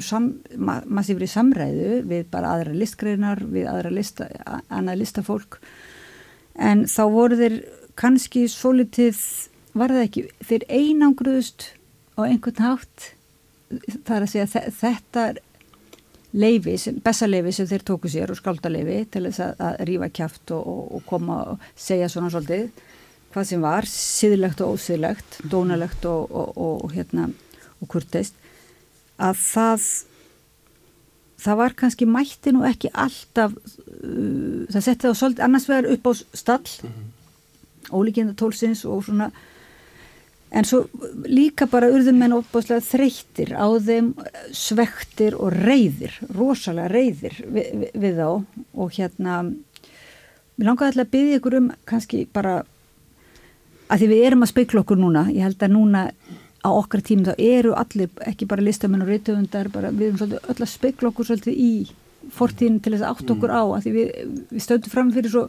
sam, ma massífri samræðu við bara aðra listgreinar, við aðra lista, annað listafólk, en þá voru þeir kannski svo litið, var það ekki, þeir einangruðust á einhvern hátt, það er að segja þetta er leifi, bestaleifi sem þeir tóku sér og skáldaleifi til þess að, að rífa kæft og, og, og koma og segja svona svolítið hvað sem var, síðlegt og ósíðlegt, dónalegt og, og hérna og kurtist að það það var kannski mætti nú ekki alltaf uh, það setti það svolítið annars vegar upp á stall -hmm. ólíkjönda tólsins og svona En svo líka bara urðum menn opbáslega þreyttir á þeim svektir og reyðir, rosalega reyðir við, við þá. Og hérna, mér langaði alltaf að byggja ykkur um kannski bara að því við erum að speikla okkur núna, ég held að núna á okkar tímum þá eru allir, ekki bara listamenn og reytöfundar, við erum svolítið öll að speikla okkur svolítið í fortíðin til þess að átt okkur á að því við, við stöndum fram fyrir svo...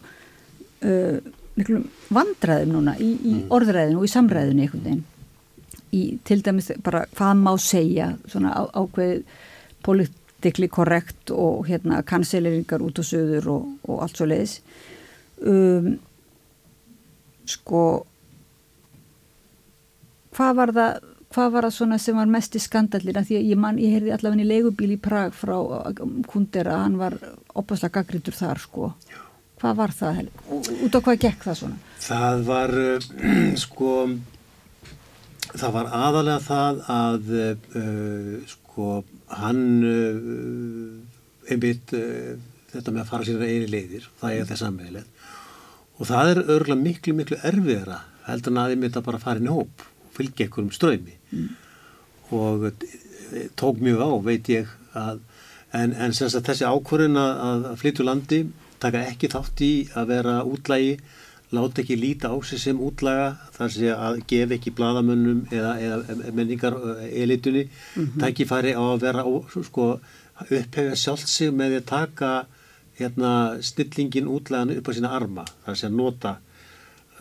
Uh, miklum vandraðum núna í, í mm. orðræðinu og í samræðinu einhvern veginn. Í til dæmis bara hvað má segja svona á, ákveð politíkli korrekt og hérna kanseleringar út og söður og, og allt svo leiðis um, sko hvað var það hvað var það svona sem var mest í skandallina því að ég, man, ég heyrði allavega í leigubíl í Prag frá Kundera, hann var opaslega gaggrindur þar sko Hvað var það? Út á hvað gekk það svona? Það var uh, sko það var aðalega það að uh, sko hann uh, einmitt uh, þetta með að fara sér eini leiðir það er það sammeðilegt og það er örgulega miklu miklu erfiðara heldur en að einmitt að bara fara inn í hóp og fylgja einhverjum ströymi og eh, tók mjög á veit ég að en, en þessi ákvörðin að, að flytja úr landi taka ekki þátt í að vera útlægi láta ekki líta á sig sem útlaga þar sé að gefa ekki bladamönnum eða, eða menningar elitunni Mhm. tækifæri á að vera sko, upphefja sjálft sig með því að taka hérna, snillingin útlagan upp á sína arma þar sé að nota,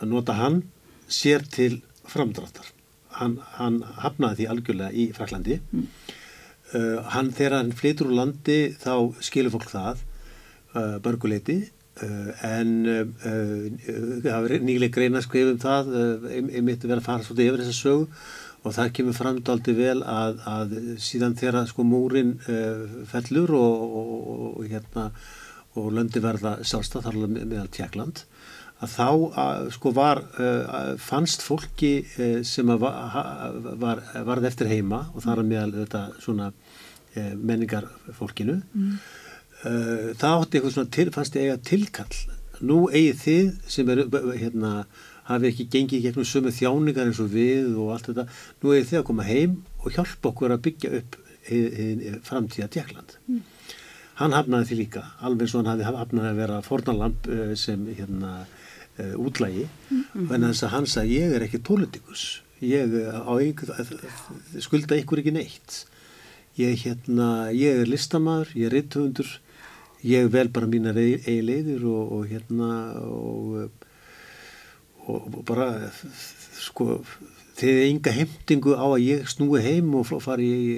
nota hann sér til framdráttar. Hann, hann hafnaði því algjörlega í Fraklandi uh, hann þegar hann flytur úr landi þá skilur fólk það mörguleiti uh, en það er nýlega greina skrifum það uh, einmitt verið að fara svolítið yfir þessa sögu og það kemur fram daldi vel að, að síðan þegar sko múrin fellur og, og, og, hérna og löndi verða sjálfstað þar meðal Tjekkland að þá að, sko var fannst fólki sem að var, varð eftir heima og þar að meðal þetta svona menningar fólkinu Mm. Uh, það átti eitthvað svona til, fannst ég eiga tilkall. Nú eigið þið sem eru hérna, hafi ekki gengið gegnum sömu þjáningar eins og við og allt þetta nú eigið þið að koma heim og hjálpa okkur að byggja upp framtíða Tjekkland hann hafnaði því líka alveg svo hann hafi hafnaði að vera fornalamp uh, sem hérna uh, útlægi Mhm. en þess að hann sagði ég er ekki politikus ég á ykkur, skulda ykkur ekki neitt. Ég, hérna, ég er listamaður, ég er rithöfundur ég vel bara mínar eigi leiðir og, og hérna og, og, bara sko þið er ynga heimtingu á að ég snúi heim og fari í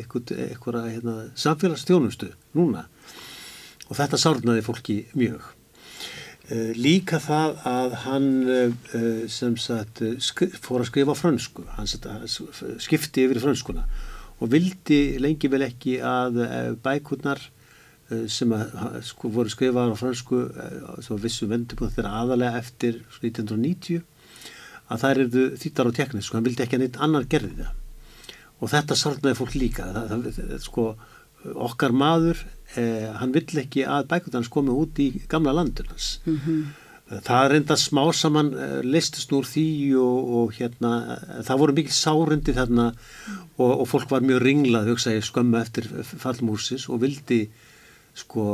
eitthvað hérna, samfélagsstjónustu núna. Og þetta sárnaði fólki mjög. Uh, líka það að hann uh, sem sagt fór að skrifa á frönsku. Hann skipti yfir í frönskuna og vildi lengi vel ekki að bækurnar sem að, sko, voru skrifaðar á frönsku uh, sem vissu vendibúð þeirra aðalega eftir 1990 að þær eru þýttar á teknísku hann vildi ekki að neitt annar gerði það. Og þetta sárnaði fólk líka. Það, það, það, sko, okkar maður eh, hann vill ekki að bækundans komi út í gamla landunans það er enda smá saman listist úr því og, og hérna það voru mikil sárundi þarna og, og fólk var mjög ringlað hugsa ég skömmu eftir fallmúsis og vildi sko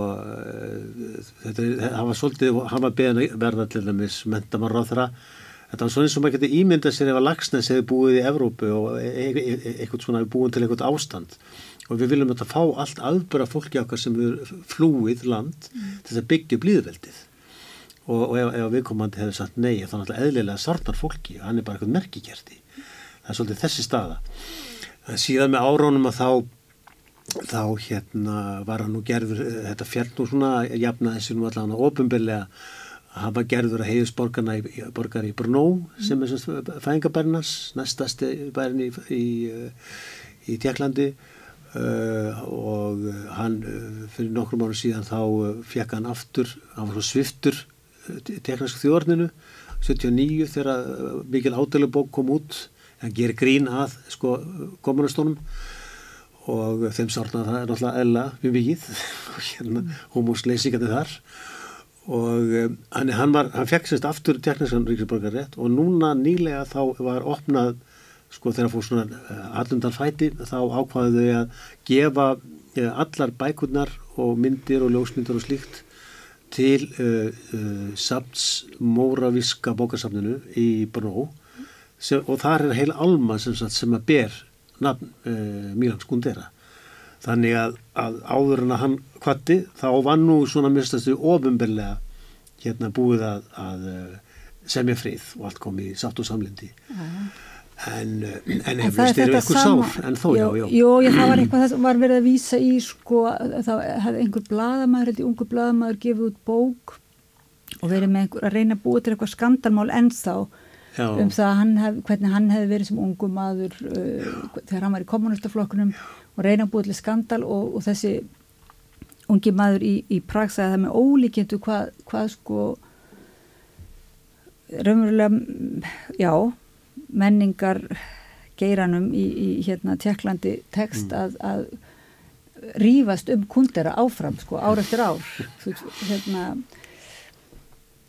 þetta, það var svolítið hann var beðin að verða til dæmis mentamar á þeirra þetta var svona eins og maður getur ímyndað sér ef að Lagsnes hefði búið í Evrópu og e- e- e- eitthvað svona hefði búin til eitthvað ástand. Og við viljum þetta fá allt aðbara fólki okkar sem er flúið land til að byggja upp líðveldið og, og ef, ef viðkomandi hefði sagt nei þá náttúrulega eðlilega sarnar fólki og hann er bara eitthvað merkikerti það er svolítið þessi staða. En síðan með árónum að þá þá hérna var hann nú gerður eh, þetta fjall nú svona jafna þessi nú allan ofinbyrlega að hann var gerður að heiðus borgarna í, borgar í Brno sem er sem fæðingabærnas næstasti bærin í, í, eh, í Tjekklandi uh, og hann fyrir nokkrum árum síðan þá fekk hann aftur, hann var svo sviftur teknarsk þjórninu 79 þegar mikil ádælubók kom út. Hann gerir grín að sko komunastónum og þeim sárna það er náttúrulega eðla mjög mikið og hérna homosleysingandi þar. Og um, hann, hann, var, hann fekk sérst aftur tekniskan ríkisborgarrétt og núna nýlega þá var opnað sko þegar fór svona uh, allundar fæti þá ákvaðu þau að gefa uh, allar bækurnar og myndir og ljósmyndir og slíkt til uh, uh, Sabts Móravíska bókarsafninu í Brno. Og þar er heil alma sem, sem að ber nafn uh, Mílan Skundera þannig að, að áður en að hann kvatti þá var nú svona mistastu ofinberlega hérna búið að, að uh, semja frið og allt kom í sátt og samlindi en, uh, en En það eflust eru ykkur sama- sár? En þó já, já. Jú, já, það var eitthvað sem var verið að vísa í sko, það hefði einhver bladamæður, þetta ungu bladamæður gefið út bók og verið með einhver að reyna að búa til eitthvað skandalmál ennþá Já. um það að hann hef, hvernig hann hefði verið sem ungu maður uh, þegar hann var í kommunistaflokkunum og reyna að búa til skandal og, og þessi ungi maður í, í Prag sagði að það með ólíkjendu hvað, hvað sko raunverulega mm, já, menningar geiranum í, í hérna Tjekklandi tekst að, að rífast um kundera áfram sko, ár eftir ár. Þú, hérna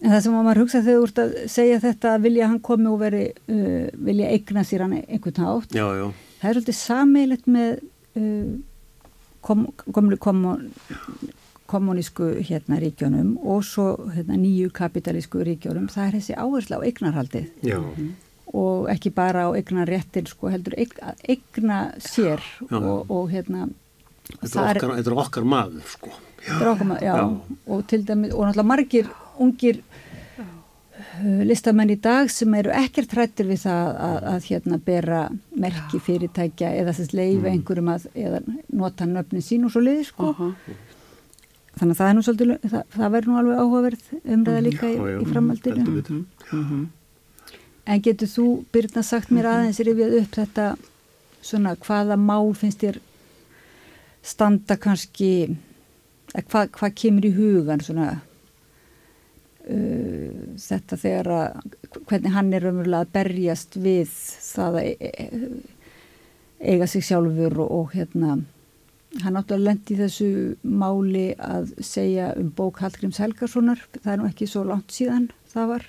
en það sem maður hugsa þegar þú ert að segja þetta vilja hann komi og veri uh, vilja eigna sér hann einhvern hátt Já, já. það er svolítið sameilegt með uh, kom, komlu kommun kommunísku hérna ríkjónum og svo hérna, nýju kapitalísku ríkjónum, það er þessi áherslu á eignarhaldið Já. og ekki bara á eignarréttin sko heldur eign, eigna sér Já. og, og hérna Þetta er okkar, er okkar maður, sko. Okkar já, Já. og til dæmis, og náttúrulega margir ungir uh, listamenn í dag sem eru ekkert hrættir við það að, að hérna bera merki fyrirtækja eða þess leifa einhverjum að eða nota nöfnin sín og svo liði sko þannig að það er nú svolítið það, það verður nú alveg áhugaverð umræða líka í, Já, já, í framhaldinu. heldur betur. en getur þú Birna sagt mér aðeins rifjað upp þetta svona hvaða mál finnst þér standa kannski eða hvað, hvað kemur í hugan svona uh, þetta þegar að hvernig hann er raunverulega að berjast við það að e- e- eiga sig sjálfur og, og hérna hann átti að lendi þessu máli að segja um bók Hallgríms Helgarssonar það er nú ekki svo langt síðan það var.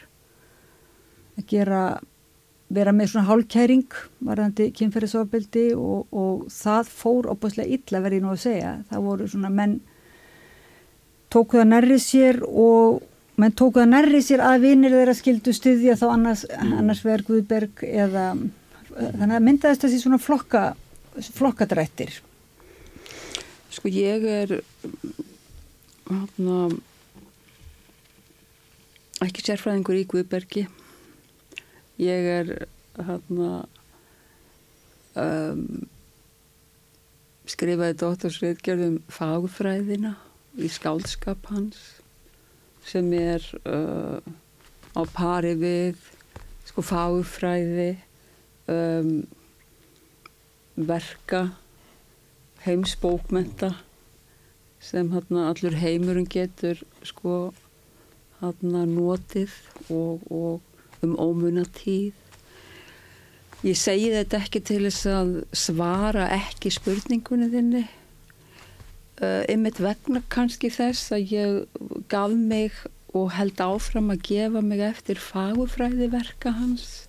Að gera vera með svona hálkæring varðandi kynferðisofbeldi og, og það fór opaslega illa verið nú að segja. Það voru svona menn tóku það nærri sér og menn tóku það nærri sér að vinir þeirra skildu styðja þá annars, annars verð Guðberg eða þannig að myndaðist þessi svona flokka flokkadrættir. Sko ég er hana, ekki sérfræðingur í Guðbergi. Ég er hana, um, skrifaði dóttarsriðgjörðum fagfræðina í skáldskap hans sem er uh, á pari við sko fagfræði um, verka heimsbókmenta sem hérna allur heimurinn getur sko hérna notið og, og um ómuna tíð. Ég segi þetta ekki til þess að svara ekki spurningunni þinni. Uh, einmitt vegna kannski þess að ég gaf mig og held áfram að gefa mig eftir fagufræðiverka hans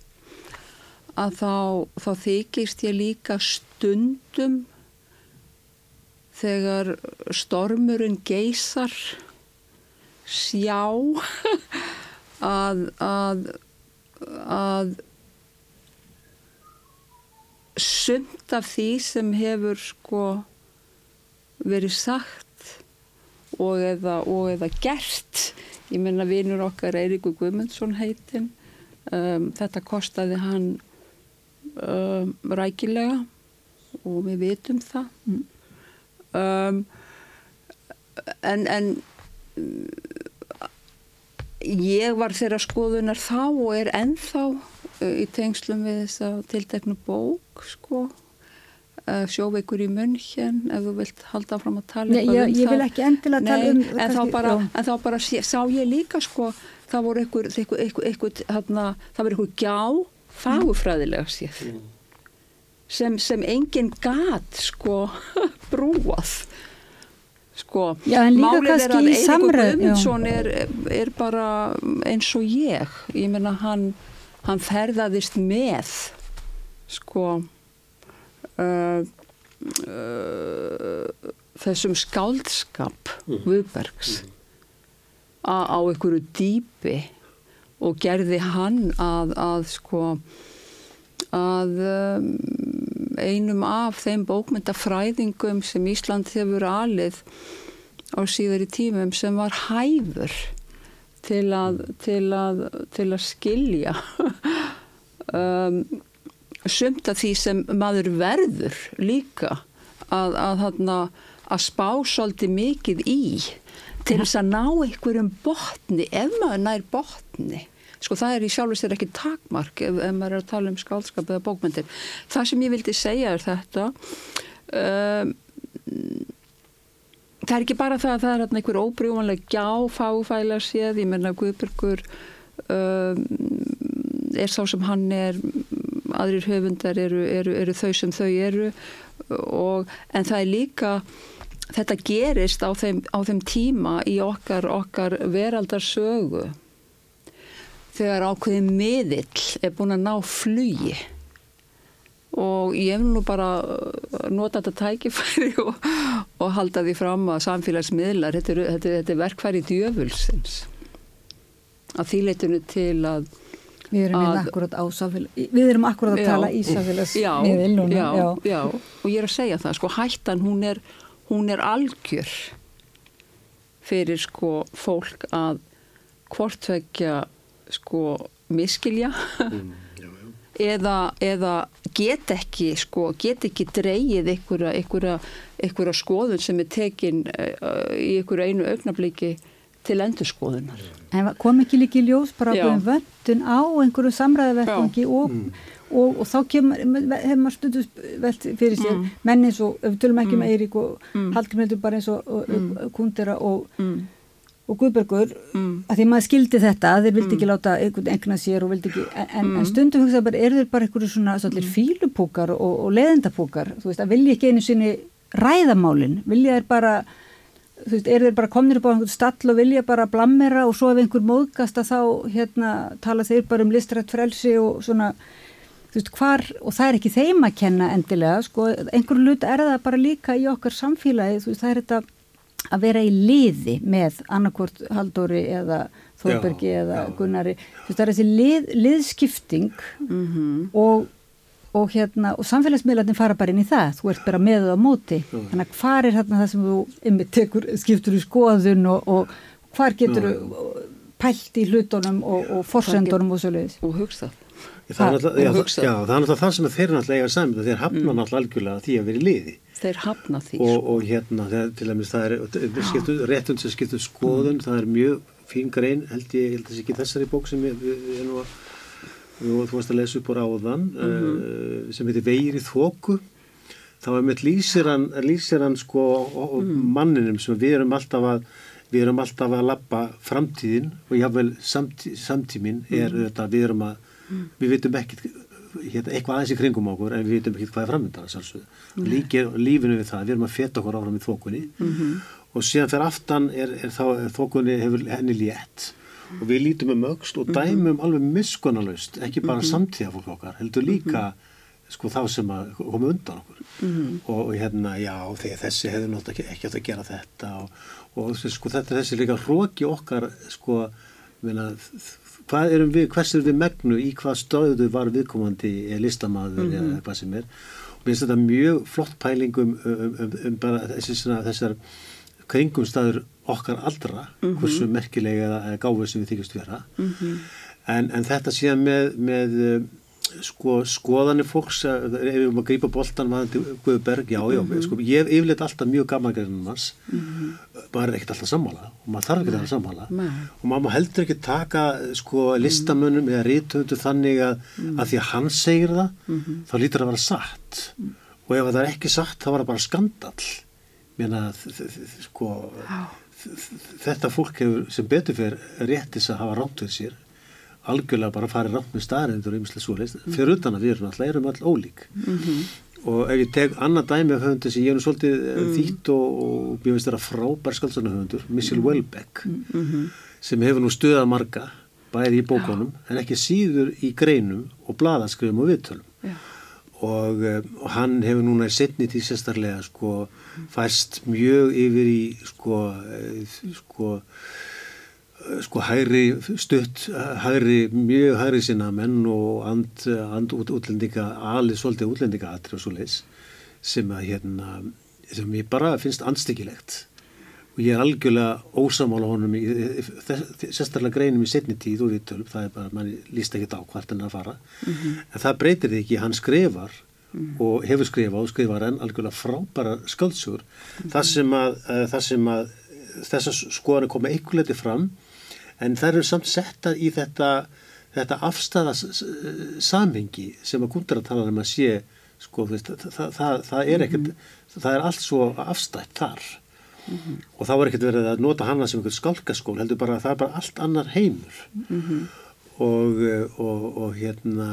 að þá, þá þykist ég líka stundum þegar stormurinn geysar sjá að, að, að sumt af því sem hefur sko verið sagt og eða, og eða gert. Ég menna vinur okkar Eiríku Guðmundsson heitin um, þetta kostaði hann um, rækilega og við vitum það. Um, en, en ég var þeirra skoðunar þá og er ennþá uh, í tengslum við þessa tilteknu bók sko sjóveikur í munn hér ef þú vilt halda fram að tala Nei, ég, um ég það. vil ekki endilega Nei, tala um en, þá kannski- bara, já. en þá bara sé, sá ég líka sko það voru einhver, það voru einhver gjá fagufræðilega séð sem, sem enginn gat sko brúað sko Já, en líka málið er að já. Guðmundsson er, er bara eins og ég ég meina hann, hann ferðaðist með sko þessum skáldskap Guðbergs á, á einhverju dýpi og gerði hann að, að sko að um, einum af þeim bókmyndafræðingum sem Ísland hefur alið á síðari tímum sem var hæfur til að, til að, til að skilja. Um, sumt af því sem maður verður líka að, að, að, að spá svolítið mikið í til þess að ná einhverjum botni, ef maður nær botni sko það er í sjálfur sér ekki takmark ef, ef maður er að tala um skálskap eða bókmyndir. Það sem ég vildi segja er þetta um, það er ekki bara það að það er einhver óbrjúanleg gjá fáfæla séð, ég menna Guðbergur um, er sá sem hann er aðrir höfundar eru, eru, eru þau sem þau eru. Og, en það er líka þetta gerist á þeim, á þeim tíma í okkar, okkar veraldarsögu. Þegar ákveðin miðill er búin að ná flugi. Og ég hef nú bara uh, nota þetta tækifæri og, og halda því fram að samfélagsmiðlar, þetta er, er, er verkfæri djöfulsins. Að því leitinu til að Við erum hérna akkurat á samfélag, við erum akkurat að Já. tala í samfélagsmiðil núna. já, já, já, og ég er að segja það, sko hættan hún er, hún er algjör fyrir sko fólk að hvortvekja sko miskilja eða, eða get ekki sko, get ekki dreigið einhverja, einhverja, einhverja skoðun sem er tekin uh, í einhverju einu augnabliki til endurskoðunar. En kom ekki líki ljós bara ákveðin vöndun á einhverju samræðavettvangi og, og, og þá kemur, hefur maður stundu velt fyrir sér, Mm. menn eins og, ef við tölum ekki Mm. með Eirík og Mm. Hallgrímildur bara eins og, og Mm. Kundera og, Mm. og Guðbergur, Mm. að því maður skildi þetta, að þeir vildi Mm. ekki láta einhvern engna sér og vildi ekki, en, en, Mm. en stundum hugsa bara, eru þeir bara einhverju svona svolítið fílupúkar og, og leðendapúkar, þú veist, að vilja ekki einu sinni ræðamálin, vilja þeir bara þú veist, eru þeir bara komnir upp á einhvern stall og vilja bara blammera og svo ef einhver móðgast að þá hérna tala þeir bara um listrætt frelsi og svona þú veist, hvar, og það er ekki þeim að kenna endilega, sko, einhver hlut er það bara líka í okkar samfélagi, þú veist, það er þetta að vera í liði með annarkvort Haldóri eða Þórbergi Já, eða já. Gunnari, þú veist, það er þessi lið, liðskipting Mhm. og og hérna, og samfélagsmiðlarnir fara bara inn í það, þú ert bara með það á móti. Þannig að hvar er hérna það sem þú einmitt tekur, skiptur í skoðun og, og hvar getur þú pælt í hlutunum og, og forsendunum og svo leiðis. Og hugsa Það er náttúrulega- það- hugsa. já, það er náttúrulega það sem þeir náttúrulega eiga saman, þeir hafna Mm. náttúrulega algjörlega því að vera í liði. Þeir hafna því. og, og hérna, þegar, til dæmis það er skiptu, réttund sem skiptur skoðun, það er mjög fín grein, held ég, ég held að það sé ekki þessari bók sem ég, ég, ég nú að þú þú varst að lesa upp úr áðan Mhm. uh, sem heitir Veir í þóku þá er mitt lýsir hann, lýsir hann sko Mm. manninum sem við erum alltaf að við erum alltaf að lappa framtíðin og jáfnvel samtí, samtímin er Mm. auðvitað, við erum að Mm. við vitum ekkit hérna, eitthvað aðeins í kringum okkur en við vitum ekkit hvað er framöndan líkir lífinu við það, við erum að feta okkur áfram í þókunni Mhm. og síðan fyrir aftan er, er þá er þókunni hefur henni létt og við lítum um öxt og Mhm. dæmum alveg miskunnalaust, ekki bara Mhm. samtíða fólk okkar, heldur líka sko þá sem að koma undan okkur Mhm. og, og hérna, já, þessi hefur náttúrulega ekki, átt að gera þetta og, og sko þetta er þessi líka hróki okkar sko, meina, hvað erum við, hvers erum við megnu í hvað stöðu var viðkomandi listamaður Mhm. eða hvað sem er og mér finnst þetta mjög flott pæling um, um, um, um bara þessi, svona, þessar kringumstæður okkar aldra Mhm. hversu merkilega gáfið sem við þykjast vera Mhm. en, en þetta síðan með, með um, sko, skoðanir fólks að- ef við erum að grípa vaðandi Guðberg, já, já, Mhm. sko, ég hef yfirleitt alltaf mjög gaman greinum hans Mhm. maður er ekkert alltaf sammála og maður þarf ekki að vera sammála Nei. og maður heldur ekki taka sko listamönnum eða ríthundu þannig að, Mhm. að því að hann segir það Mhm. þá lítur það að vera satt og ef það er ekki satt þá var það bara skandall Mér sko þetta fólk hefur sem betur fyrir réttis að hafa rámt við sér algjörlega bara farið rámt með staðarendur og ymslega svo leist, fyrir utan að við erum alltaf erum all ólík Mhm. og ef ég teg annað dæmi af höfundu sem ég er nú svolítið mm. Mm. þýtt og, og mér finnst þetta frábær skáldsarna höfundur Michel Welbeck Mhm. sem hefur nú stuðað marga bæði í bókunum en ekki síður í greinum og blaðaskrifum og viðtölum Já. Og, og hann hefur núna í setni tíð sérstarlega sko færst mjög yfir í sko eh, sko eh, sko hægri stutt hægri, mjög hægri sinna menn og and, and út, útlendinga alið svolítið útlendinga atri og svo leis sem að hérna sem ég bara finnst andstyggilegt og ég er algjörlega ósamála honum í, sérstaklega greinum í setni tíð og viðtölum, það er bara, manni líst ekki á hann er að fara. Mhm. en það breytir því ekki, hann skrifar og hefur skrifað og skrifar enn algjörlega frábæra sköldsjúr þar sem að, þar sem að þessar skoðanir koma einhverleiti fram en þær eru samt settar í þetta, þetta afstæða samhengi sem að kundar að tala um að sé sko, veist, það, það, það er ekkert það er allt svo afstætt þar og þá er ekkert verið að nota hana sem einhvern skálkaskól heldur bara að það er bara allt annar heimur. Og, eh, og, og hérna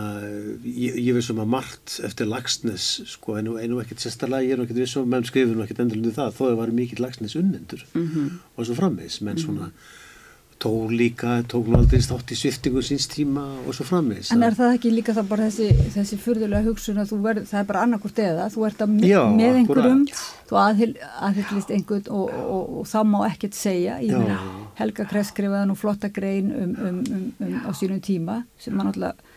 ég, ég veist um að margt eftir Lagsnes sko, en nú ekkert sérstaklega ég er nú ekkert vissum, menn skrifur nú ekkert endurlundi það þó það var mikill Lagsnes unnendur og svo frammeins, menn svona tók líka, aldrei státt í sviftingu síns tíma og svo frammeins En er það ekki líka það bara þessi, þessi furðulega hugsun að þú verð, það er bara annarkort eða, þú ert að Já, með einhverjum, þú aðhyl, aðhyllist einhvern og, og, og, og það má ekkert segja. Ég meina, Helga Kress skrifaði nú flotta grein um, um, um, um á sínum tíma sem var náttúrulega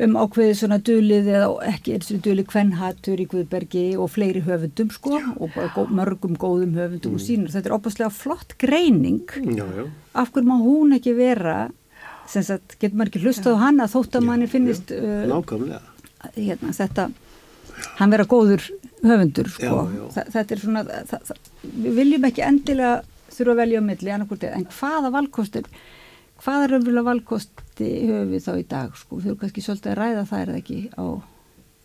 um ákveðið svona dulið eða ekki eins og dulið kvennhatur í Guðbergi og fleiri höfundum sko og bara gó, mörgum góðum höfundum og sínur. Þetta er opaslega flott greining já, já. af hverju má hún ekki vera sem sagt, getur maður ekki hlustað á hana þótt að manni finnist uh, hérna, þetta hann vera góður höfundur sko. Já, já. Þa, þetta er svona það, það, við viljum ekki endilega þurfa að velja á milli en hvaða valkostir hvaða raunverulega valkosti höfum við þá í dag sko, við þurfum kannski svolítið að ræða það er það ekki á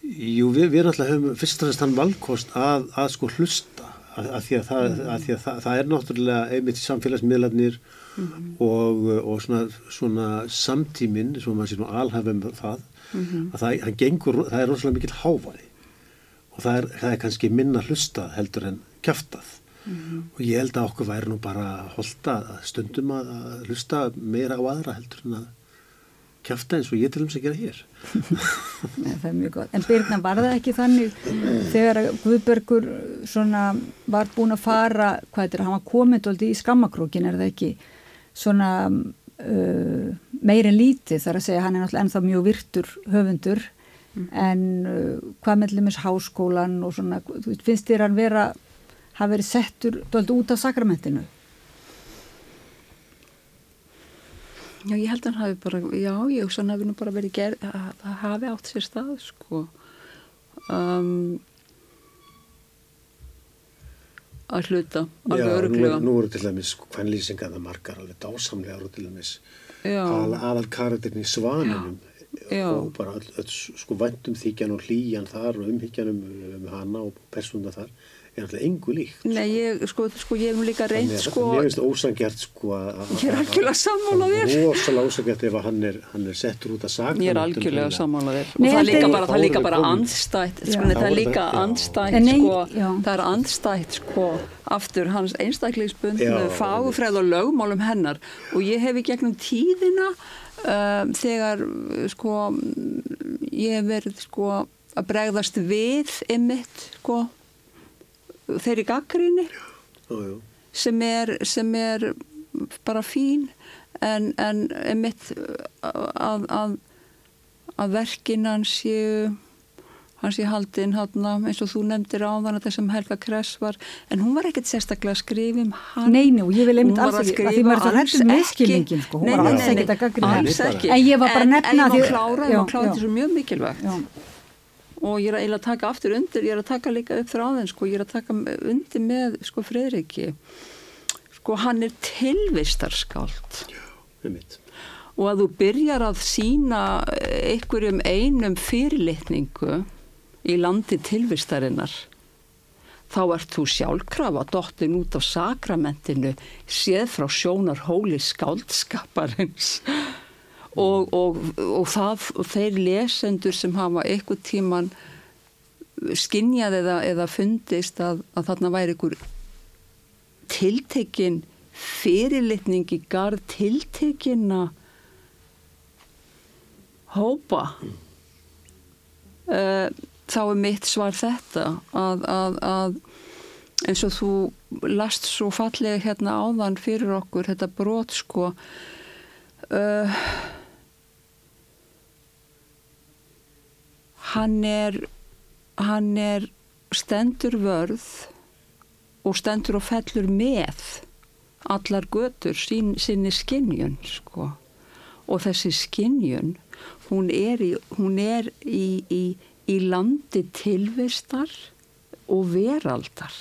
Jú, við, við náttúrulega höfum fyrst og fremst þann valkost að, að sko hlusta. Að, að því að, það, að, því að það, það er náttúrulega einmitt samfélagsmiðlarnir og, og svona, svona samtíminn, svona maður sé nú alhæfum það, að það, gengur, það er rosalega mikill hávæði og það er, það er kannski minna hlustað heldur en kjaftað og ég held að okkur væri nú bara holta stundum að, að hlusta meira á aðra heldur en að kjafta eins og ég til um sig að gera hér Nei, það er mjög gott. En Birna, var það ekki þannig þegar að Guðbergur svona var búin að fara, hvað er það, hann var komið dóldi í skammakrókin, er það ekki svona uh, meir en lítið, þar að segja hann er náttúrulega ennþá mjög virtur höfundur en uh, hvað með limis háskólan og svona, þú veist, finnst þér hann vera, hafa verið settur dóldi út af sakramentinu? Já, ég held að hann hafi bara, já, ég hugsa hann hafi nú bara verið gerð, að það hafi átt sér stað, sko. Um, að hluta, alveg Já, nú, öruglega. nú eru til dæmis hvernlýsingar það margar alveg dásamlega eru til dæmis al, aðal karakterin í svaninum Já. og bara öll, öll sko væntum þykjan og hlýjan þar og umhyggjan um, um hana og persónuna þar er alltaf engu líkt Nei, ég, sko, sko, ég hef nú líka reynd, Þannig að sko, mér finnst ósangjart sko að að- Ég er algjörlega sammála þér. rosalega ósangjart ef að hann er, hann er settur út að sakna ég er algjörlega sammála þér. Og Nei, það er líka er- bara, það er líka bara andstætt, sko, það er er líka andstætt, sko, það er andstætt, sko, aftur hans einstaklingsbundnu Já, fagufræð og lögmálum hennar. Og ég hef í gegnum tíðina um, þegar, sko, ég hef verið, sko, að bregðast við ymmit, sko, þeirri gaggrinni sem er, sem er bara fín en, en einmitt að, að, að verkin hans séu hans sé haldinn hátna, eins og þú nefndir á þann þetta sem Helga Kress var en hún var ekkert sérstaklega að skrifa um hann. Nei, nei, og ég vil einmitt alls að ekki, að því maður er svo alls hræddur með ekki- skilningin, sko, hún Nei, var alls ekkert að það. ekki. En ég var bara að nefna en, ég má klára, ég má klára svo mjög mikilvægt. Já. Og ég er að að taka aftur undir, ég er að taka líka upp þráðin sko, ég er að taka undir með sko Friðriki. Sko hann er tilvistarskáld einmitt. og að þú byrjar að sína einhverjum einum fyrirlitningu í landi tilvistarinnar þá ert þú sjálfkrafa dottin út af sakramentinu séð frá sjónar hóli skáldskaparins og, og, og, það, þeir lesendur sem hafa eitthvað tíman skinjað eða, eða fundist að, að þarna væri einhver tiltekin fyrirlitning í garð tiltekinna hópa. Uh, þá er mitt svar þetta að, að, að eins og þú last svo fallega hérna áðan fyrir okkur þetta brot sko uh, hann er hann er stendur vörð og stendur og fellur með allar götur sín, sinni skinjun sko. Og þessi skinjun hún er í, hún er í, í, í landi tilvistar og veraldar.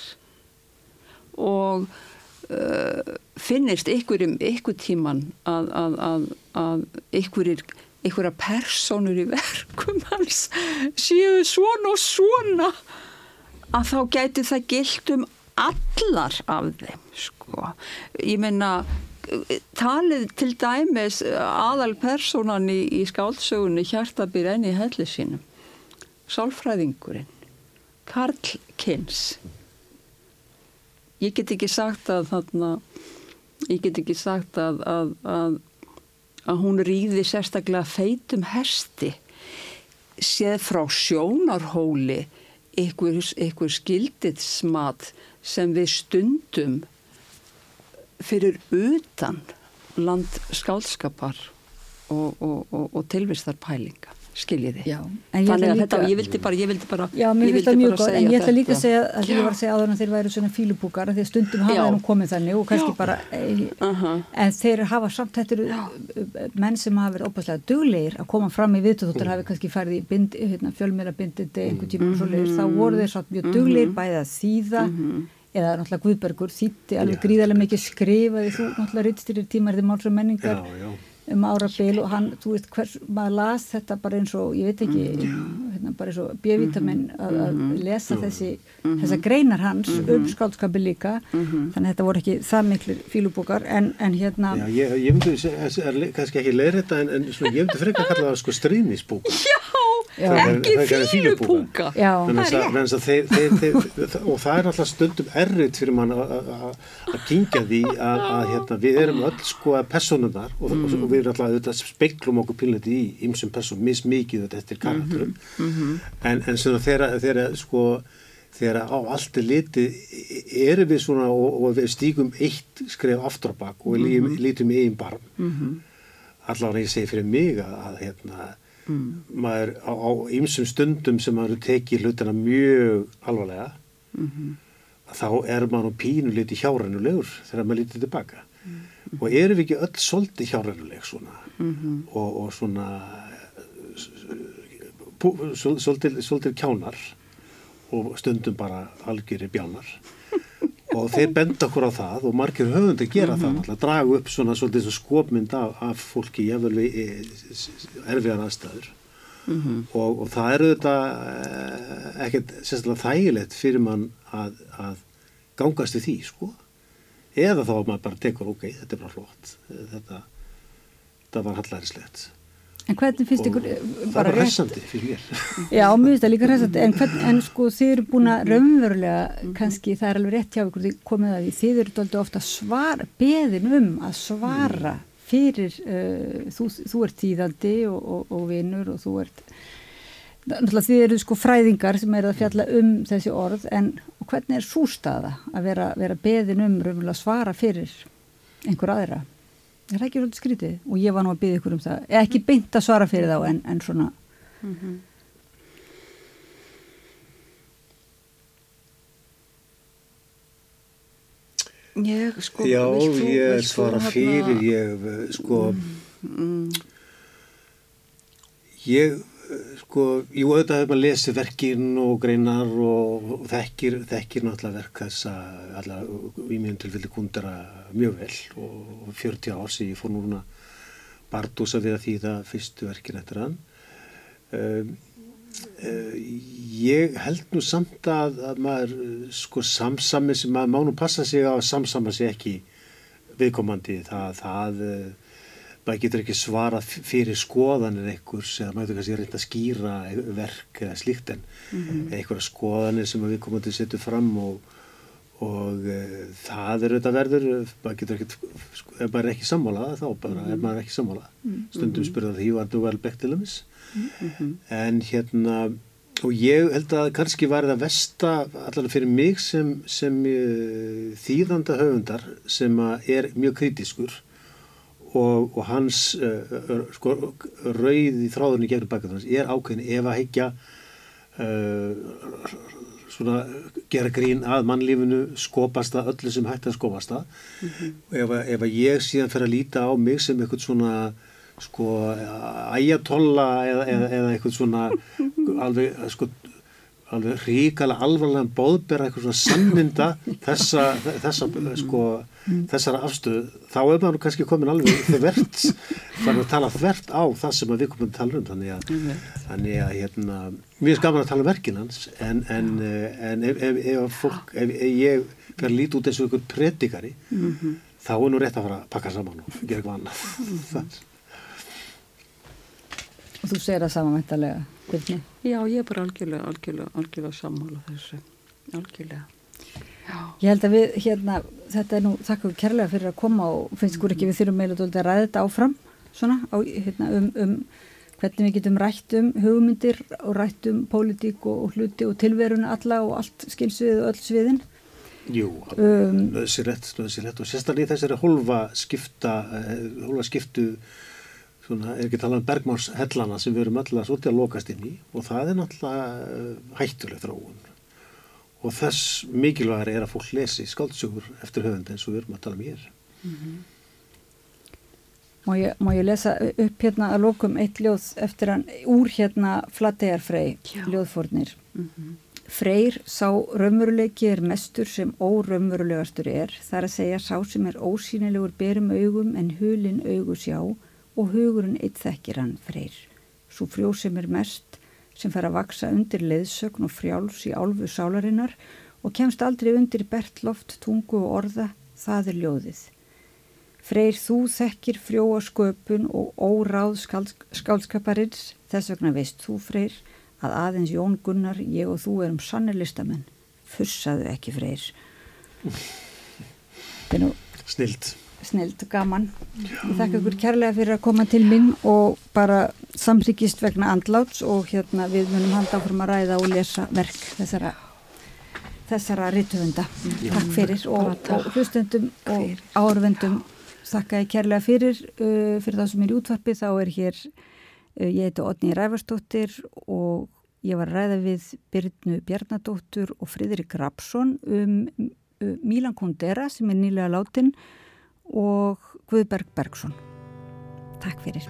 Og uh, finnist ykkurum ykkur tíman að, að, að, að ykkurir einhverja personur í verkum hans séu svona og svona að þá gæti það gilt um allar af þeim sko. ég meina talið til dæmis aðal personan í, í skáldsögunni hjartabýr enn í helli sínum sálfræðingurinn Karl Kins ég get ekki sagt að þarna ég get ekki sagt að að, að, að hún rýði sérstaklega feitum hesti séð frá sjónarhóli ykkur, ykkur skildið smat sem við stundum fyrir utan land skálskapar og, og, og, og tilvistarpælinga skiljiði. Já, en ég ætla Þannig að líka- þetta, ég vildi bara, ég vildi bara, Já, ég vildi mjög bara gott, segja en ég ætla líka að þetta. segja að því ég var að segja áður að þeir væru svona fílubúkar, því að stundum hafa nú komið þannig og kannski Já. bara, e, en þeir hafa samt þetta eru menn sem hafa verið óbærslega duglegir að koma fram í viðtöðúttur hafi kannski farið í bind, hérna, fjölmjöla bindindi einhvern tíma og svoleiðis, þá voru þeir samt mjög duglegir bæði að þýða eða náttúrulega Guðbergur þýtti alveg gríðarlega mikið skrifaði þú náttúrulega rittstýrir tímarði máls og menningar Já, já. Um árabil og hann, þú veist, hvers, maður las þetta bara eins og, ég veit ekki hérna, bara eins og B-vitamin að, að lesa þessi, þessa greinar hans um skáldskapi líka. Þannig að þetta voru ekki það miklu fílubókar en, en hérna Já, ég, ég myndi, þessi er kannski ekki leiðrætta en, en svona, ég myndi frekar að kalla það sko stríðnisbók. Já, ekki. Já. Þannig að, þannig að þeir, þeir, þeir, og það er alltaf stundum erfitt fyrir mann að- kingja því að, hérna, við erum öll sko að personunar og, og við alltaf speiklum okkur pínleiti í ymsum personum, mismikið þetta eftir karakterum. En, en svona þegar, þegar sko þegar á allt er litið erum við svona og, og við stígum eitt skref aftur á bak og við lítum, lítum einn barm. Allavega ég segi fyrir mig að, að hérna, maður á, á ymsum stundum sem maður tekið hlutina mjög alvarlega að þá er maður pínu liti hjárænulegur þegar maður lítið tilbaka og erum við ekki öll svolítið hjárænuleg svona? Og, og svona pú, svol- svolítið, svolítið kjánar og stundum bara algjörir bjánar. Og þeir benda okkur á það og margir höfundi gera það náttúrulega, draga upp svona svolítið svo skopmynd af, af fólki jafnvel við eh, erfiðar aðstæður. Og, og það eru þetta ekkert sérstaklega þægilegt fyrir mann að, að gangast við því sko eða þá að maður bara tekur ok, þetta er bara flott. Þetta, þetta var hallærislegt. En hvernig finnst ykkur eh, það bara var rétt? hressandi fyrir mér. Já, mér finnst það líka hressandi, en, hvern, en sko þið eru búin að raunverulega, kannski það er alveg rétt hjá ykkur, komið að því, þið eru doldið ofta svara, beðin um að svara fyrir, uh, þú, þú ert tíðandi og, og, og vinur og þú ert, náttúrulega þið eru sko fræðingar sem eru að fjalla um þessi orð, en og hvernig er svo staða að vera, vera beðin um raunverulega að svara fyrir einhver aðra? Er það ekki svolítið skrítið? Og ég var nú að beða ykkur um það, eða ekki beint að svara fyrir þá, en, en svona... Ég, sko, Já, vilt þú- ég vilt svara þarna- fyrir, ég sko. Mm, ég eh, sko, jú auðvitað hefur maður lesið verkin og greinar og, og þekkir, þekkir náttúrulega verk þessa alla, í mjög tilfelli kundara mjög vel og 40 ár sem ég fór núna Bardúsa við að þýða fyrstu verkin eftir hann. Um, uh, ég held nú samt að, að maður sko samsami sem maður má nú passa sig á að samsama sig ekki viðkomandi. Það, það eh, maður getur ekki svara fyrir skoðanir einhvers eða maður getur kannski reynd að skýra verk eða slíkt en Mhm. einhverja skoðanir sem að viðkomandi setur fram og, og e, það er auðvitað verður maður getur ekki, sko, ef maður er ekki sammála þá bara, ef maður er ekki sammála. Mhm. stundum spyrða því var þú vel bekt til dæmis? En hérna og ég held að kannski var það versta allavega fyrir mig sem, sem uh, þýðanda höfundar sem að er mjög kritiskur og, og hans uh, sko, rauði þráðunni gegnum bakað hans er ákveðin ef að heikja uh, svona gera grín að mannlífinu skopast að öllu sem hægt að skopast að. Ef, að- ef að ég síðan fer að líta á mig sem eitthvað svona sko æjatolla eða, eða, eða eitthvað svona alveg sko alveg ríkala alvarlega bóðbera eitthvað svona samminda þessa, þessa sko, þessara afstöðu, þá er maður kannski komin alveg þvert, þannig að tala þvert á það sem við komum að tala um þannig að, þannig að hérna, mér er gaman að tala um verkin hans en, en, en ef, ef, ef, fólk, ef, ég fer að líti út eins og ykkur predikari þá er nú rétt að fara að pakka saman og gera eitthvað annað. Það- Og þú segir það samanmæntalega, Birni. Já, ég er bara algjörlega, algjörlega, algjörlega sammála þessu. Algjörlega. Ég held að við hérna, þetta er nú, þakka við kærlega fyrir að koma og finnst ykkur ekki við þurfum meila dóldi að ræða þetta áfram svona, á, hérna, um, um hvernig við getum rætt um hugmyndir og rætt um pólitík og, og hluti og tilveruna alla og allt skilsvið og öll sviðin. Jú, Um, nöðsilegt, nöðsilegt og sérstaklega í þessari hólfa skipta, eh, hólfa skiptu, svona, er ekki talað um Bergmáns hellana sem við erum alltaf svolítið að lokast inn í og það er náttúrulega eh, hættuleg þróun. Og þess mikilvægari er að fólk lesi skáldsögur eftir höfund eins og við erum að tala um hér. Má ég, má ég lesa upp hérna að lokum eitt ljóð eftir hann úr hérna Flateyjarfrey, ljóðfórnir. Freyr sá raunveruleiki er mestur sem óraunverulegastur er, þar að segja sá sem er ósýnilegur berum augum en hulin augu sjá og hugurinn eitt þekkir hann Freyr. Svo frjó sem er mest sem fer að vaksa undir leiðsögn og frjáls í álfu sálarinnar og kemst aldrei undir bert loft, tungu og orða, það er ljóðið. Freyr þú þekkir frjóa sköpun og óráð skálskaparins, þess vegna veist þú Freyr að aðeins Jón Gunnar, ég og þú erum sannir listamenn. Fussaðu ekki Freyr. Snilt. Snild, gaman. Ég þakka ykkur kærlega fyrir að koma til minn og bara samþykist vegna andláts og hérna við munum handa áfram að ræða og lesa verk þessara þessara rítuðunda. Takk fyrir og, og hlustendum og árvendum þakka ég kærlega fyrir uh, fyrir það sem er í útvarpi þá er hér uh, ég heiti Otni Ræfarsdóttir og ég var að ræða við Byrnu Bjarnadóttur og Friðrik Rapsson um uh, Milan Kundera sem er nýlega látin og Guðberg Bergson. Takk fyrir